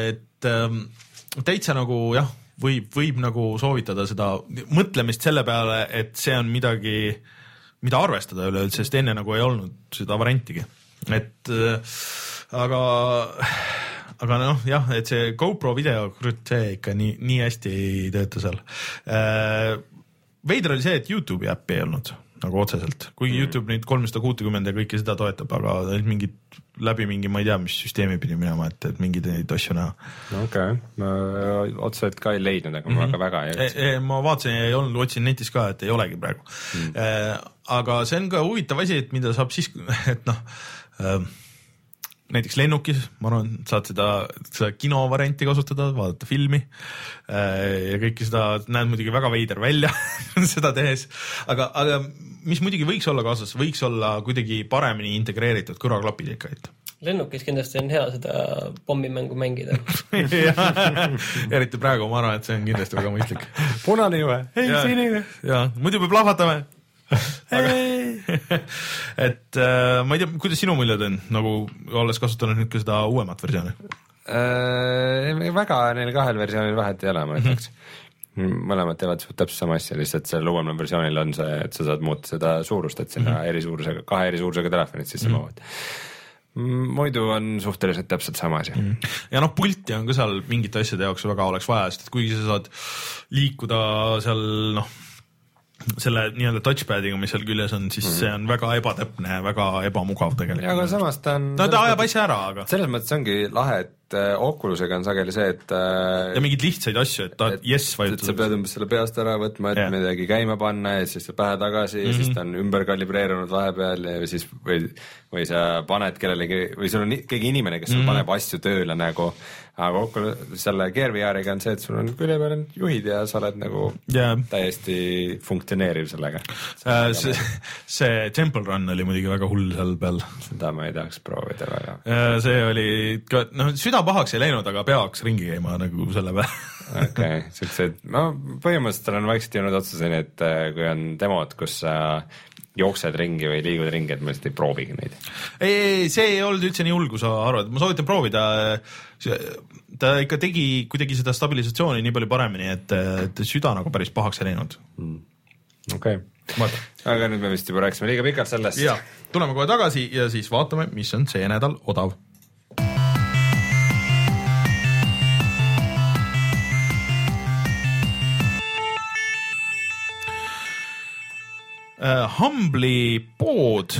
et ähm, täitsa nagu jah, võib, võib nagu soovitada seda mõtlemist selle peale, et see on midagi, mida arvestada üleüldse, sest enne nagu ei olnud seda variantigi, et äh, aga aga noh, jah, et see GoPro video, kurat, see ikka nii, nii hästi ei tööta seal. veider oli see, et Youtube'i äppi ei olnud nagu otseselt, kuigi mm. Youtube neid kolmsada kuutekümmend ja kõike seda toetab, aga mingid läbi mingi, ma ei tea, mis süsteemi pidi minema, et, et mingeid neid asju näha. okei, ma otseselt ka ei leidnud, aga ma väga väga ei E, e, ma vaatasin, ei olnud, otsin netis ka, et ei olegi praegu mm.. E, aga see on ka huvitav asi, et mida saab siis, et noh äh, näiteks lennukis, ma arvan, saad seda, seda kinovarianti kasutada, vaadata filmi äh, ja kõike seda, näeb muidugi väga veider välja <laughs> seda tehes, aga, aga mis muidugi võiks olla kaasas, võiks olla kuidagi paremini integreeritud kõrvaklapid ikka, et lennukis kindlasti on hea seda pommimängu mängida. <laughs> eriti praegu ma arvan, et see on kindlasti väga mõistlik punane juhe, ei ja, sinine. ja muidu me plahvatame. aga <laughs> et äh, ma ei tea, kuidas sinu muljed on, nagu olles kasutanud nüüd ka seda uuemat versiooni? Äh, väga neil kahel versioonil vahet ei ole, ma ütleks. <laughs> mõlemad teevad suht täpselt sama asja, lihtsalt sellel uuemal versioonil on see, et sa saad muuta seda suurust, et sinna mm -hmm. eri suurusega, kahe eri suurusega telefonid sisse Mhm. mahuvad mm. -hmm. muidu on suhteliselt täpselt sama asi mm. Ja noh, pulti on ka seal mingite asjade jaoks väga oleks vaja, sest et kuigi sa saad liikuda seal noh, selle nii-öelda touchpad'iga, mis seal küljes on, siis mm -hmm. see on väga ebatäpne ja väga ebamugav ja aga tegelikult. samas ta on no ta ajab asja ära, aga selles mõttes ongi lahe, et äh, Oculusega on sageli see, et äh, ja mingeid lihtsaid asju, et tahad jess et sa pead vajutada. umbes selle peast ära võtma, et yeah. midagi käima panna ja siis pähe tagasi mm -hmm. ja siis ta on ümber kalibreerunud vahepeal ja siis või, või sa paned kellelegi või sul on keegi inimene, kes sul mm -hmm. paneb asju tööle nagu, aga Oculus selle Gear VR-iga on see, et sul on külje peal on juhid ja sa oled nagu ja täiesti funktsioneeriv sellega. äh, see, see Temple Run oli muidugi väga hull seal peal. seda ma ei tahaks proovida väga. see oli ka, noh, süda pahaks ei läinud, aga pea hakkas ringi käima nagu selle peale. okei, siuksed, no põhimõtteliselt olen vaikselt jõudnud otsuseni, et äh, kui on demod, kus sa jooksed ringi või liigud ringi, et ma lihtsalt ei proovigi neid. ei, ei, see ei olnud üldse nii hull, kui sa arvad, ma soovitan proovida. Ta ikka tegi kuidagi seda stabilisatsiooni nii palju paremini, et, et süda nagu päris pahaks ei läinud. okei okay., aga nüüd me vist juba rääkisime liiga pikalt sellest. ja tuleme kohe tagasi ja siis vaatame, mis on see nädal odav. Humble'i pood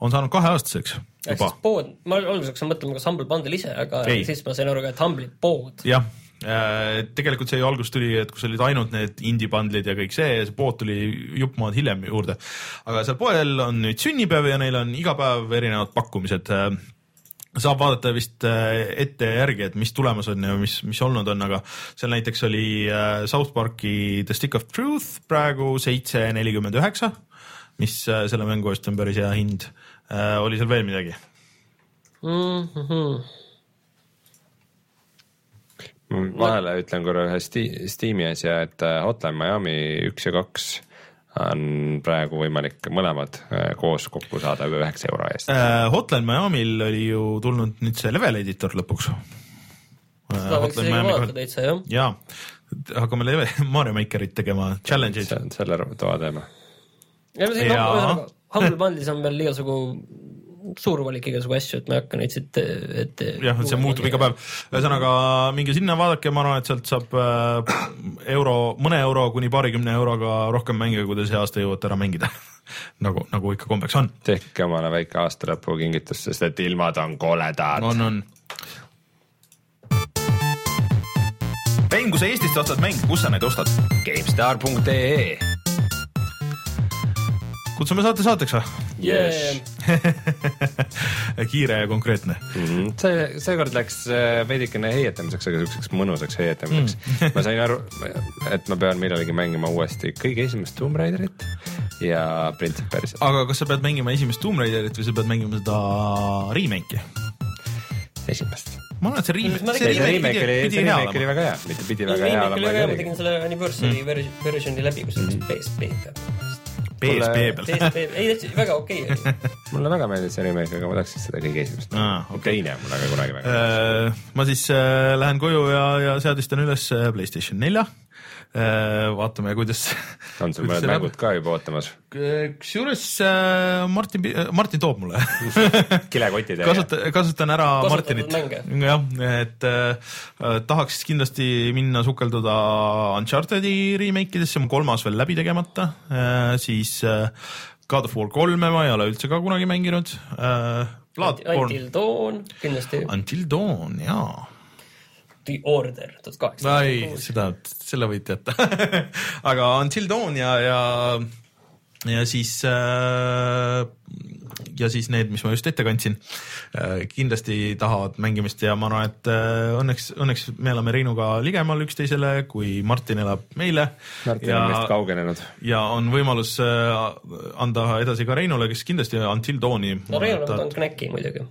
on saanud kaheaastaseks ehk siis. pood, ma alguses hakkasin mõtlema, kas Humble Bundle ise, aga Ei. siis ma sain aru ka, et Humble'i pood. jah, tegelikult see ju alguses tuli, et kus olid ainult need indie bundle'id ja kõik see, see pood tuli jupp maad hiljem juurde. aga seal poel on nüüd sünnipäev ja neil on iga päev erinevad pakkumised. saab vaadata vist äh, ette ja järgi, et mis tulemas on ja mis, mis olnud on, aga seal näiteks oli äh, South Parki The Stick of Truth praegu seitse nelikümmend üheksa, mis äh, selle mängu eest on päris hea hind. oli seal veel midagi? Mm -hmm. ma vahele ütlen korra ühe Steam'i asja, et äh, Hotline Miami üks ja kaks on praegu võimalik mõlemad äh, koos kokku saada ühe üheksa euro eest. Äh, Hotline Miami'l oli ju tulnud nüüd see level editor lõpuks. seda võiks isegi vaadata täitsa jah. jaa, hakkame level, <laughs> Mario Makerit tegema, challenge'id. see on selle toa teema. Humble Bundle'is on veel igasugu suur valik igasugu asju, et ma ei hakka neid siit ette. jah, et see muutub iga päev. ühesõnaga minge sinna, vaadake, ma arvan, et sealt saab äh, euro, mõne euro kuni paarikümne euroga rohkem mänge, kui te see aasta jõuate ära mängida. <laughs> nagu, nagu ikka kombeks on. tehke omale väike aastalõpu kingitus, sest et ilmad on koledad. on, on. Rein, kui sa Eestist ostad mänge, kus sa neid ostad? GameStar.ee kutsume saate saateks või? Yeah. <laughs> kiire ja konkreetne. Mhm. see, seekord läks äh, veidikene heietamiseks, aga siukseks mõnusaks heietamiseks mm.. ma sain aru, et ma pean millalgi mängima uuesti kõige esimest Tomb Raiderit ja Prince of Persiat. aga kas sa pead mängima esimest Tomb Raiderit või sa pead mängima seda remake'i? esimest. ma arvan, et see remake, Ma see remake pidi, see pidi hea remake oli olema. väga hea, mitte pidi väga hea hea, ma olema. tegin selle anniversary mm. versiooni läbi, kus oli PSP peal. PSP peal. Ei täitsa väga okei oli. <laughs> mulle väga meeldis see remake, aga ma tahaks seda kõige esimest Aa, okei. teine mulle ka kunagi väga meeldis. Äh, ma siis äh, lähen koju ja, ja seadistan üles äh, Playstation nelja. vaatame, kuidas. <laughs> on sul mõned mängud ka juba ootamas? kusjuures äh, Martin, Martin toob mulle <laughs> kilekotid ja kasutan, kasutan ära Kasutatud Martinit jah, et äh, tahaks kindlasti minna sukelduda Uncharted'i remake idesse, mul kolmas veel läbi tegemata äh,, siis äh, God of War kolme ma ei ole üldse ka kunagi mänginud äh,. Bloodborne, Until Dawn, kindlasti. Until Dawn, jaa The Order tuhat kaheksa. ei, seda, selle võite jätta. <laughs> aga Until Dawn ja, ja, ja siis äh, ja siis need, mis ma just ette kandsin äh,, kindlasti tahavad mängimist ja ma arvan, et äh, õnneks, õnneks me oleme Reinuga ligemal üksteisele, kui Martin elab meile. Martin on meist kaugenenud. ja on võimalus äh, anda edasi ka Reinule, kes kindlasti Until Dawni. no Rein on võtnud Knäki muidugi.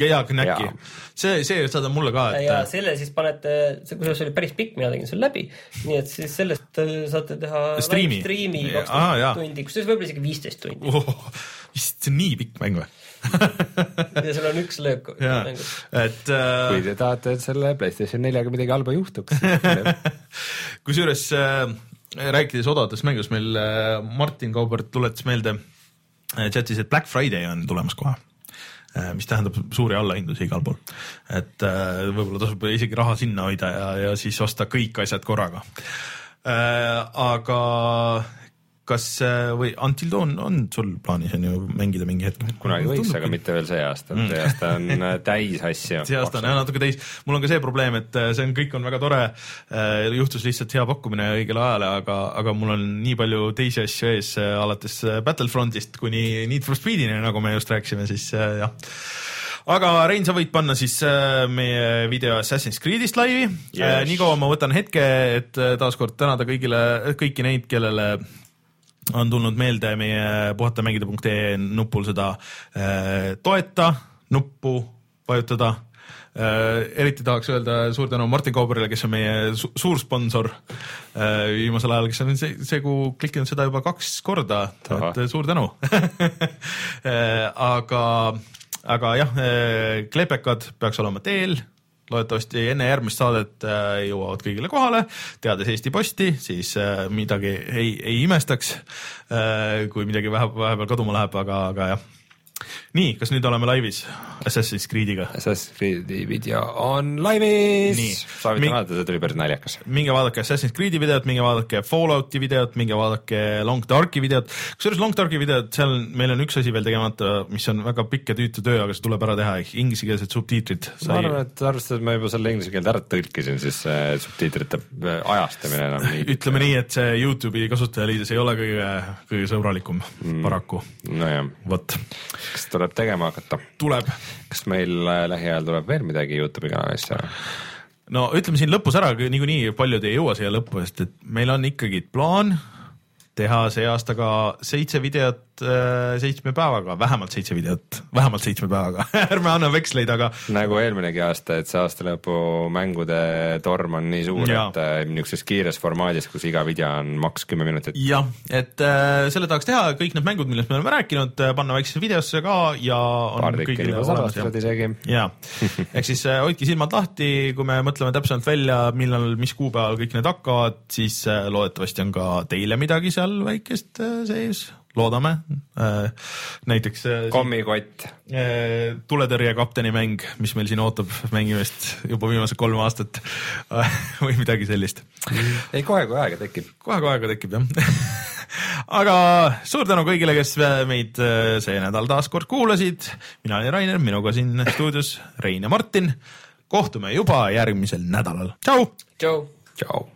ja, ja Jaa., see, see saadab mulle ka, ja et selle siis panete, see kusjuures oli päris pikk, mina tegin selle läbi, nii et siis sellest äh, saate teha Striimi. striimi Aa, kaksteist tundi, kusjuures võib-olla isegi viisteist tundi oh, vist see on nii pikk mäng või? <laughs> ja seal on üks löök mängus. et äh, kui te tahate, et selle Playstation neljaga midagi halba juhtuks. <laughs> kusjuures äh, rääkides odavatest mängust, meil äh, Martin Kaubert tuletas meelde äh, chatis, et Black Friday on tulemas kohe mis tähendab suuri allahindlusi igal pool. et äh, võib-olla tasub isegi raha sinna hoida ja, ja siis osta kõik asjad korraga äh,. aga kas äh, või Until Dawn on sul plaanis on ju mängida mingi hetk? kunagi võiks, aga mitte veel see aasta, see aasta on äh, <laughs> täis asju. see aasta on jah natuke täis, mul on ka see probleem, et äh, see on, kõik on väga tore. juhtus lihtsalt hea pakkumine õigel ajal, aga, aga mul on nii palju teisi asju ees, alates Battlefrontist kuni Need for Speedini, nagu me just rääkisime, siis jah aga Rein, sa võid panna siis meie video Assassin's Creed'ist laivi yes. Niikaua ma võtan hetke, et taaskord tänada kõigile, kõiki neid, kellele on tulnud meelde meie puhatamängida.ee nupul seda äh, toeta nuppu vajutada. Äh,. eriti tahaks öelda suur tänu Martin Kauberile, kes on meie su suur sponsor äh, viimasel ajal, kes on see, segu klikkinud seda juba kaks korda, et suur tänu. <laughs> Aga, aga jah, klepekad peaks olema teel loodetavasti enne järgmist saadet äh, jõuavad kõigile kohale, teades Eesti Posti, siis äh, midagi ei, ei imestaks, kui midagi vähe, vahepeal kaduma läheb, aga, aga jah. nii, kas nüüd oleme laivis Assassin's Creed'iga? Assassin's Creed'i video on laivis soovitan vaadata, see tuli päris naljakas. minge vaadake Assassin's Creed'i videot, minge vaadake Fallouti videot, minge vaadake Long Darki videot. kusjuures Long Darki videot, seal meil on üks asi veel tegemata, mis on väga pikk ja tüütu töö, aga see tuleb ära teha, ehk inglisekeelsed subtiitrid. ma arvan, et arvestades, et ma juba selle inglise keelde ära tõlkisin, siis see subtiitrite äh, ajastamine enam nii. <laughs> ütleme nii, et see Youtube'i kasutajaliides ei ole kõige, kõige sõbralikum mm. paraku, nojah, vot kas tuleb tegema hakata? tuleb. kas meil äh, lähiajal tuleb veel midagi Youtube'i kanalisse? no ütleme siin lõpus ära, niikuinii paljud ei jõua siia lõppu, sest et meil on ikkagi plaan teha see aasta ka seitse videot seitsme päevaga, vähemalt seitse videot, vähemalt seitsme päevaga. <laughs> Ärme anna veksleid, aga nagu eelminegi aasta, et see aasta lõpu mängude torm on nii suur, et äh, niisuguses kiires formaadis, kus iga video on maks kümme minutit. jah, et äh, selle tahaks teha kõik need mängud, millest me oleme rääkinud, panna väiksesse videosse ka ja paar tükki juba salvestatud isegi. ja <laughs> ehk siis äh, hoidke silmad lahti, kui me mõtleme täpsemalt välja, millal, mis kuupäeval kõik need hakkavad, siis äh, loodetavasti on ka teile midagi seal väikest äh, sees, loodame. näiteks äh, kommikott, äh, tuletõrjekapteni mäng, mis meil siin ootab mängimist juba viimased kolm aastat või midagi sellist. ei kohe, kui aega tekib. kohe-kohe ka tekib jah. <laughs> aga suur tänu kõigile, kes meid äh, see nädal taas kord kuulasid. mina olen Rainer, minuga siin stuudios Rein ja Martin. kohtume juba järgmisel nädalal, tšau. tšau. tšau.